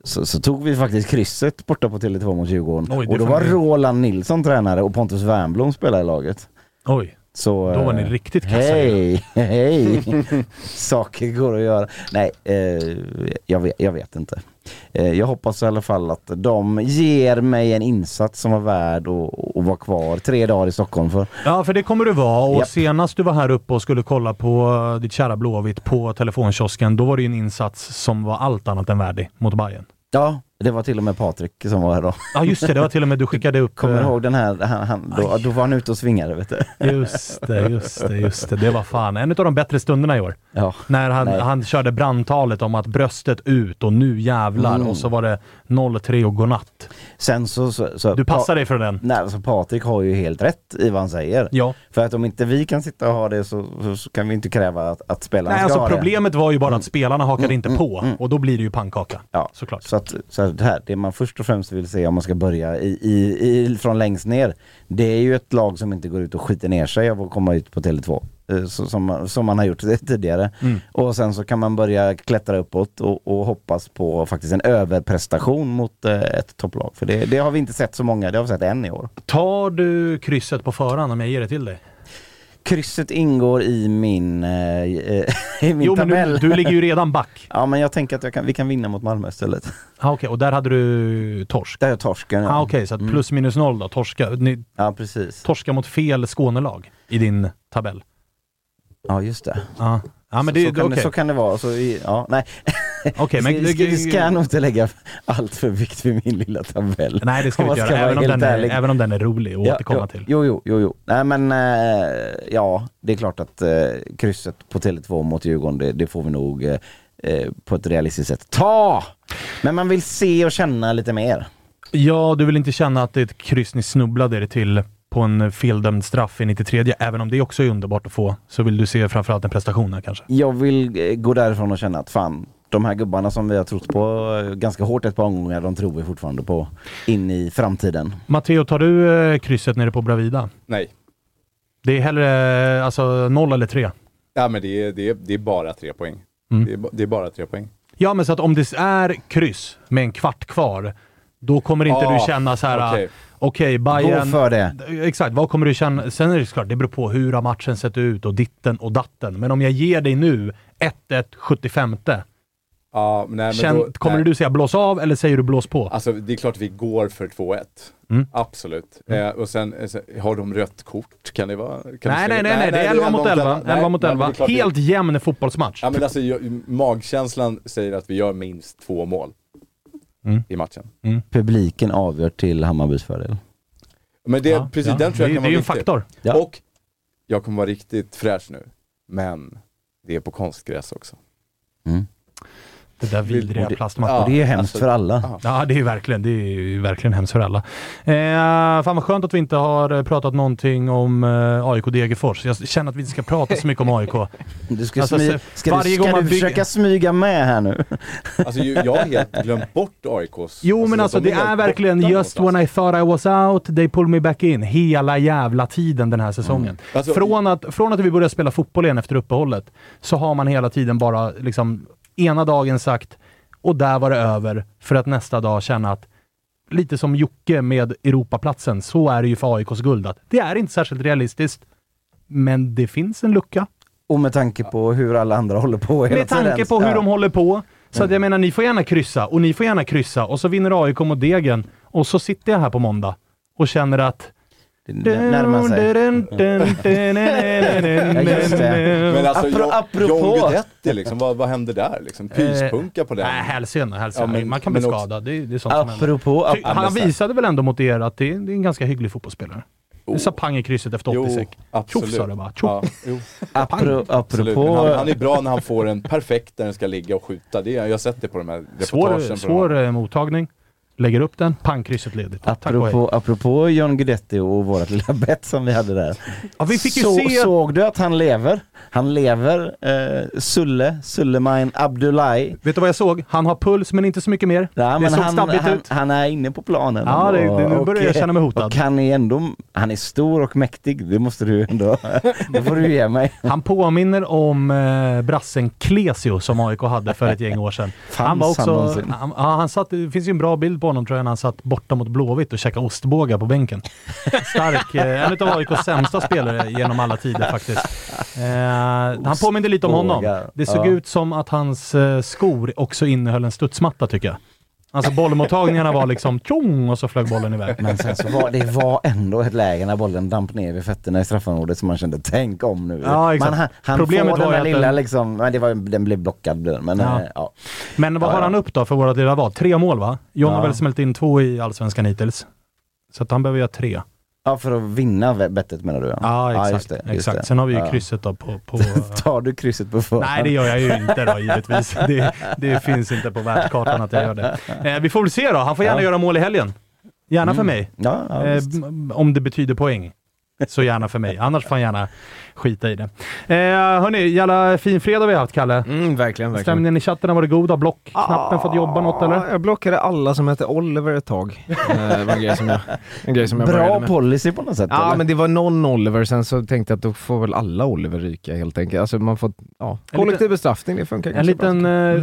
så, så tog vi faktiskt krysset borta på Tele2 mot Djurgården.
Oj,
och då var Roland Nilsson tränare och Pontus Wernbloom spelade i laget.
Oj,
Så,
då var ni
eh,
riktigt kassa.
Hej, hej! Saker går att göra. Nej, eh, jag, vet, jag vet inte. Eh, jag hoppas i alla fall att de ger mig en insats som var värd att, att vara kvar tre dagar i Stockholm för.
Ja, för det kommer du vara. Och
Japp.
senast du var här uppe och skulle kolla på eh, ditt kära Blåvitt på telefonkiosken, då var det en insats som var allt annat än värdig mot Bayern.
Ja, det var till och med Patrik som var här då.
Ja, just det. Det var till och med du skickade upp...
Kommer du
eh,
ihåg den här, han, han, då, då var han ute och svingade vet du.
Just det, just det, just det. Det var fan en av de bättre stunderna i år.
Ja.
När han,
Nej.
han körde brandtalet om att bröstet ut och nu jävlar
Mm.
och så var det 0-3 och godnatt.
Sen så... så, så
Du passar dig för den.
Nej, alltså Patrik har ju helt rätt i vad han säger.
Ja.
För att om inte vi kan sitta och ha det så, så, kan vi inte kräva att, att spelarna
Nej,
ska
alltså
ha det.
problemet var ju bara att spelarna hakade
Mm,
inte
mm,
på
mm.
och då blir det ju pannkaka.
Ja,
Såklart.
Så att så att det här, det man först och främst vill se om man ska börja i, i, i, från längst ner, det är ju ett lag som inte går ut och skiter ner sig av att komma ut på Tele2. eh, så- Som, som man har gjort det tidigare.
Mm.
Och sen så kan man börja klättra uppåt och, och hoppas på faktiskt en överprestation mot eh, ett topplag. För det, det har vi inte sett så många, det har vi sett en i år.
Tar du krysset på förhand om jag ger det till dig?
Krysset ingår i min, eh, eh, i min
Jo, men
tabell.
du, du ligger ju redan back.
Ja men jag tänker att jag kan, vi kan vinna mot Malmö istället.
Ah, Okej, och där hade du torsk?
Där är torsken ja.
Ah, Okej, så att plus minus noll då. Torska, ni,
Ja precis.
torska mot fel Skånelag i din tabell?
Ja just det.
Ja, ja men
så,
det,
så, kan
okej.
det, så kan det vara. Så, ja, nej.
Okej, men-
vi, ska, vi ska nog inte lägga allt för vikt vid min lilla tabell.
Nej, det ska vi inte göra. Även om, den är, även om den är rolig att
Ja,
återkomma till.
Jo, jo, jo, jo. Nej men eh, ja, det är klart att eh, krysset på Tele2 mot Djurgården, det, det får vi nog eh, eh, på ett realistiskt sätt ta. Men man vill se och känna lite mer.
Ja, du vill inte känna att det är ett kryss ni snubblade er till på en feldömd straff i 93 även om det också är underbart att få, så vill du se framförallt en prestation här kanske.
Jag vill eh, gå därifrån och känna att fan, de här gubbarna som vi har trott på eh, ganska hårt ett par omgångar, de tror vi fortfarande på in i framtiden.
Matteo, tar du eh, krysset nere på Bravida?
Nej.
Det är hellre eh, alltså noll eller tre?
Ja men det är, det är, det är bara tre poäng.
Mm.
Det, är, det är bara tre poäng.
Ja, men så att om det är kryss med en kvart kvar, då kommer inte
Ah,
du känna så här...
okej.
Okej, Bayern...
Gå för det.
Exakt, vad kommer du känna? Sen är det såklart, det beror på hur har matchen sett ut och ditten och datten. Men om jag ger dig nu 1-1 75
Ja, nej, men
Känn,
då,
kommer
nej.
du säga blås av eller säger du blås på?
Alltså det är klart vi går för 2-1.
Mm.
Absolut. Eh, och sen, eh, har de rött kort? Kan det vara? Kan
Nej, nej, nej, nej, det är 11 mot 11. 11 mot 11. Helt jämn fotbollsmatch.
Ja men alltså jag, magkänslan säger att vi gör minst två mål
Mm.
i matchen.
Publiken avgör till Hammarbys fördel.
Men det,
Ja,
precis
ja.
den tror jag
Det-
kan
det är
vara
ju en faktor. Ja.
Och jag kommer vara riktigt fräsch nu. Men det är på konstgräs också.
Det där vidriga plastmattan.
ja, det är hemskt alltså- för alla.
Ja, Ja, det är ju verkligen, det är ju verkligen hemskt för alla. Eh, fan vad skönt att vi inte har eh, pratat någonting om eh, AIK Degerfors. Jag känner att vi inte ska prata så mycket om AIK.
Du ska,
Alltså,
smy- ska,
varje
du,
gång
ska
man
du försöka smyga med här nu?
Alltså jag har helt glömt bort AIKs.
Jo men alltså
de
det
helt
är verkligen just when I thought I was out, they pulled me back in. Hela jävla tiden den här säsongen.
Alltså-
från, att, från att vi började spela fotboll igen efter uppehållet, så har man hela tiden bara liksom ena dagen sagt och där var det över, för att nästa dag känna att lite som Jocke med Europaplatsen, så är det ju för AIKs guld. Att det är inte särskilt realistiskt, men det finns en lucka.
Och med tanke på hur alla andra håller på hela
Med tanke
tiden.
på hur
Ja.
de håller på. Så att jag menar, ni får gärna kryssa och ni får gärna kryssa och så vinner AIK mot Degen och så sitter jag här på måndag och känner att
närmar sig.
Men alltså
Apro- apropå-
John Guidetti liksom, vad, vad hände där liksom? Pyspunka på den?
Nej, hälsena. hälsena.
Ja, men-
Man kan bli
också-
skadad. Det, det är sånt som händer.
Apropå-
Han
apropå-
visade väl ändå mot er att det är, det är en ganska hygglig fotbollsspelare. Det sa pang i krysset efter 80 sek. Tjoff sa det bara. Tjoff.
Ja, jo.
Apro-
Absolut.
apropå-
Han, han är bra när han får en perfekt där den ska ligga och skjuta. Det, jag har sett det på de här
Svår,
reportagen. från
svår eh, mottagning. Lägger upp den, pang krysset ledigt. Och.
Apropå, apropå John Guidetti och vårt lilla bett som vi hade där.
Ja, vi fick
Så,
se-
Såg du att han lever? Han lever, eh, Sulle, Suleiman Abdullahi.
Vet du vad jag såg? Han har puls men inte så mycket mer.
Ja,
det såg
han,
stabbigt
han,
ut.
han är inne på planen.
Ja, det- det- nu
Och-
börjar jag känna mig hotad.
Och han är ändå, han är stor och mäktig. Det måste du ändå, det får du ge mig.
Han påminner om eh, brassen Klesio som AIK hade för ett gäng år sedan.
Fanns
han var
han
också,
någonsin?
han, ja, han satt, det finns ju en bra bild på honom tror jag när han satt borta mot Blåvitt och käkade ostbågar på bänken. Stark, eh, en av AIKs sämsta spelare genom alla tider faktiskt. Eh, han påminner lite om honom. Det såg
ja.
ut som att hans eh, skor också innehöll en studsmatta tycker jag. Alltså bollmottagningarna var liksom tjong och så flög bollen iväg.
Men sen så var det var ändå ett läge när bollen damp ner vid fötterna i straffområdet som man kände, tänk om nu.
Ja, exakt.
Man, han han
Problemet
får den
var
där
ju att
lilla
den-
liksom, men det var, den blev blockad men
Ja.
ja. ja.
Men vad
Ja,
har han upp då för våra lilla val? Tre mål va? John har väl smält in två i Allsvenskan hittills. Så att han behöver göra tre.
Ja för att vinna bettet menar du
Ja, exakt.
just det, just
exakt.
det.
Sen har vi ju
Ja.
krysset då på... på
Tar du krysset på förhand?
Nej, det gör jag ju inte då givetvis. Det, det finns inte på världskartan att jag gör det. Eh, vi får väl se då. Han får gärna
Ja.
göra mål i helgen. Gärna för
Mm.
mig.
Ja, ja,
eh, om det betyder poäng. Så gärna för mig. Annars får han gärna skita i det. Eh, hörni, jävla fin fredag vi har haft, Kalle.
Mm, verkligen, verkligen.
Stämningen i chatten har varit god. Har blockknappen fått jobba något eller?
Ja, jag blockade alla som hette Oliver ett tag. Eh, det var en grej som jag, en grej som jag
Bra policy på något sätt
Ja
eller?
men det var någon Oliver, sen så tänkte jag att då får väl alla Oliver ryka helt enkelt. Alltså man får, ja,
En
kollektiv
liten-
bestraffning, det funkar
En liten eh,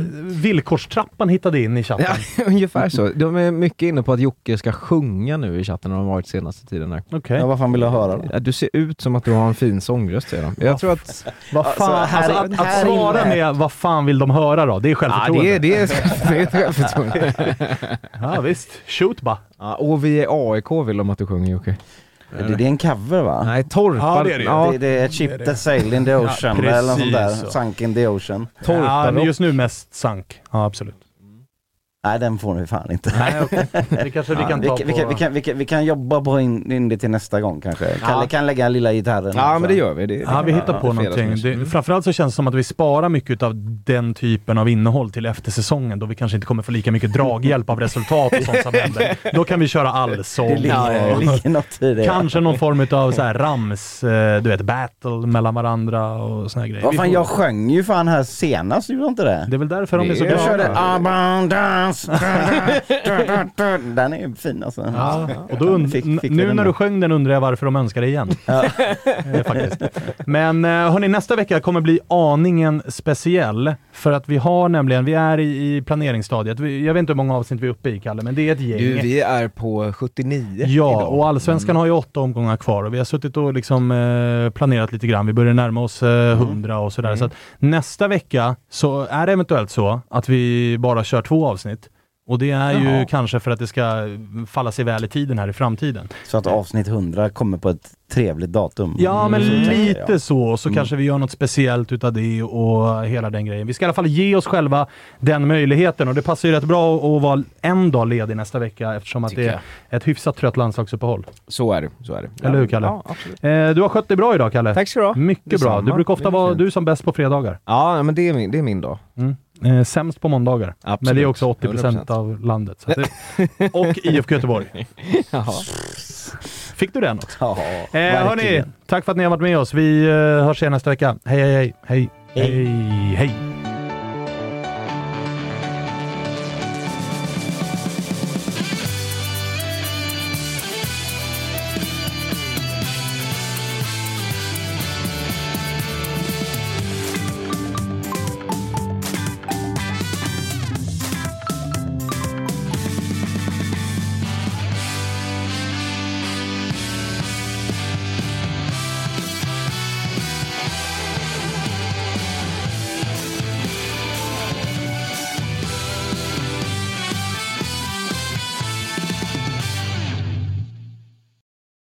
villkorstrappan hittade in i chatten.
Ja, ungefär så. De är mycket inne på att Jocke ska sjunga nu i chatten, har de varit senaste tiden.
Okej.
Ja, vad fan vill jag höra då?
Du ser ut som att du har en fin sångröst säger de. Jag tror att...
Vad fan,
Alltså, här-
alltså, att, att
här
svara
inne-
med vad fan vill de höra då? Det är
Ja,
självförtroende.
det är, det är, det är självförtroende.
Ja, visst. Shoot bara.
Ja, och vi är AIK vill de att du sjunger Jocke.
Det, det är en cover va?
Nej, Torpa.
Ja, det är det.
Ja,
Det, det är ett chip that sailed in the ocean
Ja,
eller något sånt där.
så.
Sunk in the ocean.
Ja, men
Torpa
just nu mest sank. Ja, absolut.
Nej den får ni fan inte.
Nej, okej. Det kanske vi
Ja,
kan
vi,
ta på...
vi, kan, vi, kan, vi, kan, vi kan jobba på in, in det till nästa gång kanske. Kalle kan lägga lilla gitarren.
Ja, men det gör vi. Det, det
Ja, vi hittar på någonting. Det, framförallt så känns det som att vi sparar mycket av den typen av innehåll till efter säsongen då vi kanske inte kommer få lika mycket draghjälp av resultat och sånt som händer. Då kan vi köra allsång.
Det ligger, det
och-
ligger något i det.
Kanske någon form av så här rams, eh, du vet, battle mellan varandra och såna här grejer.
Vad
Vi
fan,
får-
jag sjöng ju fan här senast, gjorde jag inte det?
Det är väl därför de är så
Det-
Jag
glada.
körde Abundance. Den är fin alltså.
Ja, och då und-
Fick- fick
nu när du sjöng den undrar jag varför de önskar det igen. Eh, faktiskt. Men eh, hörni, nästa vecka kommer bli aningen speciell. För att vi har nämligen, vi är i, i planeringsstadiet. Vi, jag vet inte hur många avsnitt vi är uppe i, Kalle, men det är ett gäng.
Du, vi är på 79
Ja,
idag.
och Allsvenskan har ju åtta omgångar kvar och vi har suttit och liksom eh, planerat lite grann. Vi börjar närma oss eh, 100 och sådär. Så att nästa vecka så är det eventuellt så att vi bara kör två avsnitt. Och det är ju
Jaha.
kanske för att det ska falla sig väl i tiden här i framtiden.
Så att avsnitt 100 kommer på ett trevligt datum.
Ja, men
Så tänker
lite så. Så
Mm.
kanske vi gör något speciellt utav det och hela den grejen. Vi ska i alla fall ge oss själva den möjligheten och det passar ju rätt bra att vara en dag ledig nästa vecka eftersom att det är ett hyfsat trött landslagsuppehåll.
Så är det. Så är det.
Eller hur Kalle?
Ja, absolut.
Eh, du har skött dig bra idag Kalle.
Tack ska du ha.
Mycket bra.
Detsamma.
Du brukar ofta
Det
vara du som bäst på fredagar.
Ja, men det är min, det är min dag.
Mm. Eh, sämst på måndagar.
Absolut.
Men det är också 80%
100%.
av landet. Det, och IFK Göteborg.
Jaha.
Fick du den också?
Ja,
Eh, hörni, tack för att ni har varit med oss. Vi eh, hörs igen nästa vecka. Hej, hej, hej. Hej, hej. hej.